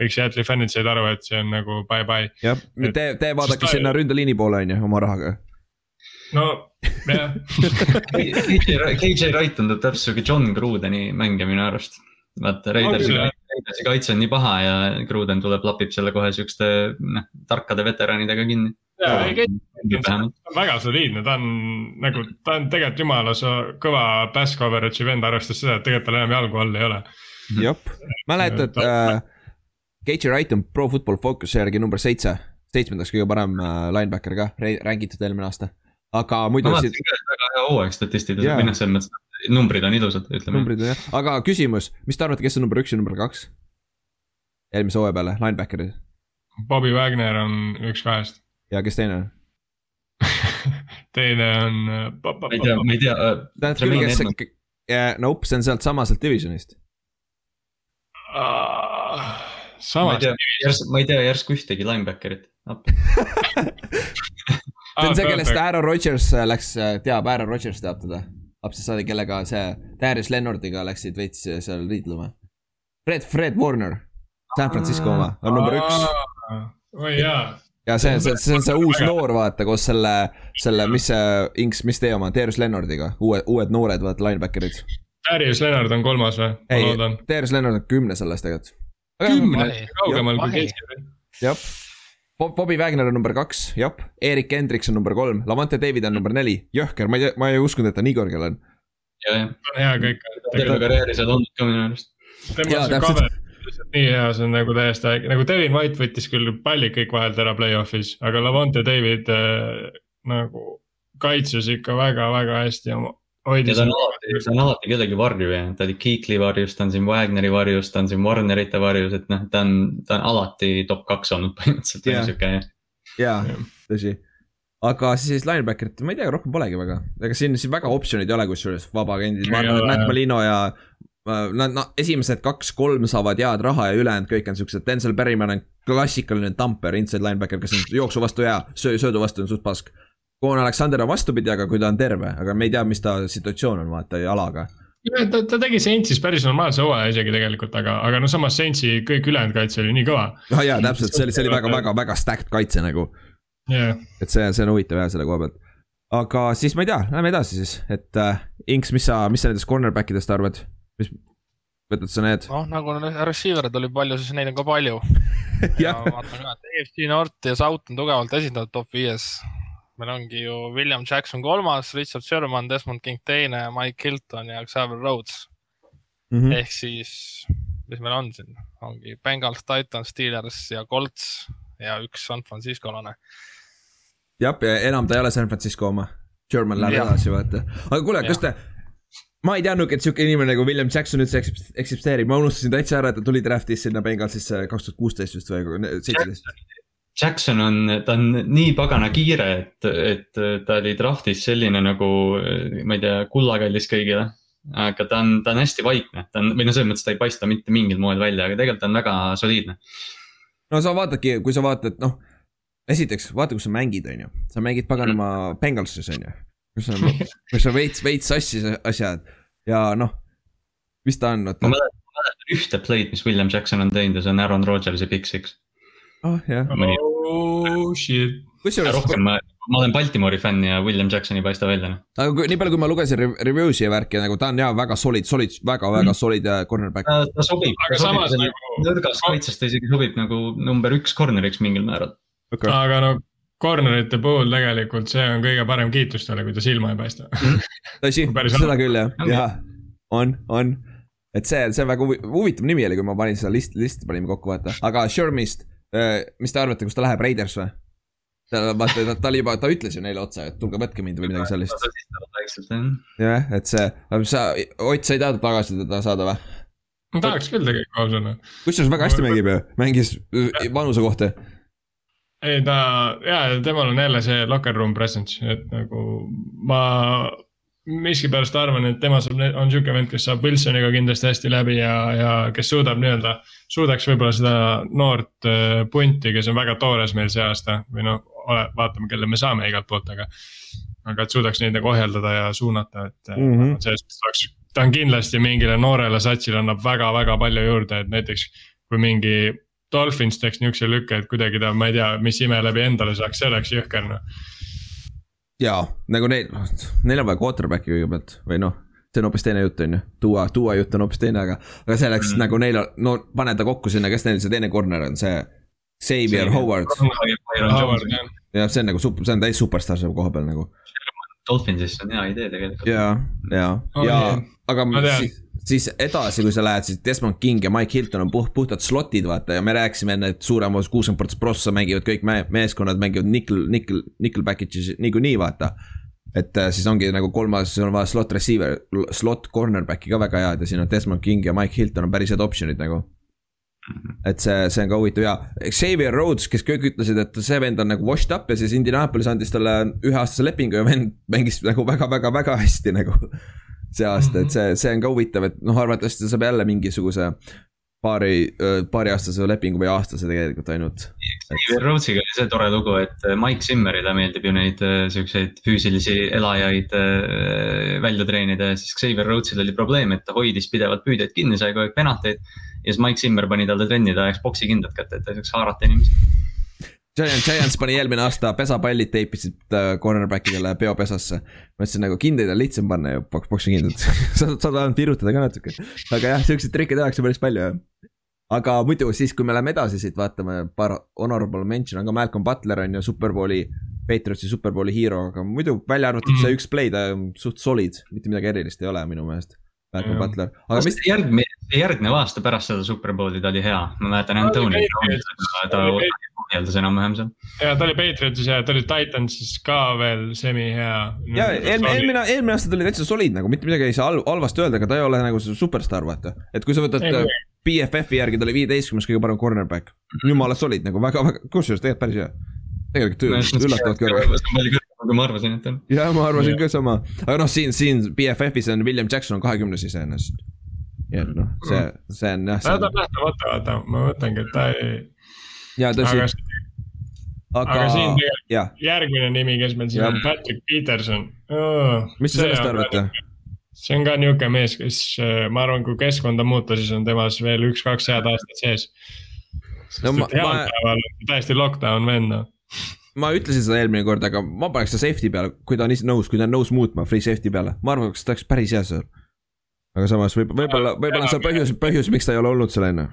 kõik Seattle'i fännid said aru, et see on nagu bye-bye. jah, te, te vaadake ta... sinna ründeliini poole on ju, oma rahaga no KJ, KJ Wright tundub täpselt sihuke John Grudeni mängija minu arust. vaata Raidersi, Raidersi kaitse on nii paha ja Gruden tuleb, lapib selle kohe siukeste noh, tarkade veteranidega kinni. ja, ei KJ on väga soliidne, ta on nagu, ta on tegelikult jumala kõva pass coverage'i vend, arvestades seda, et tegelikult tal enam jalgu all ei ole. jep, mäletad äh,, KJ Wright on Pro Football Focus'i järgi number seitse, seitsmendaks kõige parem äh, linebacker ka, rangitud eelmine aasta aga muidu. ma vaatasin et väga hea hooaeg statistiliselt yeah., noh, selles mõttes, et numbrid on ilusad, ütleme. numbrid on jah, aga küsimus, mis te arvate, kes on number üks ja number kaks? eelmise hooaja peale, linebacker'id. Bobby Wagner on üks kahest. ja kes teine on [LAUGHS] teine on. ma ei tea, ma ei tea tähendab küll, kes see, nope, see on sealt sama sealt divisionist uh,. ma ei tea, järsku, ma ei tea järsku ühtegi linebacker'it [LAUGHS] see on see, kellest Aaron Rodgers äh, läks, äh, teab, Aaron Rodgers teab teda. lapsest saadik, kellega see Darius Leonardiga läksid veits äh, seal riidlema. Fred, Fred Warner, San Francisco oma, on number üks. oi jaa ja see, see, see on see uus noor, vaata, koos selle, selle, mis see Inks, mis teie oma, Darius Leonardiga, uued, uued noored, vaata, linebacker'id. Darius Leonard on kolmas või? ei, Darius Leonard on kümnes alles tegelikult. kümnest kaugemal kui vahe. Casey. jah. Bobby Wagner on number kaks, jah. Erik Hendriks on number kolm, Lavante David on number neli, jõhker, ma ei tea, ma ei uskunud, et ta nii kõrgel on. ja, ja on hea kõik. terve karjääri seal olnud ka minu arust. tema on lihtsalt nii hea, see on nagu täiesti äge, nagu Devin White võttis küll pallid kõik vahelt ära play-off'is, aga Lavonte David äh, nagu kaitses ikka väga-väga hästi oma. Ta on alati, ta on alati kellegi varju jäänud, ta oli Kiikli varjus, ta on siin Wagneri varjus, ta on siin Warnerite varjus, et noh, ta on, ta on alati top kaks olnud [LAUGHS] põhimõtteliselt yeah. sihuke. jaa Jah., tõsi. aga siis linebacker'it, ma ei tea, rohkem polegi väga, ega siin, siin väga optsioonid ei ole, kusjuures vabakendid, ma arvan, et Matt. Malino ja. Nad, no esimesed kaks-kolm saavad head raha ja ülejäänud kõik on siuksed, Denzel Berryman on klassikaline tamper, inside linebacker, kes on jooksu vastu hea, söö, söödu vastu on suht pask. Koon Aleksander on vastupidi, aga kui ta on terve, aga me ei tea, mis ta situatsioon on, vaata jalaga. ta, ta tegi Saintsis päris normaalse hooaja isegi tegelikult, aga, aga no samas Saintsi kõik ülejäänud kaitse oli nii kõva. ah jaa, täpselt, see oli, see oli väga, väga, väga stacked kaitse nagu. jah, et see, see on huvitav jah, selle koha pealt. aga siis ma ei tea, lähme edasi siis, et äh, Inks, mis sa, mis sa nendest cornerback idest arvad? mis, võtad sa need? noh, nagu receiver'id oli palju, siis neid on ka palju. [LAUGHS] ja vaatan ka, et EFC North ja South on tugevalt esindatud top viies. Meil ongi ju William Jackson kolmas, Richard Sherman, Desmond King teine, Mike Hilton ja Xavier Rhodes Mhm. ehk siis, mis meil on siin, ongi Bengals, Titans, Steelers ja Colts ja üks San Franciscolane. jah, ja enam ta ei ole San Francisco oma. German läheb edasi, vaata. aga kuule, kas te, ma ei teadnudki, et sihuke inimene nagu William Jackson üldse eks- eksisteerib, ma unustasin täitsa ära, et ta tuli draft'is sinna Bengalsisse kaks tuhat kuusteist vist või seitseteist. Jackson on, ta on nii pagana kiire, et, et ta oli draft'is selline nagu, ma ei tea, kullakallis kõigile. aga ta on, ta on hästi vaikne, ta on, või no selles mõttes ta ei paista mitte mingil moel välja, aga tegelikult ta on väga soliidne. no sa vaatadki, kui sa vaatad, noh, esiteks vaata, kus sa mängid, on ju, sa mängid paganama Bengalsis, on ju. kus on, kus on veits, veits sassis asjad ja noh, mis ta on, mäletan, ma mäletan ühte play'd, mis William Jackson on teinud ja see on Aaron Rodgersi Big Oh jah, mõni- oh shit. kusjuures, rohkem ma, ma olen Baltimore'i fänn ja William Jackson ei paista välja. noh. aga kui, nii palju, kui ma lugesin re- review'si ja värki nagu ta on jaa väga solid, solid, väga-väga solid äh, cornerback. ta, ta sobib. aga samas nagu, nõrgas kaitses ta isegi sobib nagu number üks corner'iks mingil määral. Okay. aga no corner'ite puhul tegelikult see on kõige parem kiitus talle, kui ta silma ei paista. [LAUGHS] tõsi, Päris seda küll jah, jaa, on, on. et see, see on väga huvi- huvitav nimi oli, kui ma panin seda list, listi panime kokku, vaata, aga Shermist, mis te arvate, kus ta läheb, Raiders või? ta, vaata, ta, ta oli juba, ta ütles ju neile otsa, et tulge võtke mind või midagi sellist. jah. et see, sa, Ott, sa ei taha tagasi teda saada või? ma tahaks küll tegelikult ausalt öelda. kusjuures väga hästi mängib ju, mängis äh, vanuse kohta. ei ta, jaa, temal on jälle see locker room presence, et nagu ma miskipärast arvan, et tema saab, on sihuke vend, kes saab Wilsoniga kindlasti hästi läbi ja, ja kes suudab nii-öelda, suudaks võib-olla seda noort äh, punti, kes on väga toores meil see aasta või noh, vaatame, kelle me saame igalt poolt, aga. aga et suudaks neid nagu ohjeldada ja suunata, et mm. -hmm. selles mõttes oleks, ta on kindlasti mingile noorele satsile annab väga-väga palju juurde, et näiteks kui mingi Dolphins teeks niisuguse lükke, et kuidagi ta, ma ei tea, mis ime läbi endale saaks, see oleks jõhker noh. jaa, nagu neil, neil on vaja quarterback'i kõigepealt või noh, see on hoopis teine jutt, on ju. tuua, tuua jutt on hoopis teine, aga, aga selleks mm. Mm. nagu neil on, no pane ta kokku sinna, kes neil see teine corner on, see. Xavier. Howard jah, ja see on nagu super, see on täis superstaar selle koha peal nagu. Dolphinsist on hea idee tegelikult. ja, ja, ja jah. Aga siis, siis edasi, kui sa lähed, siis Desmond King ja Mike Hilton on puht, puhtad slot'id, vaata ja me rääkisime enne, et suurem osa, kuuskümmend protsenti prossa mängivad kõik me meeskonnad mängivad nickel, nickel, nickel package'is niikuinii, vaata. et äh, siis ongi nagu kolmas, sul on vaja slot receiver, slot cornerback'i ka väga head ja siin on Desmond King ja Mike Hilton on päris head option'id nagu. et see, see on ka huvitav ja Xavier Rhodes, kes kõik ütlesid, et see vend on nagu washed up ja siis Indianapolis andis talle üheaastase lepingu ja vend mängis nagu väga-väga-väga hästi nagu see aasta, et see, see on ka huvitav, et noh, arvatavasti ta saab jälle mingisuguse paari, paariaastase lepingu või aastase tegelikult ainult. Xavier Rhodesiga oli see tore lugu, et Mike Zimmerile meeldib ju neid äh, siukseid füüsilisi elajaid äh, välja treenida ja siis Xavier Rhodesil oli probleem, et ta hoidis pidevalt püüdjaid kinni, sai kogu aeg penateid. ja siis Mike Zimmer pani talle trenni, ta ajaks boksi kindad kätte, et ta ei saaks haarata inimesi. Giants, Giants pani eelmine aasta pesapallid teipisid äh, cornerback idele peopesasse. ma ütlesin nagu kindaid on lihtsam panna ju, boks, boksi kindad [LAUGHS] saad, saad ainult virutada ka natuke. aga jah, siukseid trikke tehakse päris palju jah. aga muidu siis, kui me läheme edasi siit, vaatame paar honorable mention on ka Malcolm Butler on ju Superbowli, Patriotsi Superbowli hero, aga muidu välja arvatud Mhm. see üks play, ta on suht solid, mitte midagi erilist ei ole minu meelest. Malcolm. Butler, aga mis, järgmine, järgnev aasta pärast seda Superbowli ta oli hea, ma mäletan Antoni ta ohjeldas enam-vähem seal. ja ta oli Patriotsis ja ta oli Titansis ka veel semihea. ja eelmine, eelmine, eelmine aasta ta oli täitsa solid nagu, mitte midagi ei saa hal- halvasti öelda, aga ta ei ole nagu see superstaar, vaata. et kui sa võtad äh. BFF-i järgi, ta oli viieteistkümnes kõige parem cornerback. jumala solid nagu väga, väga, kusjuures tegelikult päris hea. tegelikult üllatavalt kõrge. Kui ma arvasin, et on. ja ma arvasin ka sama, aga noh, siin, siin BFF-is on William Jackson on kahekümnes iseenesest. ja noh, see, see on jah, ta on nähtamata, vaata, ma mõtlengi, et ta ei, ja tõsi aga, aga aga siin tegelikult jah, järgmine nimi, kes meil siin on, Jah. Patrick Peterson oh,. mis te sellest arvate? see on ka niuke mees, kes äh, ma arvan, kui keskkonda muuta, siis on temas veel üks-kaks head aastat sees. No sest ma- et heal ma- päeval on täiesti lockdown vend noh. Ma ütlesin seda eelmine kord, aga ma paneks ta safety peale, kui ta on ise nõus, kui ta on nõus muutma free safety peale, ma arvan, et ta oleks päris hea seal. aga samas võib, võib-olla, võib-olla on seal põhjus, põhjus, miks ta ei ole olnud seal enne.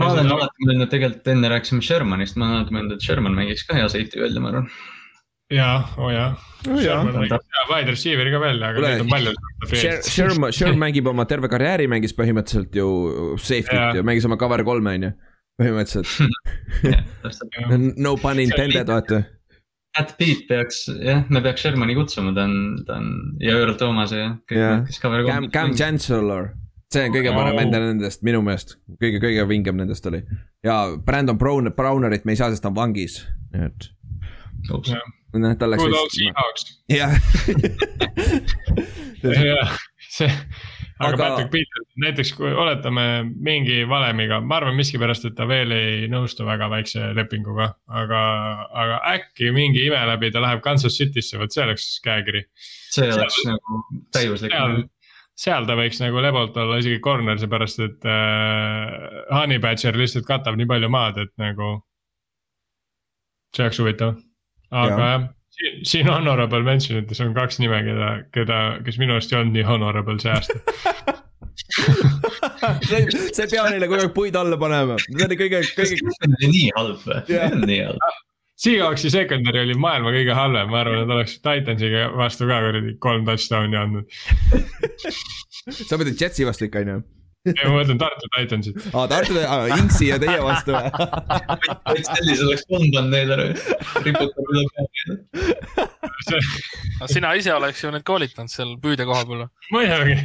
ma olen alati mõelnud, tegelikult enne rääkisime Shermanist, ma olen alati mõelnud, et Sherman mängiks ka hea safety välja, ma arvan. ja, oo jaa. jaa. hea wide receiver'i ka veel, aga neid on palju. Sherman, [LAUGHS] Sherman mängib oma terve karjääri, mängis põhimõtteliselt ju safety't Jaa. ju, mängis oma cover kolme on ju, põhimõtteliselt. [LAUGHS] no pun intended, vaata. Matt Pete peaks, jah, me peaks Shermani kutsuma, ta on, ta on ja Earl Thomas ja kõik Jah. need, kes cover Cam, Cam Chancellor, see on kõige parem nende nendest minu meelest, kõige, kõige vingem nendest oli. ja Brandon Brown, Brownerit me ei saa, sest ta on vangis, nii et noh, tal läks [LAUGHS] jah, [LAUGHS] see, aga Aga- Patrick Peter, näiteks kui oletame mingi valemiga, ma arvan miskipärast, et ta veel ei nõustu väga väikse lepinguga, aga, aga äkki mingi ime läbi ta läheb Kansas City'sse, vot see oleks käekiri. see oleks nagu täiuslik. seal, seal ta võiks nagu lebalt olla isegi corner, seepärast et äh, Honey Badger lihtsalt katab nii palju maad, et nagu. see oleks huvitav, aga jah, siin, siin honorable mention ites on kaks nime, keda, keda, kes minu arust ei olnud nii honorable [LAUGHS] see aasta. sa ei, sa ei pea neile kogu aeg puid alla panema, see oli kõige, kõige, nii halb või? on nii halb. Seahawksi secondary oli maailma kõige halvem, ma arvan, et oleks Titansiga vastu ka kuradi kolm touchdown'i andnud. sa mõtled Jetsi vastu ikka on ju? Ma mõtlen Tartu Titansit. aa, Tartu, Inksi ja teie vastu või? sellise oleks kolm pannud neile ära. riputab üle peale. sina ise oleks ju neid koolitanud seal püüdja koha peal. muidugi,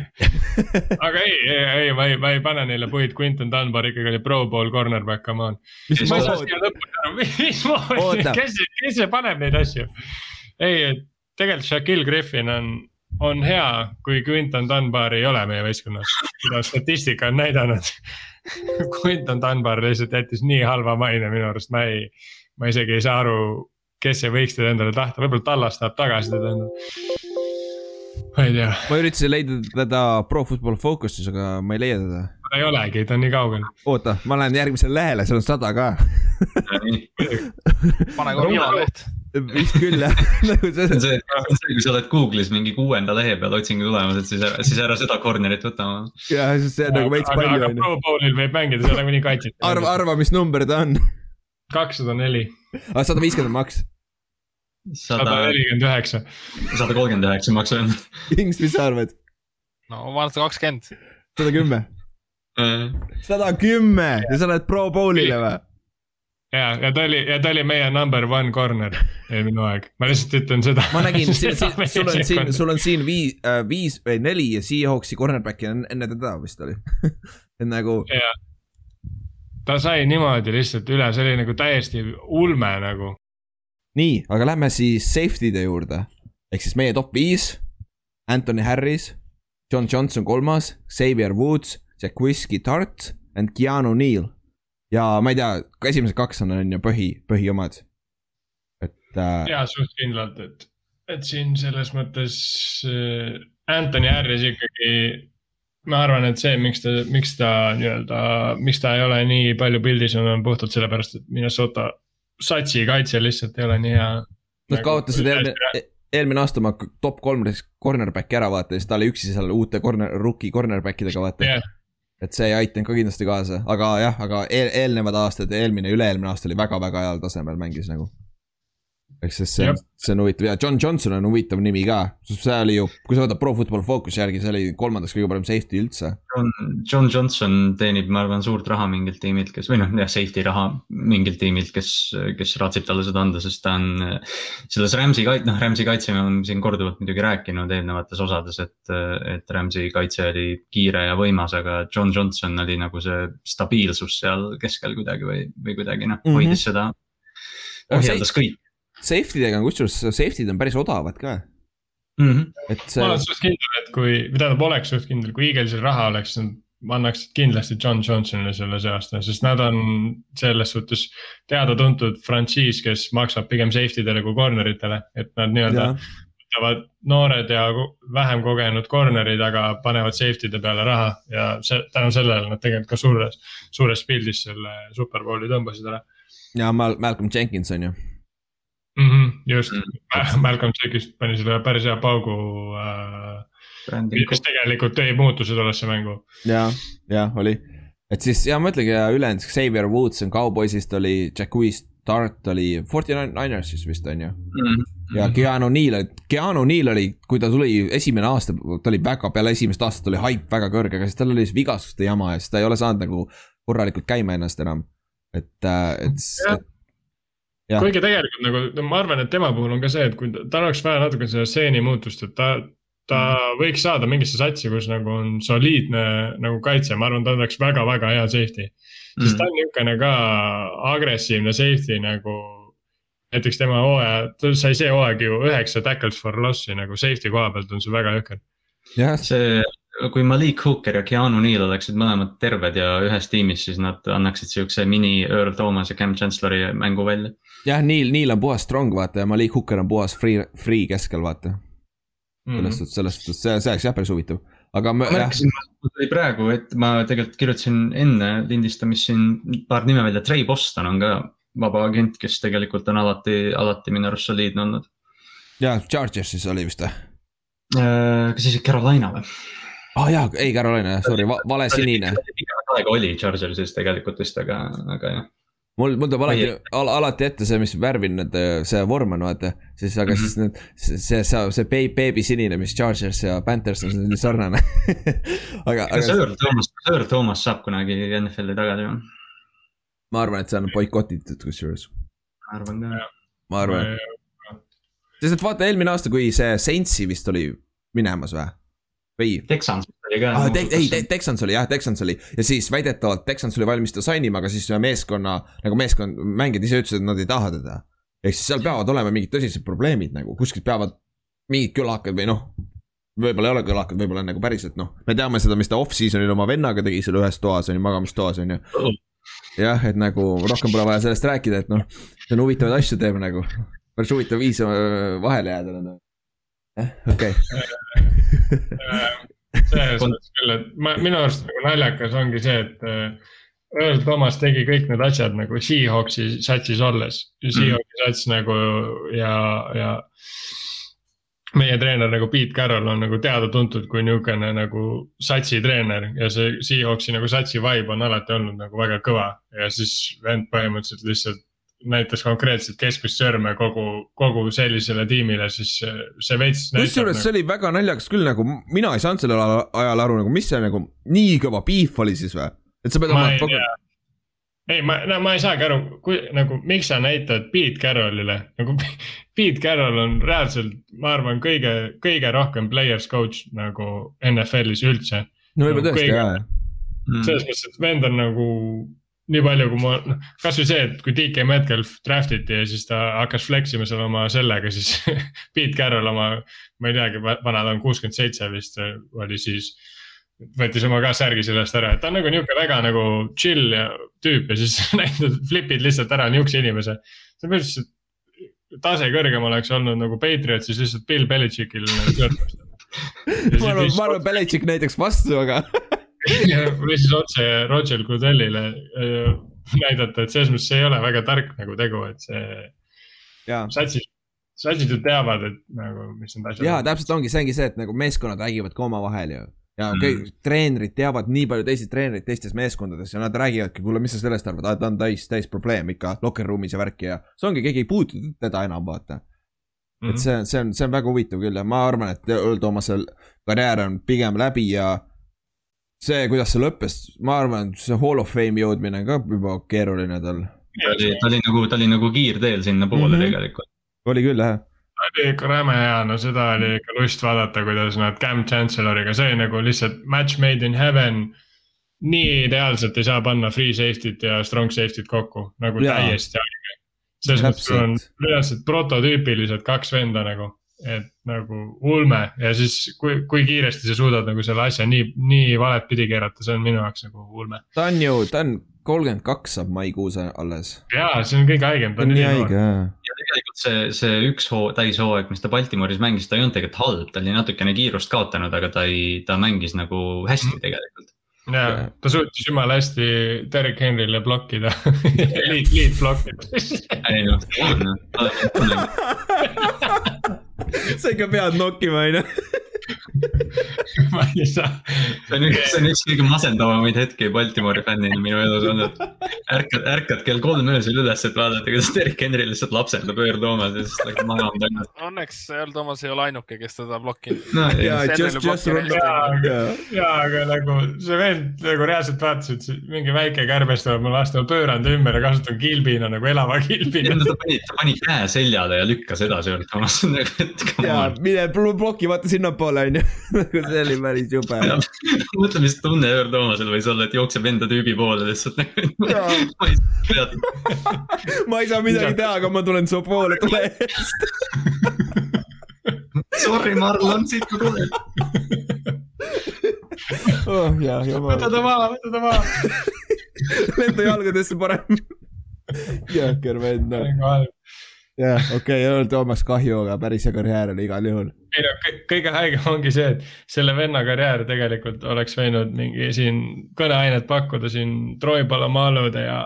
aga ei, ei, ei, ma ei, ma ei pane neile puid, Quinton Dunbar ikkagi oli pro bowl cornerback, come on. ei mismoodi kes, kes see paneb neid asju? ei, et tegelikult Shaquille Griffin on, on hea, kui Quinton Dunbar ei ole meie võistkonnas, mida statistika on näidanud. [LAUGHS] Quinton Dunbar lihtsalt jättis nii halva maine minu arust, ma ei, ma isegi ei saa aru, kes see võiks teda endale tahta, võib-olla Tallas tahab tagasi teda endale. ma ei tea, ma üritasin leida teda Pro Football Focus'is, aga ma ei leia teda. ta ei olegi, ta on nii kaugel. oota, ma lähen järgmisele lehele, seal on sada ka. [LAUGHS] pane kohe viimane leht. Vist küll jah, [LAUGHS] nagu see on see, kui sa oled Google'is mingi kuuenda lehe peal otsingu tulemused, siis ära, siis ära seda corner'it võta. jah, see on nagu veits aga, palju aga. Pro Bowlil võib mängida, see on nagunii kaitset. arva, arva, mis number ta on. kakssada neli, sada viiskümmend maks. sada sada, nelikümmend üheksa. sada kolmkümmend üheksa maks on. Inks, mis sa arvad? no ma arvan, et kakskümmend. sada kümme. sada kümme ja sa lähed Pro Bowl'ile või? ja, ja ta oli, ja ta oli meie number one corner eelmine [LAUGHS] aeg, ma lihtsalt ütlen seda. ma nägin, sul on siin, sul on siin viis, viis või neli Seahawksi cornerback'i enne teda vist oli. [LAUGHS] et nagu, ta sai niimoodi lihtsalt üle, see oli nagu täiesti ulme nagu. nii, aga lähme siis safety'de juurde. ehk siis meie top viis. Anthony Harris, John Johnson kolmas, Xavier Woods, Jacquiski Tart and Keanu Neal. Ja ma ei tea, esimesed kaks on, on ju põhi, põhiomad. et äh, ja suht kindlalt, et, et siin selles mõttes äh, Anthony Harris ikkagi. ma arvan, et see, miks ta, miks ta nii-öelda, miks ta ei ole nii palju pildis on, puhtalt sellepärast, et Minnesota satsi kaitse lihtsalt ei ole nii hea. Nad kaotasid eelmine, eelmine aasta oma top kolm cornerback'i ära vaata ja siis ta oli üksi seal uute corner, rookie cornerback idega vaata jah, et see ei aitanud ka kindlasti kaasa, aga jah, aga eel, eelnevad aastad ja eelmine, üle-eelmine aasta oli väga-väga heal tasemel mängis nagu. Eks siis see on see on huvitav ja John Johnson on huvitav nimi ka, see oli ju, kui sa võtad Pro Football Focus'i järgi, see oli kolmandaks kõige parem safety üldse. John, John Johnson teenib, ma arvan, suurt raha mingilt tiimilt, kes või noh, jah, safety raha mingilt tiimilt, kes, kes raatsib talle seda anda, sest ta on äh, selles Rams'i kait-, noh, Rams'i kaitse me oleme siin korduvalt muidugi rääkinud eelnevates osades, et, et Rams'i kaitse oli kiire ja võimas, aga John Johnson oli nagu see stabiilsus seal keskel kuidagi või, või kuidagi noh, Mhm. hoidis seda, ohjeldas kõik Safety dega on kusjuures, safety'd on päris odavad ka, mm. -hmm. et ma see olen, suht kindel, et kui, või tähendab, oleks suht kindel, kui Eaglesil raha oleks, siis nad annaksid kindlasti John Johnsonile selle see aasta, sest nad on selles suhtes teada-tuntud frantsiis, kes maksab pigem safety dele kui corner itele, et nad nii-öelda võtavad noored ja vähem kogenud corner'id, aga panevad safety'de peale raha ja see, tänu sellele nad tegelikult ka suures, suures pildis selle superbowli tõmbasid ära ja Mal-, Malcolm Jenkins on ju, mm. -hmm, just Mm., Malcolm Jackist pani selle päris hea paugu äh,, mis tegelikult tõi muutuse tollesse mängu ja, ja oli. et siis ja ma ütlengi ja ülejäänud Xavier Woods on Cowboysist oli, Jacques Start oli Forty Niners'is vist on ju. mm. ja Keanu Neal, Keanu Neal oli, kui ta tuli esimene aasta, ta oli väga, peale esimest aastat oli haip väga kõrge, aga siis tal oli siis vigastuste jama ja siis ta ei ole saanud nagu korralikult käima ennast enam. et, et, Jah. et Jah. Kuigi tegelikult nagu ma arvan, et tema puhul on ka see, et kui ta- tal oleks vaja natuke seda stseeni muutust, et ta, ta võiks saada mingisse satsi, kus nagu on soliidne nagu kaitse, ma arvan, ta oleks väga-väga hea safety. sest ta on niisugune ka agressiivne safety nagu. näiteks tema hooaja, ta sai see hooaeg ju üheksa tackles for loss'i nagu safety koha pealt on see väga jõhker. jah, see, kui Malik Hooker ja Keanu Neal oleksid mõlemad terved ja ühes tiimis, siis nad annaksid siukse mini Earl Thomas ja Cam Chancellori mängu välja. jah, Neil, Neil on puhas strong vaata ja Malik Hooker on puhas free, free keskel vaata. Mhm. selles suhtes, selles suhtes see, see oleks jah päris huvitav, aga ma märkasin, tuli praegu, et ma tegelikult kirjutasin enne lindistamist siin paar nime välja, Trey Boston on ka vaba agent, kes tegelikult on alati, alati minu arust soliidne olnud. ja Chargersis oli vist või? kas isegi Carolina või? aa oh, jaa, ei Carolina jah, sorry, vale sinine. aega oli Chargersis tegelikult vist, aga, aga jah. mul, mul tuleb alati al,, alati ette see, mis värvi need, see vorm on vaata, siis, aga mm -hmm. siis need, see, see, see, see be- beebi sinine, mis Chargers ja Panthers on, see on sarnane. [LAUGHS] aga, aga Earl Thomas, Earl Thomas saab kunagi NFL-i tagasi või? ma arvan, et see on boikotitud kusjuures, ma arvan ka. ma arvan, sest et vaata eelmine aasta, kui see Saintsi vist oli minemas või? või? Texans oli ka. Ah, te, ei, Texans oli jah, Texans oli ja siis väidetavalt Texans oli valmis ta sign ima, aga siis meeskonna nagu meeskond, mängijad ise ütlesid, et nad ei taha teda. ehk siis seal peavad olema mingid tõsised probleemid nagu kuskilt peavad mingid külakad või noh. võib-olla ei ole külakad, võib-olla on nagu päriselt noh, me teame seda, mis ta off-season'il oma vennaga tegi seal ühes toas on ju, magamistoas on ju. jah, et nagu rohkem pole vaja sellest rääkida, et noh, see on huvitavaid asju teeb nagu. päris huvitav viis öö, vahele jääda nagu. jah, okei. [LAUGHS] selles suhtes küll, et ma, minu arust nagu naljakas ongi see, et äh, Earl Thomas tegi kõik need asjad nagu Seahawksi satsis olles. Seahawksi sats nagu ja, ja meie treener nagu Pete Carroll on nagu teada-tuntud kui niisugune nagu satsi treener. Ja see Seahawksi nagu satsi vibe on alati olnud nagu väga kõva. Ja siis vend põhimõtteliselt lihtsalt näitas konkreetselt keskmist sõrme kogu, kogu sellisele tiimile, siis see- veits. kusjuures see oli väga naljakas küll nagu, mina ei saanud sellel ajal- aru nagu, mis see nagu nii kõva beef oli siis või? et sa pead ma oma ei, ma, no ma ei saagi aru, kui nagu, miks sa näitad Pete Carrollile, nagu [LAUGHS] Pete Carroll on reaalselt, ma arvan, kõige, kõige rohkem players coach nagu NFL-is üldse. no võib-olla nagu tõesti kõige- jaa. Mm. selles mõttes, et vend on nagu nii palju, kui ma, noh, kasvõi see, et kui DK Metcalf draft iti ja siis ta hakkas flex ima seal oma sellega, siis [LAUGHS] Pete Carroll oma, ma ei teagi, vana ta on kuuskümmend seitse vist oli siis võttis oma ka särgi sellest ära, et ta on nagu niisugune väga nagu chill ja tüüp ja siis [LAUGHS] näitad, flip'id lihtsalt ära niisuguse inimese. see on põhimõtteliselt tase kõrgem oleks olnud nagu Patriot, siis lihtsalt Bill Belichickil nagu [LAUGHS] ma arvan, ma arvan, Belichik näiteks vastu, aga või siis otse Roger Goodellile äh, näidata, et selles mõttes see ei ole väga tark nagu tegu, et see satsid, satsid ju teavad, et nagu, mis need asjad jaa, täpselt ongi, see ongi see, et nagu meeskonnad räägivad ka omavahel ju. ja kõik treenerid teavad nii palju teisi treenereid teistes meeskondades ja nad räägivadki, kuule, mis sa sellest arvad, aa ta on täis, täis probleem ikka locker room'is ja värki ja see ongi, keegi ei puutu teda enam, vaata. Mhm. et see, see on, see on väga huvitav küll ja ma arvan, et Earl Thomasel karjäär on pigem läbi ja see, kuidas see lõppes, ma arvan, et see Hall of Fame'i jõudmine on ka juba keeruline tal. ta oli, ta oli nagu, ta oli nagu kiirteel sinnapoole mm -hmm. tegelikult. oli küll jah, oli ikka räme hea, no seda oli ikka lust vaadata, kuidas nad Cam Chancelloriga, see oli nagu lihtsalt match made in heaven. nii ideaalselt ei saa panna free safety't ja strong safety't kokku nagu ja. täiesti haige. selles mõttes sul on reaalselt prototüüpilised kaks venda nagu, et nagu ulme ja siis, kui, kui kiiresti sa suudad nagu selle asja nii, nii valet pidi keerata, see on minu jaoks nagu ulme. ta on ju, ta on kolmkümmend kaks saab maikuus alles. ja see on kõige haigem. ta on nii haige jah. ja tegelikult see, see üks hoo, täishooaeg, mis ta Baltimooris mängis, ta ei olnud tegelikult halb, ta oli natukene kiirust kaotanud, aga ta ei, ta mängis nagu hästi tegelikult. ja ta suutis jumala hästi Derek Henryle blokkida, [LAUGHS] liit, liit blokkida. ei noh, on noh. [LAUGHS] [LAUGHS] [LAUGHS] sa ikka pead nokkima, onju. Ma ei saa, see on üks, see on üks kõige masendavamaid hetki Baltimori fännina minu elus olnud. ärkad, ärkad kell kolm öösel üles, et vaadata, kuidas Derek Henry lihtsalt lapsendab Earl Thomasi ja siis läheb magama tagasi. Õnneks Earl Thomas ei ole ainuke, kes teda blokkinud. no ja ja, just, just run Jaa, ja, ja aga nagu see vend nagu reaalselt vaatas, et mingi väike kärbes tuleb mulle vastu, ma pööran ta ümber ja kasutan kilbina nagu elava kilbina. ta pani, ta pani käe seljale ja lükkas edasi Earl Thomas, [LAUGHS] nagu et come ja on. mine bloki vaata sinnapoole, onju. [LAUGHS] nagu see oli päris jube. mõtle, mis tunne Earl Thomasel võis olla, et jookseb enda tüübi poole lihtsalt ma ei tea, ma ei saa midagi teha, aga ma tulen su poole, tule eest. [LAUGHS] sorry, Marlon, siit ma tulen. oh jaa, võta jumal. ta maha, võta ta maha. [LAUGHS] lenda jalgadesse parem. jõhker vend on. jah, okei, Earl Thomas kahju, aga päris hea karjäär oli igal juhul. Ei no kõ- kõige haigem ongi see, et selle venna karjäär tegelikult oleks võinud mingi siin kõneainet pakkuda siin Troy Palomalude ja,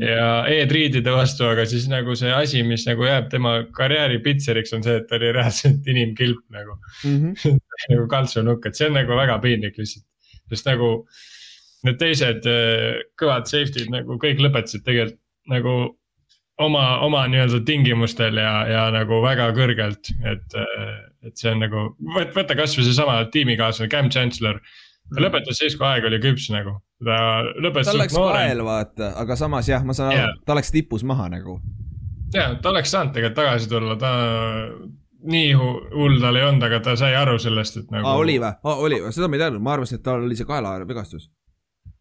ja Ed Reedide vastu, aga siis nagu see asi, mis nagu jääb tema karjääri pitseriks, on see, et ta oli reaalselt inimkilp nagu, [LAUGHS] nagu kaltsunukk, et see on nagu väga piinlik lihtsalt. sest nagu need teised äh, kõvad safety'd nagu kõik lõpetasid tegelikult nagu oma, oma nii-öelda tingimustel ja, ja nagu väga kõrgelt, et, et see on nagu, võta kasvõi seesama tiimikaaslane Cam Chancellor. ta lõpetas siis, kui aeg oli küps nagu, ta lõpetas suht läks kael, vaata, aga samas jah, ma saan aru Jaa., ta läks tipus maha nagu. ja ta oleks saanud tegelikult tagasi tulla, ta nii hu- hull tal ei olnud, aga ta sai aru sellest, et nagu. aa, oli või? aa, oli või? seda ma ei teadnud, ma arvasin, et tal oli see kaelavigastus.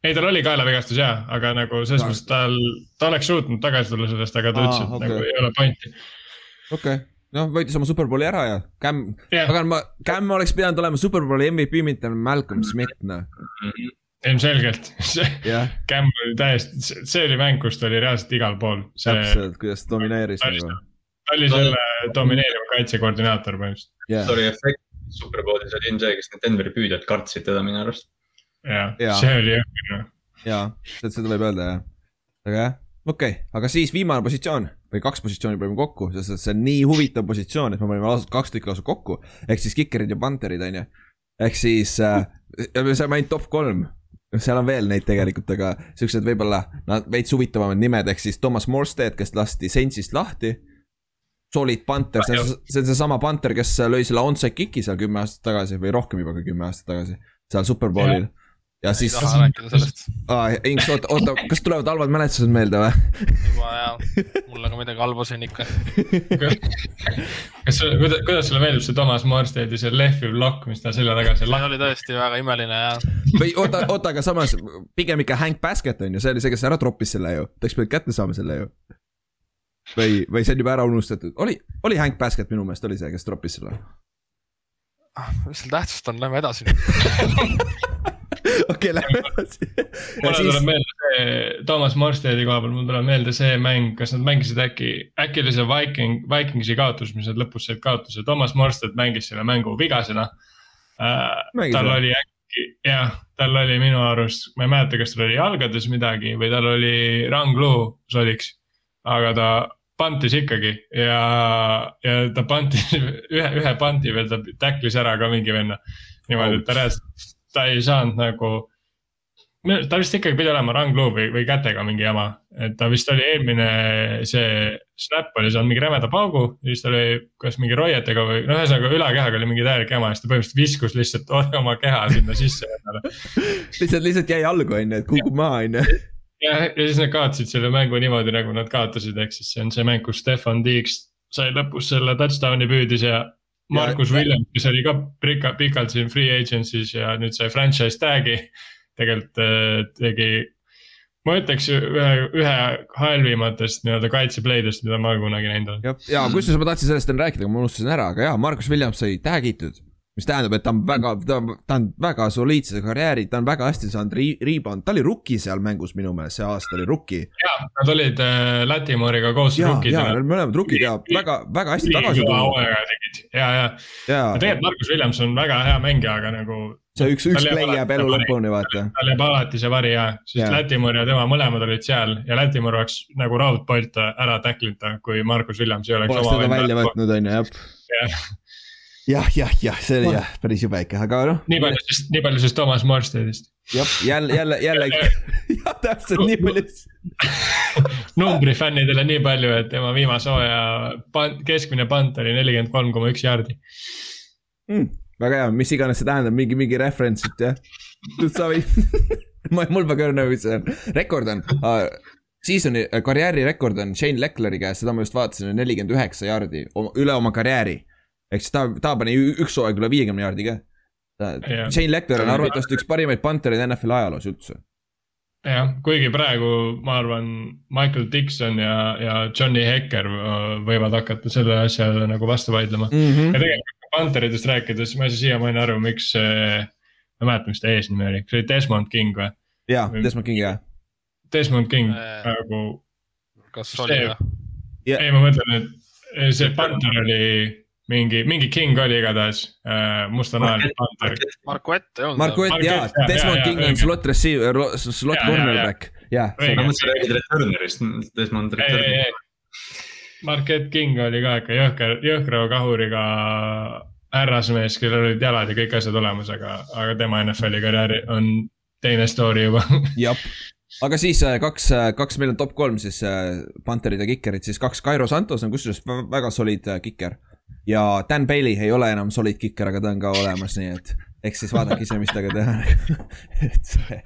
ei, tal oli kaelavigastus ja, aga nagu selles mõttes tal, ta oleks suutnud tagasi tulla sellest, aga ta Aa, ütles, et okei. nagu ei ole pointi. okei okay., noh, võitis oma superbowli ära ja Cam, jah, aga ma, Cam oleks pidanud olema superbowli MVP, mitte Malcolm Smith, noh. ilmselgelt, see jah, Cam oli täiesti, see oli mäng, kus ta oli reaalselt igal pool, see, täpselt, kuidas ta domineeris nagu. ta oli selle domineeriva kaitsekoordinaator põhimõtteliselt. jah, sorry, efekt Superbowlis oli ilmselge, sest need Denveri püüdjad kartsid teda minu arust. jah see oli jõhker noh. jaa, seda võib öelda jah. aga jah, okei okay., aga siis viimane positsioon või kaks positsiooni panime kokku, sest et see on nii huvitav positsioon, et me panime lausa kaks tükki lausa kokku. ehk siis kikerid ja panterid on ju. ehk siis äh,, me saime ainult top kolm. seal on veel neid tegelikult, aga siuksed võib-olla nad veits huvitavamad nimed, ehk siis Thomas Morstead, kes lasti Saintsist lahti. Solid Panther, see on, see on seesama Panther, kes lõi selle onside kick'i seal kümme aastat tagasi või rohkem juba kui kümme aastat tagasi. seal Superbowlil. Ja ei siis, taha rääkida sellest aa, Inks, oota, oota, kas tulevad halvad mälestused meelde või? juba ja mul on ka midagi halba siin ikka. kas kuidas, kuidas sulle meeldib see Thomas Morsteadi see lehviv lokk, mis ta selja taga seal see oli tõesti väga imeline ja või oota, oota, aga samas pigem ikka Hank Baskett on ju, see oli see, kes ära troppis selle ju, ta oleks pidanud kätte saama selle ju. või, või see on juba ära unustatud, oli, oli Hank Baskett minu meelest oli see, kes troppis selle. mis seal tähtsust on, lähme edasi. [LAUGHS] okei, lähme edasi. mulle siis tuleb, meelde see Thomas Morsteadi koha peal, mul tuleb meelde see mäng, kas nad mängisid äkki, äkki oli see Viking, Vikingsi kaotus, mis nad lõpus said kaotuse, Thomas Morstead mängis selle mängu vigasena äh,. Tal oli äkki, jah, tal oli minu arust, ma ei mäleta, kas tal oli jalgades midagi või tal oli rangluu soliks. aga ta pantis ikkagi ja, ja ta pantis [LAUGHS] ühe, ühe panti veel, ta tacklis ära ka mingi venna. niimoodi, et ta reaalselt ta ei saanud nagu ta vist ikkagi pidi olema run glue või, või kätega mingi jama, et ta vist oli eelmine see snap oli saanud mingi rämeda paugu, siis ta oli kas mingi roietega või noh, ühesõnaga ülakehaga oli mingi täielik jama ja siis ta põhimõtteliselt viskus lihtsalt [LAUGHS] oma keha sinna sisse endale. Lihtsalt, lihtsalt jäi algu on ju, et kukub maha on ju. ja, ja siis nad kaotasid selle mängu niimoodi, nagu nad kaotasid, ehk siis see on see mäng, kus Stefan Tiiks sai lõpus selle touchdown'i püüdis ja Markus Williams, kes oli ka pika, pikalt siin free agency's ja nüüd sai franchise tag'i. Tegelikult äh, tegi, ma ütleks ühe, ühe halvimatest nii-öelda kaitsepleidest, mida ma kunagi näinud olen. ja, ja kusjuures ma tahtsin sellest enne rääkida, aga ma unustasin ära, aga jaa, Markus Williams sai tag itud mis tähendab, et ta on väga, ta, ta on väga soliidse karjääri, ta on väga hästi saanud ri-, rebound, ta oli rookie seal mängus minu meelest, see aasta oli rookie. ja, nad olid äh, Latimooriga koos rookie. ja, ja nad mõlemad rookid ja väga, väga hästi tagasi tulnud. ja, ja, ja tegelikult Markus Williams on väga hea mängija, aga nagu see üks, üks play jääb elu lõpuni, vaata. tal jääb alati see vari ja, sest yeah. Lätimõr ja tema mõlemad olid seal ja Lätimõr oleks nagu raudpolt ära tacklida, kui Markus Williams ei oleks. oleks teda välja võtnud, on ju, jah. jah, jah, jah, see oli jah, päris jube ikka, aga noh. nii palju siis, nii palju siis Toomas Morstedist. jah, jälle, jälle, jälle [LAUGHS] jah, täpselt nii palju [LAUGHS] numbri fännidele nii palju, et tema viimase hooaja pan-, keskmine pant oli nelikümmend kolm koma üks jaardi mm väga hea, mis iganes see tähendab, mingi, mingi reference, et jah. Savi [LAUGHS] ma, mul väga õrna, mis see on, rekord on uh,. Season'i uh, karjäärirekord on Shane Leckleri käes, seda ma just vaatasin, nelikümmend üheksa jaardi üle oma karjääri. Ehk siis ta, ta pani üks hooaeg üle viiekümne jaardi ka. Shane Leckler on arvatavasti üks parimaid pantereid NFL ajaloos üldse jah, kuigi praegu ma arvan, Michael Dixon ja, ja Johnny Hecker äh, võivad hakata selle asja nagu vastu vaidlema mm. -hmm. ja tegelikult Panteridest rääkides, ma ei saa siiamaani aru, miks see, ma ei mäleta, mis ta eesnimi oli, kas see oli Desmond King või? jaa, Desmond King jah. Desmond King äh, nagu. kas oli või? ei, ma mõtlen, et see Panther oli mingi, mingi King oli igatahes äh,, mustanahaline Panther. Marquette ei olnud. Marquette jaa, Desmond King on slot receiver, slot cornerback, jah. ma mõtlesin, sa räägid returner'ist, Desmond returner. Market King oli ka ikka jõhker, jõhkra kahuriga härrasmees, kellel olid jalad ja kõik asjad olemas, aga, aga tema NFL-i karjääri on teine story juba. [LAUGHS] jah, aga siis äh, kaks, äh, kaks meil on top kolm siis äh, Panterid ja Kikerid, siis kaks Kairo Santos on kusjuures väga soliid kiker. Ja Dan Bailey ei ole enam soliid kiker, aga ta on ka olemas, nii et eks siis vaadake ise, mis temaga teha [LAUGHS] et see.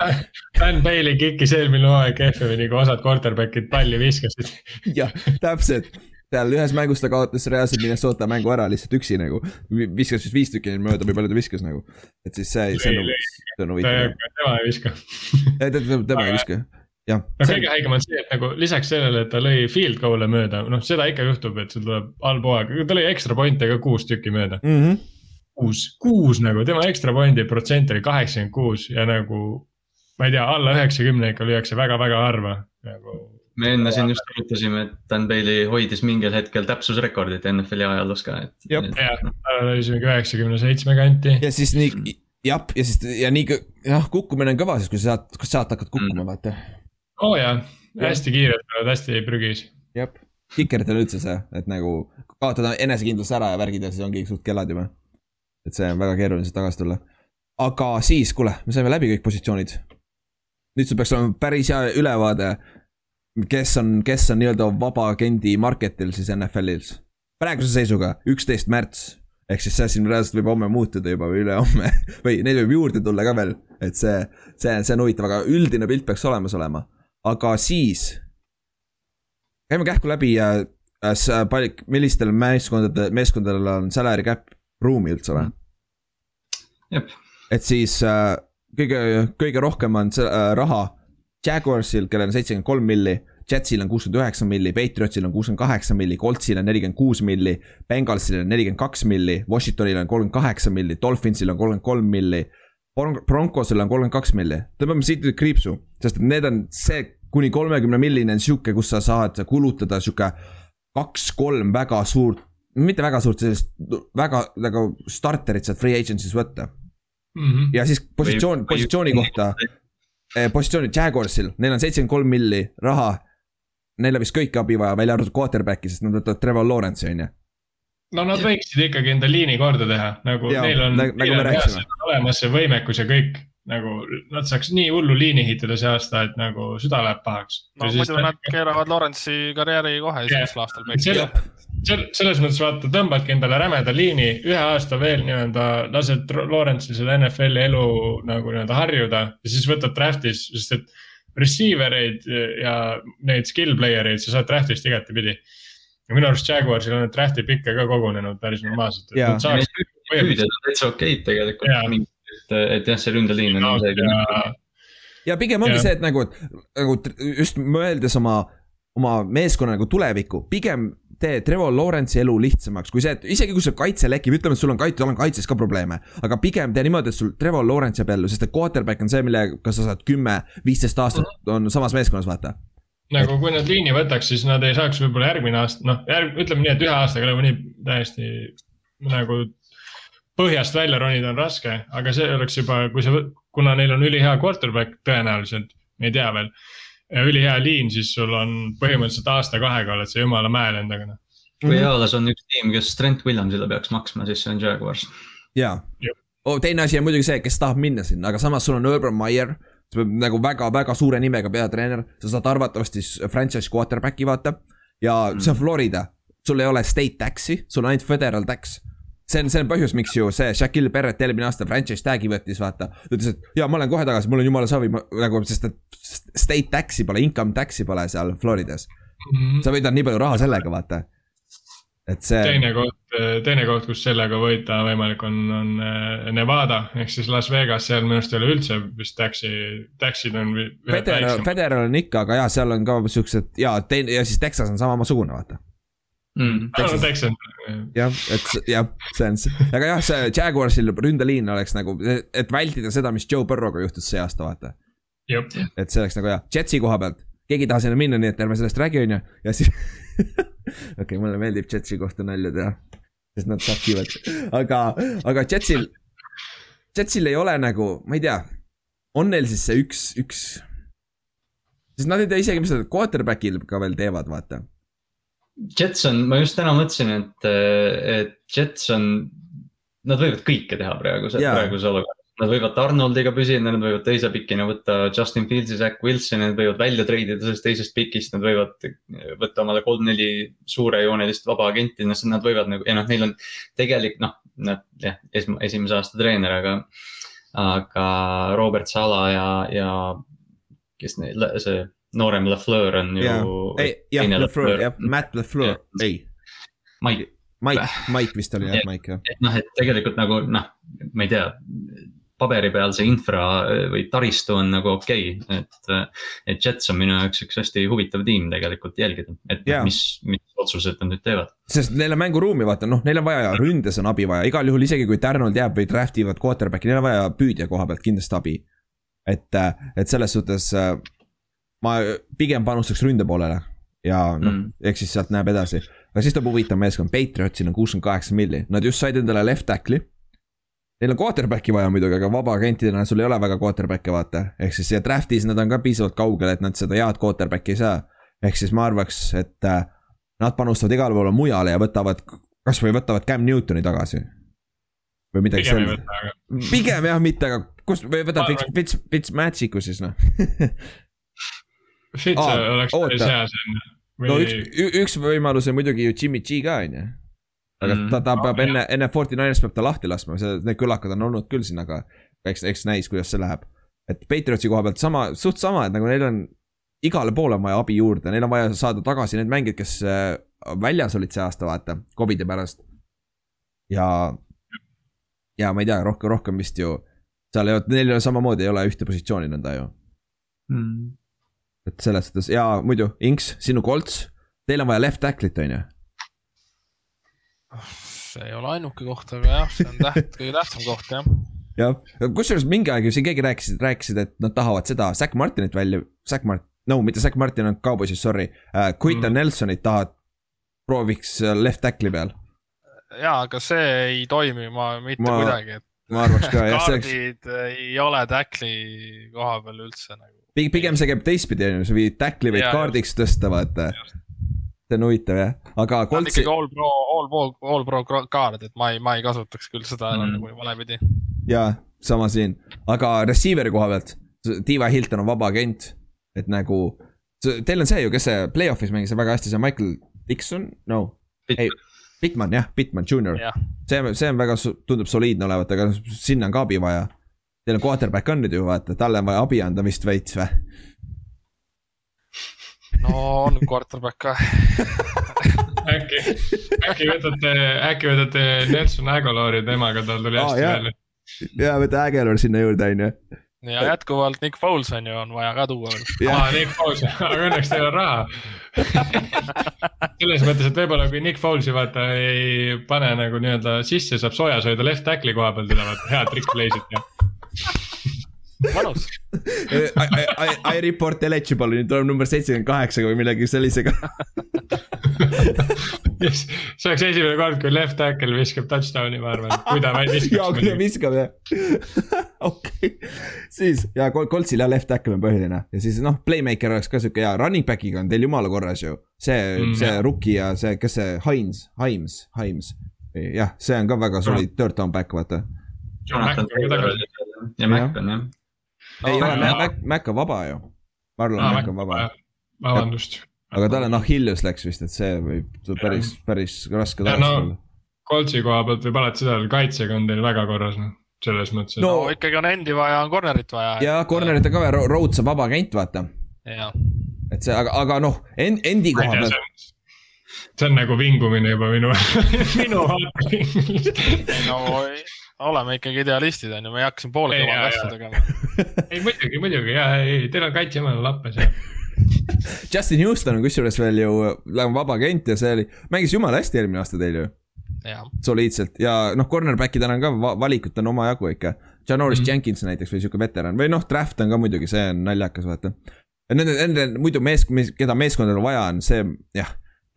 Dan Bailey kikkis eelmine hooaeg kehvemini, kui osad quarterback'id palli viskasid. jah, täpselt seal ühes mängus ta kaotas reaalselt Minnesota mängu ära lihtsalt üksi nagu. viskas vist viis tükki mööda või palju ta viskas nagu. et siis see, see on, see on huvitav. tema ei viska. tema ei viska, jah. no kõige haigem on see, et nagu lisaks sellele, et ta lõi field goal'e mööda, noh, seda ikka juhtub, et sul tuleb halb hooaeg, ta lõi ekstra point'e ka kuus tükki mööda mm. -hmm kuus, kuus nagu, tema ekstra pointi protsent oli kaheksakümmend kuus ja nagu ma ei tea, alla üheksakümne ikka lüüakse väga-väga harva nagu. me enne siin just arutasime, et Dan Bailey hoidis mingil hetkel täpsusrekordit NFL-i ajaloos ka, et. jah, tal oli see mingi üheksakümne seitsme kanti. ja siis nii, jah, ja siis ja nii, jah, kukkumine on kõva siis, kui sa saad, sealt hakkad kukkuma mm., vaata. Oo oh, jaa, hästi kiired, hästi prügis. jah, kikerdel üldse see, et nagu kaotada enesekindlus ära ja värgid ja siis ongi suht kellad juba et see on väga keeruline sealt tagasi tulla. aga siis, kuule, me saime läbi kõik positsioonid. nüüd sul peaks olema päris hea ülevaade, kes on, kes on nii-öelda vaba agendi market'il siis NFL-is. praeguse seisuga üksteist märts, ehk siis see siin reaalselt võib homme muutuda juba või ülehomme [LAUGHS] või neid võib juurde tulla ka veel, et see, see, see on huvitav, aga üldine pilt peaks olemas olema. Aga siis käime kähku läbi äh, palju, millistel meeskondadel, meeskondadel on salary cap ruumi üldse või? et siis äh, kõige, kõige rohkem on äh, raha Jaguarsil, kellel on seitsekümmend kolm milli. Jetsil on kuuskümmend üheksa milli, Patriotsil on kuuskümmend kaheksa milli, Coltsil on nelikümmend kuus milli. Bengalsil on nelikümmend kaks milli, Washingtonil on kolmkümmend kaheksa milli, Dolphinsil on kolmkümmend kolm milli. Broncosel on kolmkümmend kaks milli, tõmbame siit nüüd kriipsu, sest need on see kuni kolmekümne milline on sihuke, kus sa saad kulutada sihuke kaks-kolm väga suurt mitte väga suurt sellist väga nagu starterit sealt free agency's võtta mm. -hmm. ja siis positsioon, positsiooni kohta, eh, positsiooni Jaguarsil, neil on seitsekümmend kolm milli raha. Neil on vist kõiki abi vaja, välja arvatud quarterback'i, sest nad võtavad Trevor Lawrence'i on ju. no nad võiksid ikkagi enda liini korda teha, nagu Jaa, neil on nagu- neil on olemas see võimekus ja kõik. Nagu nad saaks nii hullu liini ehitada see aasta, et nagu süda läheb pahaks. no muidu nad keeravad Lawrence'i karjääri kohe esimesel aastal Selle- pekki. selles mõttes vaata, tõmbadki endale rämeda liini, ühe aasta veel nii-öelda lased Lawrence'il seda NFL-i elu nagu nii-öelda harjuda ja siis võtad draft'is, sest et receiver eid ja neid skill player eid sa saad draft'ist igatepidi. ja minu arust Jaguarsil on need draft'i pikke ka kogunenud päris normaalselt. Täitsa okeid tegelikult et, et jah, see ründeliin on isegi. ja pigem ongi Jah. see, et nagu, nagu tr- just mõeldes oma, oma meeskonna nagu tulevikku, pigem tee Trevor Lawrence'i elu lihtsamaks, kui see, et isegi kui sul kaitse lekib, ütleme, et sul on kaitse, sul on kaitses ka probleeme. aga pigem tee niimoodi, et sul Trevor Lawrence jääb ellu, sest et quarterback on see, millega sa saad kümme, viisteist aastat on samas meeskonnas, vaata. nagu kui nad liini võtaks, siis nad ei saaks võib-olla järgmine aasta, noh, järg-, ütleme nii, et ühe aastaga nagunii täiesti nagu põhjast välja ronida on raske, aga see oleks juba, kui sa, kuna neil on ülihea quarterback tõenäoliselt, me ei tea veel. ülihea liin, siis sul on põhimõtteliselt aasta-kahega oled sa jumala mäel endaga, noh. kui eales on üks tiim, kes Trent Williamsile peaks maksma, siis see on Jaguars. jaa Jah. oh,. teine asi on muidugi see, kes tahab minna sinna, aga samas sul on Urban Meyer. nagu väga-väga suure nimega peatreener, sa saad arvatavasti franchise quarterback'i vaata. ja see on Florida, sul ei ole state tax'i, sul on ainult federal tax. See on, see on põhjus, miks ju see Shaquille Barrett eelmine aasta franchise tag'i võttis, vaata. ta ütles, et jaa, ma olen kohe tagasi, mul on jumala savi, nagu, sest et state tax'i pole, income tax'i pole seal Floridas. sa võidad nii palju raha sellega, vaata. et see. teine koht, teine koht, kus sellega võita võimalik on, on äh, Nevada ehk siis Las Vegas, seal minu arust ei ole üldse vist taxi, taxid on. Federal, Federal on ikka, aga jaa, seal on ka siuksed ja teine ja siis Texas on samasugune, vaata. Mm. Texas. jah, et jah, see on aga jah, see Jaguarsil ründeliin oleks nagu, et vältida seda, mis Joe Burrow'ga juhtus see aasta, vaata. et see oleks nagu hea, Jetsi koha pealt, keegi ei taha sinna minna, nii et ärme sellest räägi, on ju, ja siis. [LAUGHS] okei okay,, mulle meeldib Jetsi kohta nalja teha, sest nad sakivad, aga, aga Jetsil, Jetsil ei ole nagu, ma ei tea, on neil siis see üks, üks. sest nad ei tea isegi, mis nad quarterback'il ka veel teevad, vaata Jets on, ma just täna mõtlesin, et, et Jets on, nad võivad kõike teha praegu, Jaa. praeguses olukorras. Nad võivad Arnoldiga püsida, nad võivad teise pikina võtta Justin Fieldsi, Zack Wilsoni, nad võivad välja treidida sellest teisest pikist, nad võivad võtta omale kolm-neli suurejoonelist vaba agenti, nad võivad nagu, ja noh, neil on tegelik noh, nad jah, esimese aasta treener, aga, aga Robert Sala ja, ja kes neil, see noorem LaFleur on ju jah, LaFleur, jah. Matt LaFleur, ei, Mike, Mike, Mike vist oli jah, Mike jah. et noh, et tegelikult nagu noh, ma ei tea, paberi peal see infra või taristu on nagu okei okay,, et, et Jets on minu jaoks üks hästi huvitav tiim tegelikult jälgida, et yeah. mis, mis otsused nad nüüd teevad. sest neil on mänguruumi, vaata noh, neil on vaja ründes on abi vaja, igal juhul isegi kui Donald jääb või draft ivad quarterback'i, neil on vaja püüdja koha pealt kindlasti abi. et, et selles suhtes äh, ma pigem panustaks ründe poolele ja noh mm. Eks siis sealt näeb edasi. aga siis tuleb huvitav meeskond, Patriotsil on kuuskümmend kaheksa milli, nad just said endale left tackle'i. Neil on quarterback'i vaja muidugi, aga vabagentidena sul ei ole väga quarterback'e vaata, ehk siis ja draft'is nad on ka piisavalt kaugel, et nad seda head quarterback'i ei saa. ehk siis ma arvaks, et äh, nad panustavad igale poole mujale ja võtavad, kasvõi võtavad Cam Newtoni tagasi. või midagi sellist, pigem jah, mitte, aga kus, või võtad Ma Fitz, Fitz, Fitz Magicu siis noh. [LAUGHS] Fitz Aa, oleks päris oota. hea siin. no üks, üks võimalus on muidugi ju Jimmy G ka on ju. aga Mm. ta, ta peab Aa, enne, enne Forty Niners peab ta lahti laskma, see, need kõlakad on olnud küll siin, aga eks, eks näis, kuidas see läheb. et Patriotsi koha pealt sama, suht sama, et nagu neil on igale poole on vaja abi juurde, neil on vaja saada tagasi need mängijad, kes äh, väljas olid see aasta, vaata, Covidi pärast. ja, ja ma ei tea, rohkem, rohkem vist ju seal ei ole, neil ei ole samamoodi, ei ole ühte positsiooni nõnda ju. Mm. Et selles suhtes ja muidu, Inks, sinu kolts, teil on vaja left tackle'it, on ju. see ei ole ainuke koht, aga jah, see on täht-, kõige tähtsam koht jah. jah, kusjuures mingi aeg ju siin keegi rääkisid, rääkisid, et nad tahavad seda Zack Martinit välja, Zack Mart-, no mitte Zack Martin on Cowboysis, sorry uh,. Quinton mm. Nelsonit tahavad, prooviks äh, left tackle'i peal. ja, aga see ei toimi ma mitte Ma- kuidagi, et ma arvaks ka jah, kaardid ei ole tackli koha peal üldse nagu. Pigem see käib teistpidi, on ju, sa viid tackle'i võid Jaa, kaardiks tõsta, vaata. see on huvitav jah, aga ta on Coltsi ikkagi all pro, all pro, all pro kaard, et ma ei, ma ei kasutaks küll seda enam Mm. nagu valepidi. ja sama siin, aga receiver'i koha pealt, Diva Hilton on vaba agent, et nagu. Teil on see ju, kes see play-off'is mängis väga hästi, see Michael Dixon, no, ei, Bitman jah, Bitman Junior, jah, see, see on väga, tundub soliidne olevat, aga sinna on ka abi vaja. Teil on quarterback on nüüd ju vaata, talle on vaja abi anda vist veits või? no on quarterback ka. [LAUGHS] äkki, äkki võtate, äkki võtate Nelson Aguilari temaga, tal tuli hästi jah. välja. ja võta Ägelor sinna juurde, on ju. ja jätkuvalt Nick Foles on ju, on vaja ka tuua veel. aa, Nick Foles, aga õnneks teil on raha. selles mõttes, et võib-olla kui Nick Folesi vaata ei pane nagu nii-öelda sisse, saab soojas hoida left tackle'i koha peal teda vaata, head trick play'sid ja. [LAUGHS] mõnus, I, I, report eligible, nüüd tuleb number seitsekümmend kaheksa või millegi sellisega. [LAUGHS] see oleks esimene kord, kui left tackle viskab touchdown'i, ma arvan, kui ta vaid ja kui ta viskab jah. [LAUGHS] okei, siis ja Col- Coltsil jah, left tackle on põhiline ja siis noh, playmaker oleks ka sihuke hea, running back'iga on teil jumala korras ju. see mm, see rookie ja see, kes see Hines, Himes, Himes. jah, see on ka väga solid third down back, vaata. Jonathan Taylor oli ja Mac on jah. ei ole. Mac, Mac on vaba ju. Marlon Aa, Mac on vaba, vabandust. aga tal on Achilles läks vist, et see võib päris, päris raske tagasi no- tulla. Coltsi koha pealt võib alati seda öelda, kaitsega on teil väga korras noh, selles mõttes, et No- no ikkagi on endi vaja, on corner'it vaja. ja corner'it on ka vaja, Rhodes on vaba agent, vaata. et see, aga, aga noh, endi ma ei koha pealt see on, see on nagu vingumine juba minu, [LAUGHS] minu vaatevinklist. no oleme ikkagi idealistid on ju, me ei hakka siin poole Ei, kõva asja tegema. [LAUGHS] ei muidugi, muidugi ja, ei, teil on kaitsemäel lappes ja. [LAUGHS] Justin Houston on kusjuures veel ju vaba agent ja see oli, mängis jumala hästi eelmine aasta teil ju, soliidselt ja noh, cornerback'idel on ka va valikut on omajagu ikka. Janoris mm. -hmm. Jenkins näiteks või sihuke veteran või noh, draft on ka muidugi, see on naljakas, vaata. Nende, nende muidu mees, keda meeskondadel vaja on, see jah,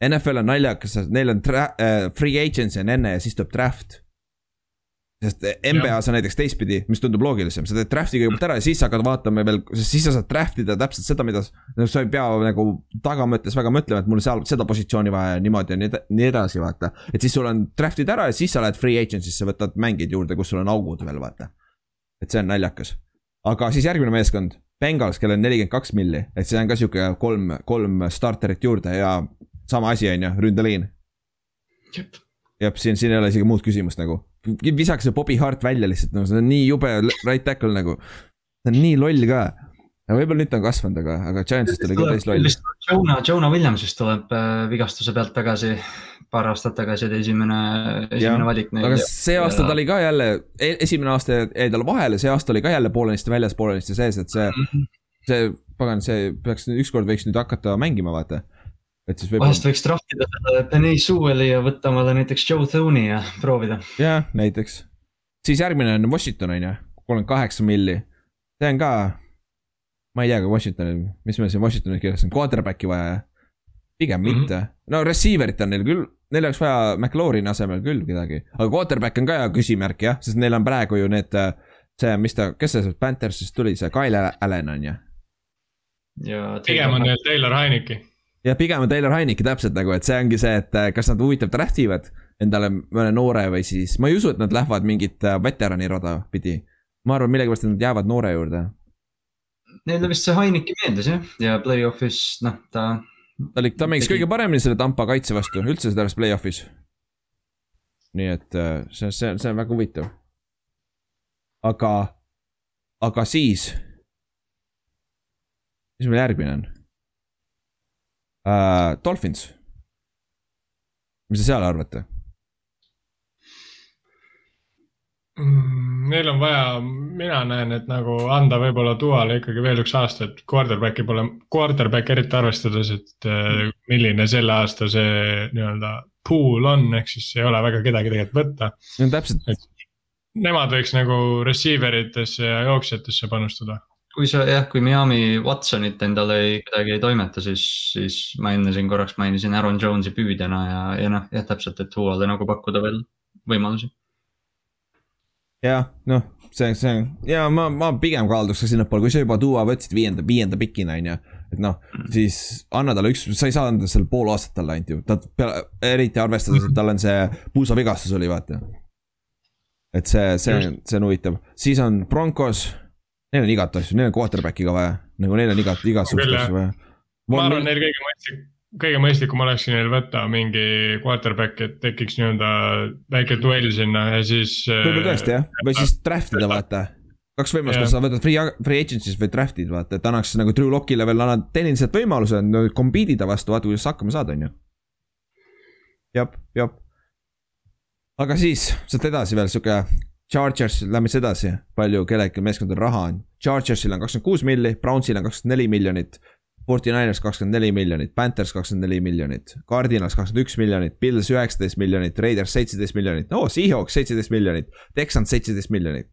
NFL on naljakas, neil on tra- äh, free agency on enne ja siis tuleb draft. Sest NBA-s on näiteks teistpidi, mis tundub loogilisem, sa teed draft'i kõigepealt ära ja siis hakkad vaatama veel, siis sa saad draft ida täpselt seda, mida sa ei pea nagu tagamõttes väga mõtlema, et mul seal seda positsiooni vaja ja niimoodi ja nii edasi, vaata. et siis sul on draft'id ära ja siis sa lähed free agency'sse, võtad mängijad juurde, kus sul on augud veel, vaata. et see on naljakas. aga siis järgmine meeskond, Bengals, kellel on nelikümmend kaks milli, et see on ka sihuke kolm, kolm starterit juurde ja sama asi, on ju, ründeliin. jah, siin, siin ei ole isegi muud küsimust nagu. Visake see Bobby Hart välja lihtsalt, no see on nii jube right tackle nagu. ta on nii loll ka. võib-olla nüüd ta on kasvanud, aga, aga Giantsist oli küll täis loll. Jonah, Jonah Williams vist tuleb äh, vigastuse pealt tagasi. paar aastat tagasi oli esimene, esimene valik neil. aga see aasta ta oli ka jälle, esimene aasta jäi tal vahele, see aasta oli ka jälle poolenisti väljas, poolenisti sees, et see, see pagan, see peaks ükskord võiks nüüd hakata mängima, vaata. Et siis vahest võib-olla, võiks selle Benay Sewelli ja võtta omale näiteks Joe Thoney ja proovida. jah, näiteks. siis järgmine on Washington on ju, kolmkümmend kaheksa milli. see on ka, ma ei tea, ka Washingtonil, mis meil siin Washingtonis kirjas on, quarterback'i vaja pigem Mhm. mitte, no receiver'it on neil küll, neil oleks vaja McLaurini asemel küll kedagi, aga quarterback on ka küsimärk jah, sest neil on praegu ju need, see, mis ta, kes see Panthersist tuli, see Kyle Allan on ju. ja pigem on neil Taylor Heineki. Ja pigem on Taylor Heineki täpselt nagu, et see ongi see, et äh, kas nad huvitav draft ivad endale mõne noore või siis, ma ei usu, et nad lähevad mingit äh, veterani rada pidi. ma arvan millegipärast, nad jäävad noore juurde. Neile vist see Heineki meeldis jah, ja play-off'is noh, ta ta oli, ta mängis kõige paremini selle Tampa kaitse vastu üldse selles play-off'is. nii et äh, see, see, see on väga huvitav. aga, aga siis. mis meil järgmine on uh,? Dolphins. mis te seal arvate? Mm, Neil on vaja, mina näen, et nagu anda võib-olla Duale ikkagi veel üks aasta, et quarterback'i pole, quarterback eriti arvestades, et äh, milline selle aasta see nii-öelda pool on, ehk siis ei ole väga kedagi tegelikult võtta. on täpselt, Nemad võiks nagu receiver itesse ja jooksjatesse panustada. Kui sa jah, kui Miami Watsonit endale ei, kuidagi ei toimeta, siis, siis ma enne siin korraks mainisin Aaron Jones'i püüdjana ja, ja noh, jah, täpselt, et Huale nagu pakkuda veel võimalusi. jah, noh, see, see ja ma, ma pigem kalduks ka sinnapoole, kui sa juba Duo võtsid viienda, viienda pikina on ju. et noh, siis anna talle üks, sa ei saa anda seal pool aastat talle ainult ju, ta peale, eriti arvestades, et tal on see puusavigastus oli, vaata. et see, see, see on huvitav, siis on Broncos, neil on igat asju, neil on quarterback'i ka vaja, nagu neil on igat, igasugust asju vaja. ma arvan, neil kõige mõistlik, kõige mõistlikum olekski neil võtta mingi quarterback, et tekiks nii-öelda väike duell sinna ja siis. võib-olla tõesti jah, või siis draft ida vaata. kaks võimalust, kas sa võtad free, free agency's või draft'id vaata, et annaks nagu Drew Lockile veel annad tehniliselt võimaluse no, compete ida vastu, vaata kuidas sa hakkama saad, on ju. jep, jep. aga siis sealt edasi veel sihuke Chargers, lähme siis edasi, palju kellelgi meeskondadel raha on. Chargersil on kakskümmend kuus milli, Brownsil on kakskümmend neli miljonit. Forty-Niners kakskümmend neli miljonit, Panthers kakskümmend neli miljonit, Cardinals kakskümmend üks miljonit, Pils üheksateist miljonit, Raiders seitseteist miljonit, no Seahawks seitseteist miljonit, Texans seitseteist miljonit.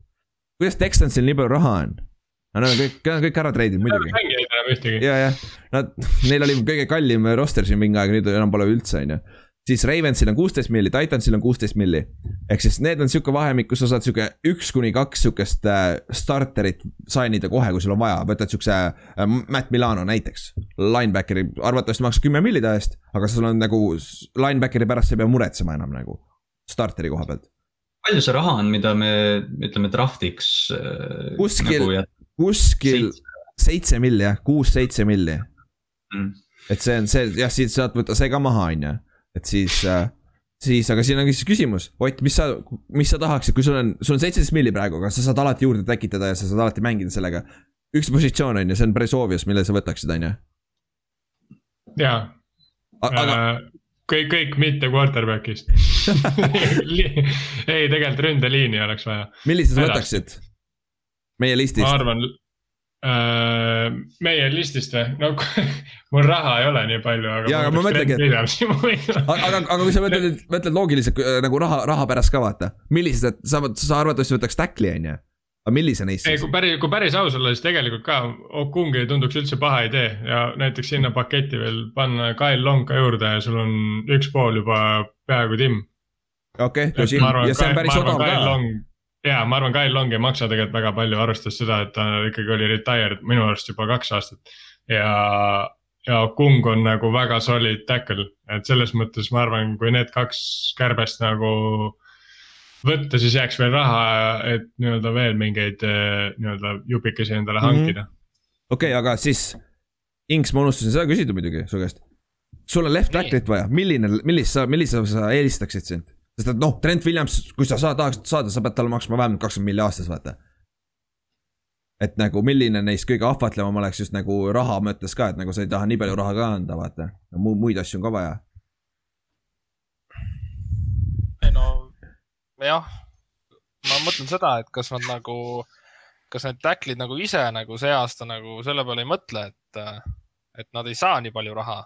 kuidas Texansil nii palju raha on? no nad on kõik, nad on kõik ära treidid muidugi. mängijaid enam ühtegi. ja, jah, nad, neil oli kõige kallim roster siin mingi aeg, nüüd enam pole üldse, on ju. Siis Ravensil on kuusteist milli, Titansil on kuusteist milli. ehk siis need on sihuke vahemik, kus sa saad sihuke üks kuni kaks sihukest äh, starterit sign ida kohe, kui sul on vaja, võtad siukse äh, Matt Milano näiteks. Linebackeri, arvatavasti maksab kümme milli ta eest, aga sul on nagu linebackeri pärast sa ei pea muretsema enam nagu. Starteri koha pealt, palju see raha on, mida me ütleme draft'iks äh, Kuskil- nagu kuskil seitse milli jah, kuus-seitse milli. Mm. et see on see, jah, siit saad võtta see ka maha, on ju, et siis äh, siis, aga siin ongi siis küsimus, Ott, mis sa, mis sa tahaksid, kui sul on, sul on seitseteist milli praegu, aga sa saad alati juurde tekitada ja sa saad alati mängida sellega. üks positsioon on ju, see on päris obvious, mille sa võtaksid, on ju. jaa, aga kõik, kõik mitte quarterback'ist. [LAUGHS] ei, tegelikult ründeliini oleks vaja, millise sa võtaksid? meie ma listist, arvan äh,. Meie listist või, no [LAUGHS] mul raha ei ole nii palju, aga. Jaa, aga ma mõtlengi, et- et. [LAUGHS] aga, aga, aga kui sa mõtled, mõtled loogiliselt äh, nagu raha, raha pärast ka vaata, millised, sa, sa arvatavasti võtaks tackli, on ju. aga millise neist ei, kui? päris, kui päris aus olla, siis tegelikult ka Okungi ei tunduks üldse paha idee ja näiteks sinna paketti veel panna Kyle Long ka juurde ja sul on üks pool juba peaaegu timm. okei, et ma arvan, ja see on päris odav ka. Ja ma arvan, Kyle Long ei maksa tegelikult väga palju, arvestades seda, et ta ikkagi oli retired minu arust juba kaks aastat. ja, ja Kung on nagu väga solid tackle, et selles mõttes ma arvan, kui need kaks kärbest nagu võtta, siis jääks veel raha, et nii-öelda veel mingeid eh, nii-öelda jupikesi endale Mhm. hankida. okei okay,, aga siis, Inks, ma unustasin seda küsida muidugi su käest. sul on left tackle'it vaja, milline, millist sa, millise sa eelistaksid sind? Sest et noh, Trent Williams, kui sa saad, tahaksid saada, sa pead talle maksma vähemalt kakskümmend milli aastas, vaata. et nagu milline neist kõige ahvatlevam oleks just nagu raha mõttes ka, et nagu sa ei taha nii palju raha ka anda, vaata. Mu, muid asju on ka vaja. ei no jah, ma mõtlen seda, et kas nad nagu, kas need tackle'id nagu ise nagu see aasta nagu selle peale ei mõtle, et, et nad ei saa nii palju raha.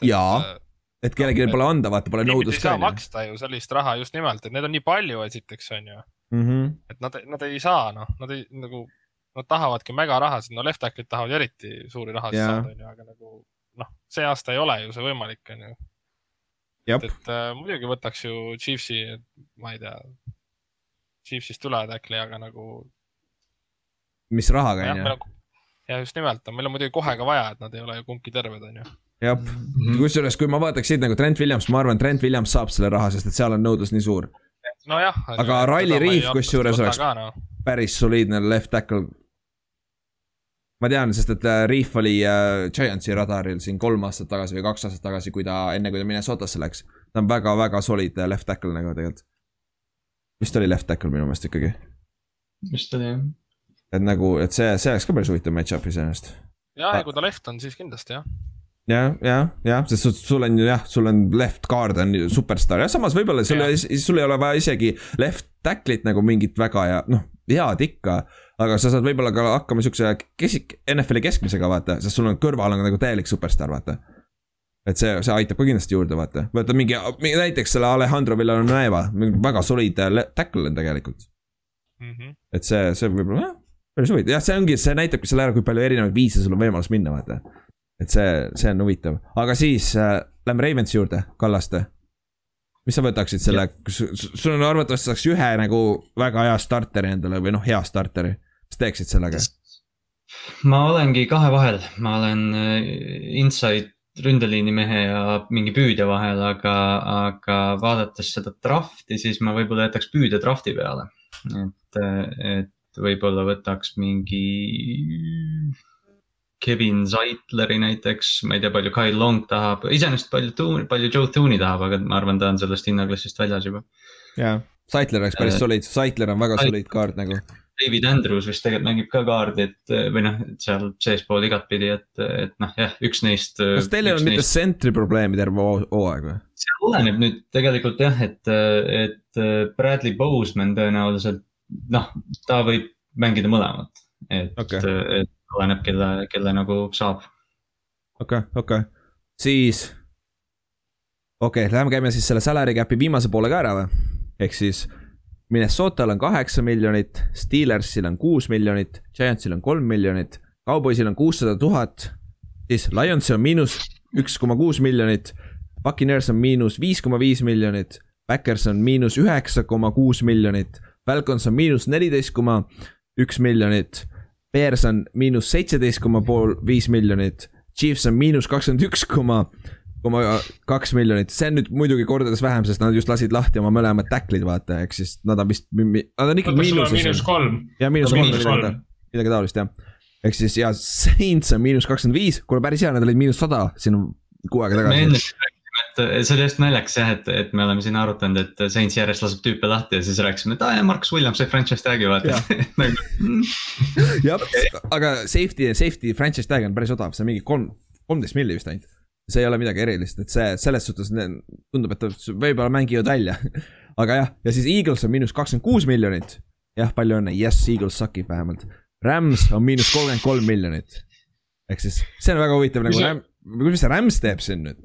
Jaa. et kellelgi pole anda, vaata, pole Tiimid ei nõudlust saa ka, on maksta ju sellist raha just nimelt, et neid on nii palju, esiteks on ju, ju. et nad, nad ei saa, noh, nad ei nagu, nad tahavadki megarahasid, no left tackle'id tahavad ju eriti suuri rahasid Jaa. saada, on ju, aga nagu noh, see aasta ei ole ju see võimalik, on ju. jah, et äh, muidugi võtaks ju Chiefsi, ma ei tea, Chiefsist üle tackle'i, aga nagu mis rahaga, on ju. ja just nimelt, meil on muidugi kohe ka vaja, et nad ei ole ju kumbki terved, on ju. jah, kusjuures, kui ma vaataks siit nagu Trent Williams, ma arvan, Trent Williams saab selle raha, sest et seal on nõudlus nii suur. nojah. Aga Riley Reef kusjuures oleks- No. päris soliidne left tackle. ma tean, sest et äh, Reef oli äh, Giantsi radaril siin kolm aastat tagasi või kaks aastat tagasi, kui ta, enne kui ta Minnesotasse läks. ta on väga-väga solid äh, left tackle nagu tegelikult. vist oli left tackle minu meelest ikkagi. vist oli jah. et nagu, et see, see oleks ka päris huvitav match-up iseenesest. ja, ja kui ta left on, siis kindlasti jah. jah, jah, jah, sest sul- on ju jah, sul on left guard on superstaar ja samas võib-olla sul Jah. sul ei ole vaja isegi left tackle'it nagu mingit väga ja noh, head ikka. aga sa saad võib-olla ka hakkama siukse kesik-, NFL-i keskmisega vaata, sest sul on kõrval on nagu täielik superstaar, vaata. et see, see aitab ka kindlasti juurde, vaata, võta mingi, mingi, näiteks selle Alejandro Villanueva, väga soliidne le- tackle on tegelikult. Mm -hmm. et see, see võib-olla jah, päris huvitav, jah, see ongi, see näitabki selle ära, kui palju erinevaid viise sul on võimalus minna, vaata. Et see, see on huvitav, aga siis äh, lähme Ravensi juurde, Kallaste. mis sa võtaksid selle, sul on arvatavasti saaks ühe nagu väga hea starteri endale või noh, hea starteri, mis teeksid sellega? ma olengi kahe vahel, ma olen äh, inside ründeliini mehe ja mingi püüdja vahel, aga, aga vaadates seda draft'i, siis ma võib-olla jätaks püüdja draft'i peale. et, et võib-olla võtaks mingi Kevin Zeitleri näiteks, ma ei tea, palju Kyle Long tahab, iseenesest palju, palju Joe Tooney tahab, aga ma arvan, ta on sellest hinnaklassist väljas juba. jaa, Zeitler oleks päris soliid, Zeitler on väga soliid kaart nagu David Andrews vist tegelikult mängib ka kaardi, et või noh, seal seespool igatpidi, et, et noh, jah, üks neist. kas teil ei olnud mitte sentri probleemi terve hooaeg või? see oleneb nüüd tegelikult jah, et, et Bradley Boseman tõenäoliselt noh, ta võib mängida mõlemat, et okay., et oleneb, kelle, kelle nagu saab. okei okay,, okei okay., siis. okei okay,, lähme käime siis selle salary cap'i viimase poole ka ära või, ehk siis Minnesotal on kaheksa miljonit, Steelersil on kuus miljonit, Giantsil on kolm miljonit, Cowboysil on kuussada tuhat, siis Lionsil on miinus üks koma kuus miljonit, Buccaneers on miinus viis koma viis miljonit, Backers on miinus üheksa koma kuus miljonit, Falcons on miinus neliteist koma üks miljonit, Bears on miinus seitseteist koma pool viis miljonit, Chiefs on miinus kakskümmend üks koma koma kaks miljonit, see on nüüd muidugi kordades vähem, sest nad just lasid lahti oma mõlemad tacklid, vaata, ehk siis nad on vist, nad on ikkagi miinuses. miinus kolm. jah, miinus kolm, midagi, taolist jah. ehk siis ja Saints on miinus kakskümmend viis, kuule päris hea, nad olid miinus sada siin kuu aega tagasi. me enne see oli just naljakas jah, et, et me oleme siin arutanud, et Saints järjest laseb tüüpe lahti ja siis rääkisime, et aa jaa, Marcus Williams sai franchise tag'i vaata [LAUGHS] nagu, jah, aga safety, safety franchise tag on päris odav, see on mingi kolm, kolmteist milli vist ainult see ei ole midagi erilist, et see selles suhtes tundub, et võib-olla mängivad välja [LAUGHS] aga jah, ja siis Eagles on miinus kakskümmend kuus miljonit. jah, palju õnne, yes, Eagles sakib vähemalt. Rams on miinus kolmkümmend kolm miljonit. ehk siis see on väga huvitav nagu Ram-, mis see Rams teeb siin nüüd?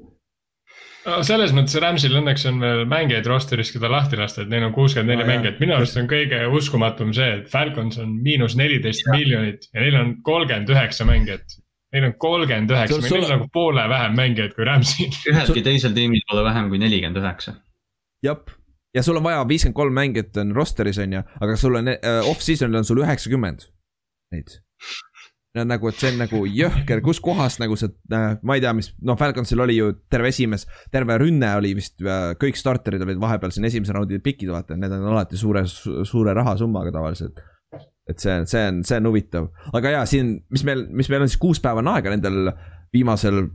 Selles mõttes Ramsil õnneks on veel mängijaid roster'is, keda lahti lasta, et neil on kuuskümmend neli mängijat, minu arust on kõige uskumatum see, et Falcons on miinus neliteist miljonit ja neil on kolmkümmend üheksa mängijat. Neil on kolmkümmend üheksa, meil on nagu poole vähem mängijaid kui Ramsil. [LAUGHS] ühelgi teisel tiimil pole vähem kui nelikümmend üheksa. jep, ja sul on vaja viiskümmend kolm mängijat on roster'is on ju, aga sul on uh, off-season'il on sul üheksakümmend neid. Nagu, et see on nagu jõhker, kuskohast nagu see uh,, ma ei tea, mis, noh, Falconsil oli ju terve esimees, terve rünne oli vist uh,, kõik starterid olid vahepeal siin esimese raundi pikid, vaata, need on alati suure, suure rahasummaga tavaliselt et see, see on, see on huvitav, aga jaa, siin, mis meil, mis meil on siis kuus päeva on aega nendel viimasel,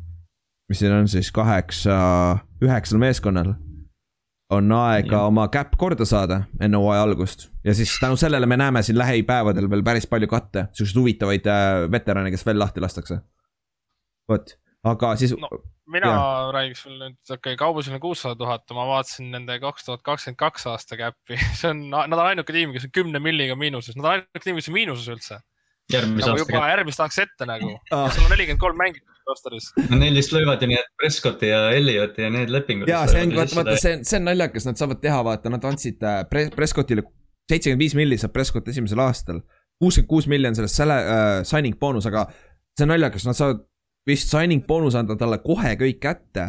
mis siin on siis kaheksa, üheksal meeskonnal. On aega ja. oma käpp korda saada enne hooaja algust ja siis tänu sellele me näeme siin lähipäevadel veel päris palju katte, siukseid huvitavaid äh, veterane, kes veel lahti lastakse. vot, aga siis no mina ja. räägiks veel nüüd, okei okay,, kaubosil on kuussada tuhat, ma vaatasin nende kaks tuhat kakskümmend kaks aasta käppi, [LAUGHS] see on, nad on ainuke tiim, kes on kümne milliga miinuses, nad on ainuke tiim, kes on miinuses üldse. nagu aasta. juba järgmist tahaks ette nagu ah., sul on nelikümmend kolm mängijat rosteris. no neil vist löövad ju need Prescotti ja Elliotti ja need lepingud. ja see on, vaata, vaata, see on, see on naljakas, nad saavad teha, vaata, nad andsid äh, Prescottile seitsekümmend viis milli saab Prescott esimesel aastal. kuuskümmend kuus milli on sellest selle äh, signing boonus, aga see on naljakas, nad saavad vist signing boonus anda talle kohe kõik kätte.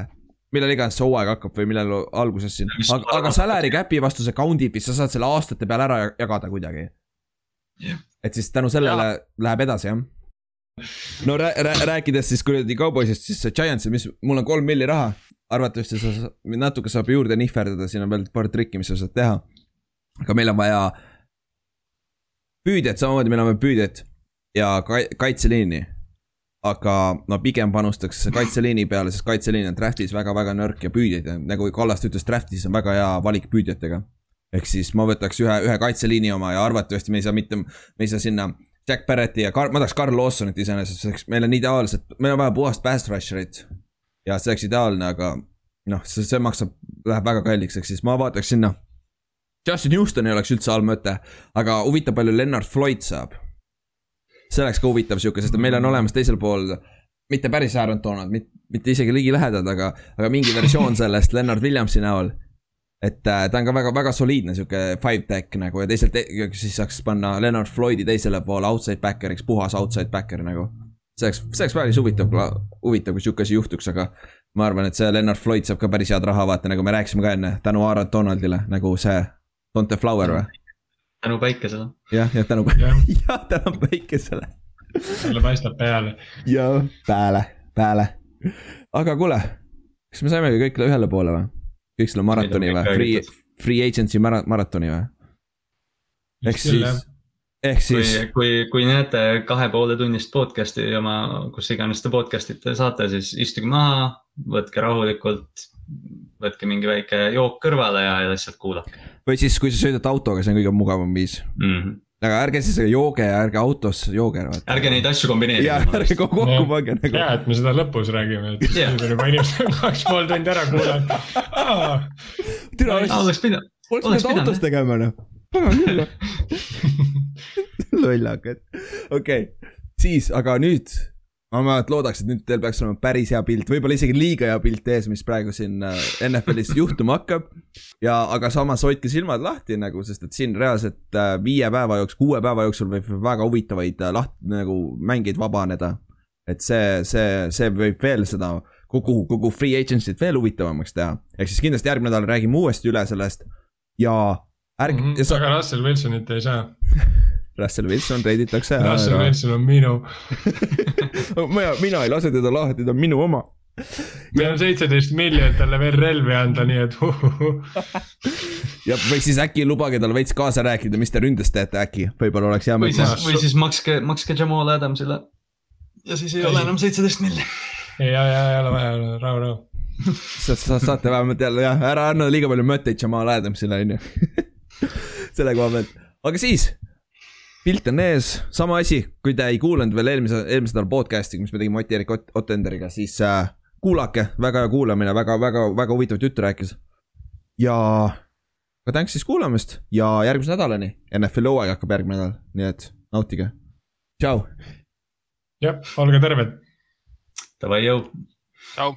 millal iganes see hooaeg hakkab või millal alguses siin, aga, aga salary cap'i vastu see count ib, siis sa saad selle aastate peale ära jagada kuidagi yeah.. et siis tänu sellele ja. läheb edasi, jah. No rää, rää, rääkides siis kuradi kauboisest, siis see Giantsil, mis, mul on kolm milli raha. arvatavasti sa natuke saab juurde nihverdada, siin on veel paar trikki, mis sa saad teha. aga meil on vaja püüdjat, samamoodi meil on vaja püüdjat ja kaitseliini aga no pigem panustaks kaitseliini peale, sest kaitseliin on draft'is väga-väga nõrk ja püüdjaid ja nagu Kallaste ütles, draft'is on väga hea valik püüdjatega. ehk siis ma võtaks ühe, ühe kaitseliini oma ja arvatavasti me ei saa mitte, me ei saa sinna Jack Barretti ja Kar-, ma tahaks Carl Lawsonit iseenesest, selleks meil on ideaalselt, meil on vaja puhast pass rusher'it. ja see oleks ideaalne, aga noh, see, see maksab, läheb väga kalliks, ehk siis ma vaataks sinna. Justin Houston ei oleks üldse halb mõte, aga huvitav, palju Lennart Floyd saab see oleks ka huvitav sihuke, sest meil on olemas teisel pool mitte päris Aaron Donald, mitte isegi ligilähedad, aga, aga mingi versioon sellest Leonard Williamsi näol. Et äh, ta on ka väga-väga soliidne sihuke five tech nagu ja teiselt siis saaks panna Leonard Floydi teisele poole outside backer'iks, puhas outside backer nagu. see oleks, see oleks päris huvitav, huvitav, kui sihuke asi juhtuks, aga ma arvan, et see Leonard Floyd saab ka päris head raha, vaata nagu me rääkisime ka enne, tänu Aaron Donaldile nagu see Don't the flower või? tänu päikesele. jah, jah tänu, [LAUGHS] jah tänu päikesele talle paistab peale. ja pääle, pääle. aga kuule, kas me saimegi kõik ühele poole või? Kõik selle maratoni või? Free, free agency mara-, maratoni või? ehk siis, ehk kui siis,, kui, kui näete kahe poole tunnist podcast'i oma, kus iganes te podcast ite saate, siis istuge maha, võtke rahulikult, võtke mingi väike jook kõrvale ja ja lihtsalt kuulake või siis, kui sa sõidad autoga, see on kõige mugavam viis. mm. -hmm. Aga ärge siis jooge ja ärge autos jooge. ärge neid asju ja kombineerige. ärge kokku pange nagu. hea, et me seda lõpus räägime, et nüüd on juba inimesed [LAUGHS] kaks pool tundi ära kuulanud. türa, oleks pidanud, oleks pidanud autos tegema noh. pagan küll noh. [LAUGHS] lollakad, okei, siis, aga nüüd ma vähemalt loodaks, et nüüd teil peaks olema päris hea pilt, võib-olla isegi liiga hea pilt ees, mis praegu siin äh, NFL-is [LAUGHS] juhtuma hakkab. ja, aga samas hoidke silmad lahti nagu, sest et siin reaalselt äh, viie päeva jooksul, kuue päeva jooksul võib väga huvitavaid äh, laht-, nagu mängeid vabaneda. et see, see, see võib veel seda kogu, kogu free agency't veel huvitavamaks teha. ehk siis kindlasti järgmine nädal räägime uuesti üle sellest ja ärge mm, -hmm. sa, aga Russell Wilsonit ei saa. [LAUGHS] Russell Wilson treiditakse Russell ära. Wilson on minu, [LAUGHS] mina, mina ei lase teda lahti, ta on minu oma. meil on seitseteist miljonit talle veel relvi anda, nii et [LAUGHS] ja või siis äkki lubage tal veits kaasa rääkida, mis te ründes teete äkki, võib-olla oleks hea või siis, või siis makske, makske Jamal Adamsile. ja siis ei ole enam seitseteist milli. ja, ja ei ole vaja, rahu, rahu. [LAUGHS] sa, sa saate vähemalt jälle jah, ära anna liiga palju mõtteid Jamal Adamsile onju. selle koha pealt, aga siis. Pilt on ees, sama asi, kui te ei kuulanud veel eelmise, eelmise nädala podcast'i, mis me tegime Ott-Erik Ott- Ottenderiga, siis äh, kuulake, väga hea kuulamine, väga, väga, väga huvitavat juttu rääkis. ja, aga tänks siis kuulamast ja järgmise nädalani, NFL-i hooaeg hakkab järgmine nädal, nii et nautige. tšau. jah, olge terved. Davai, jõu. tšau.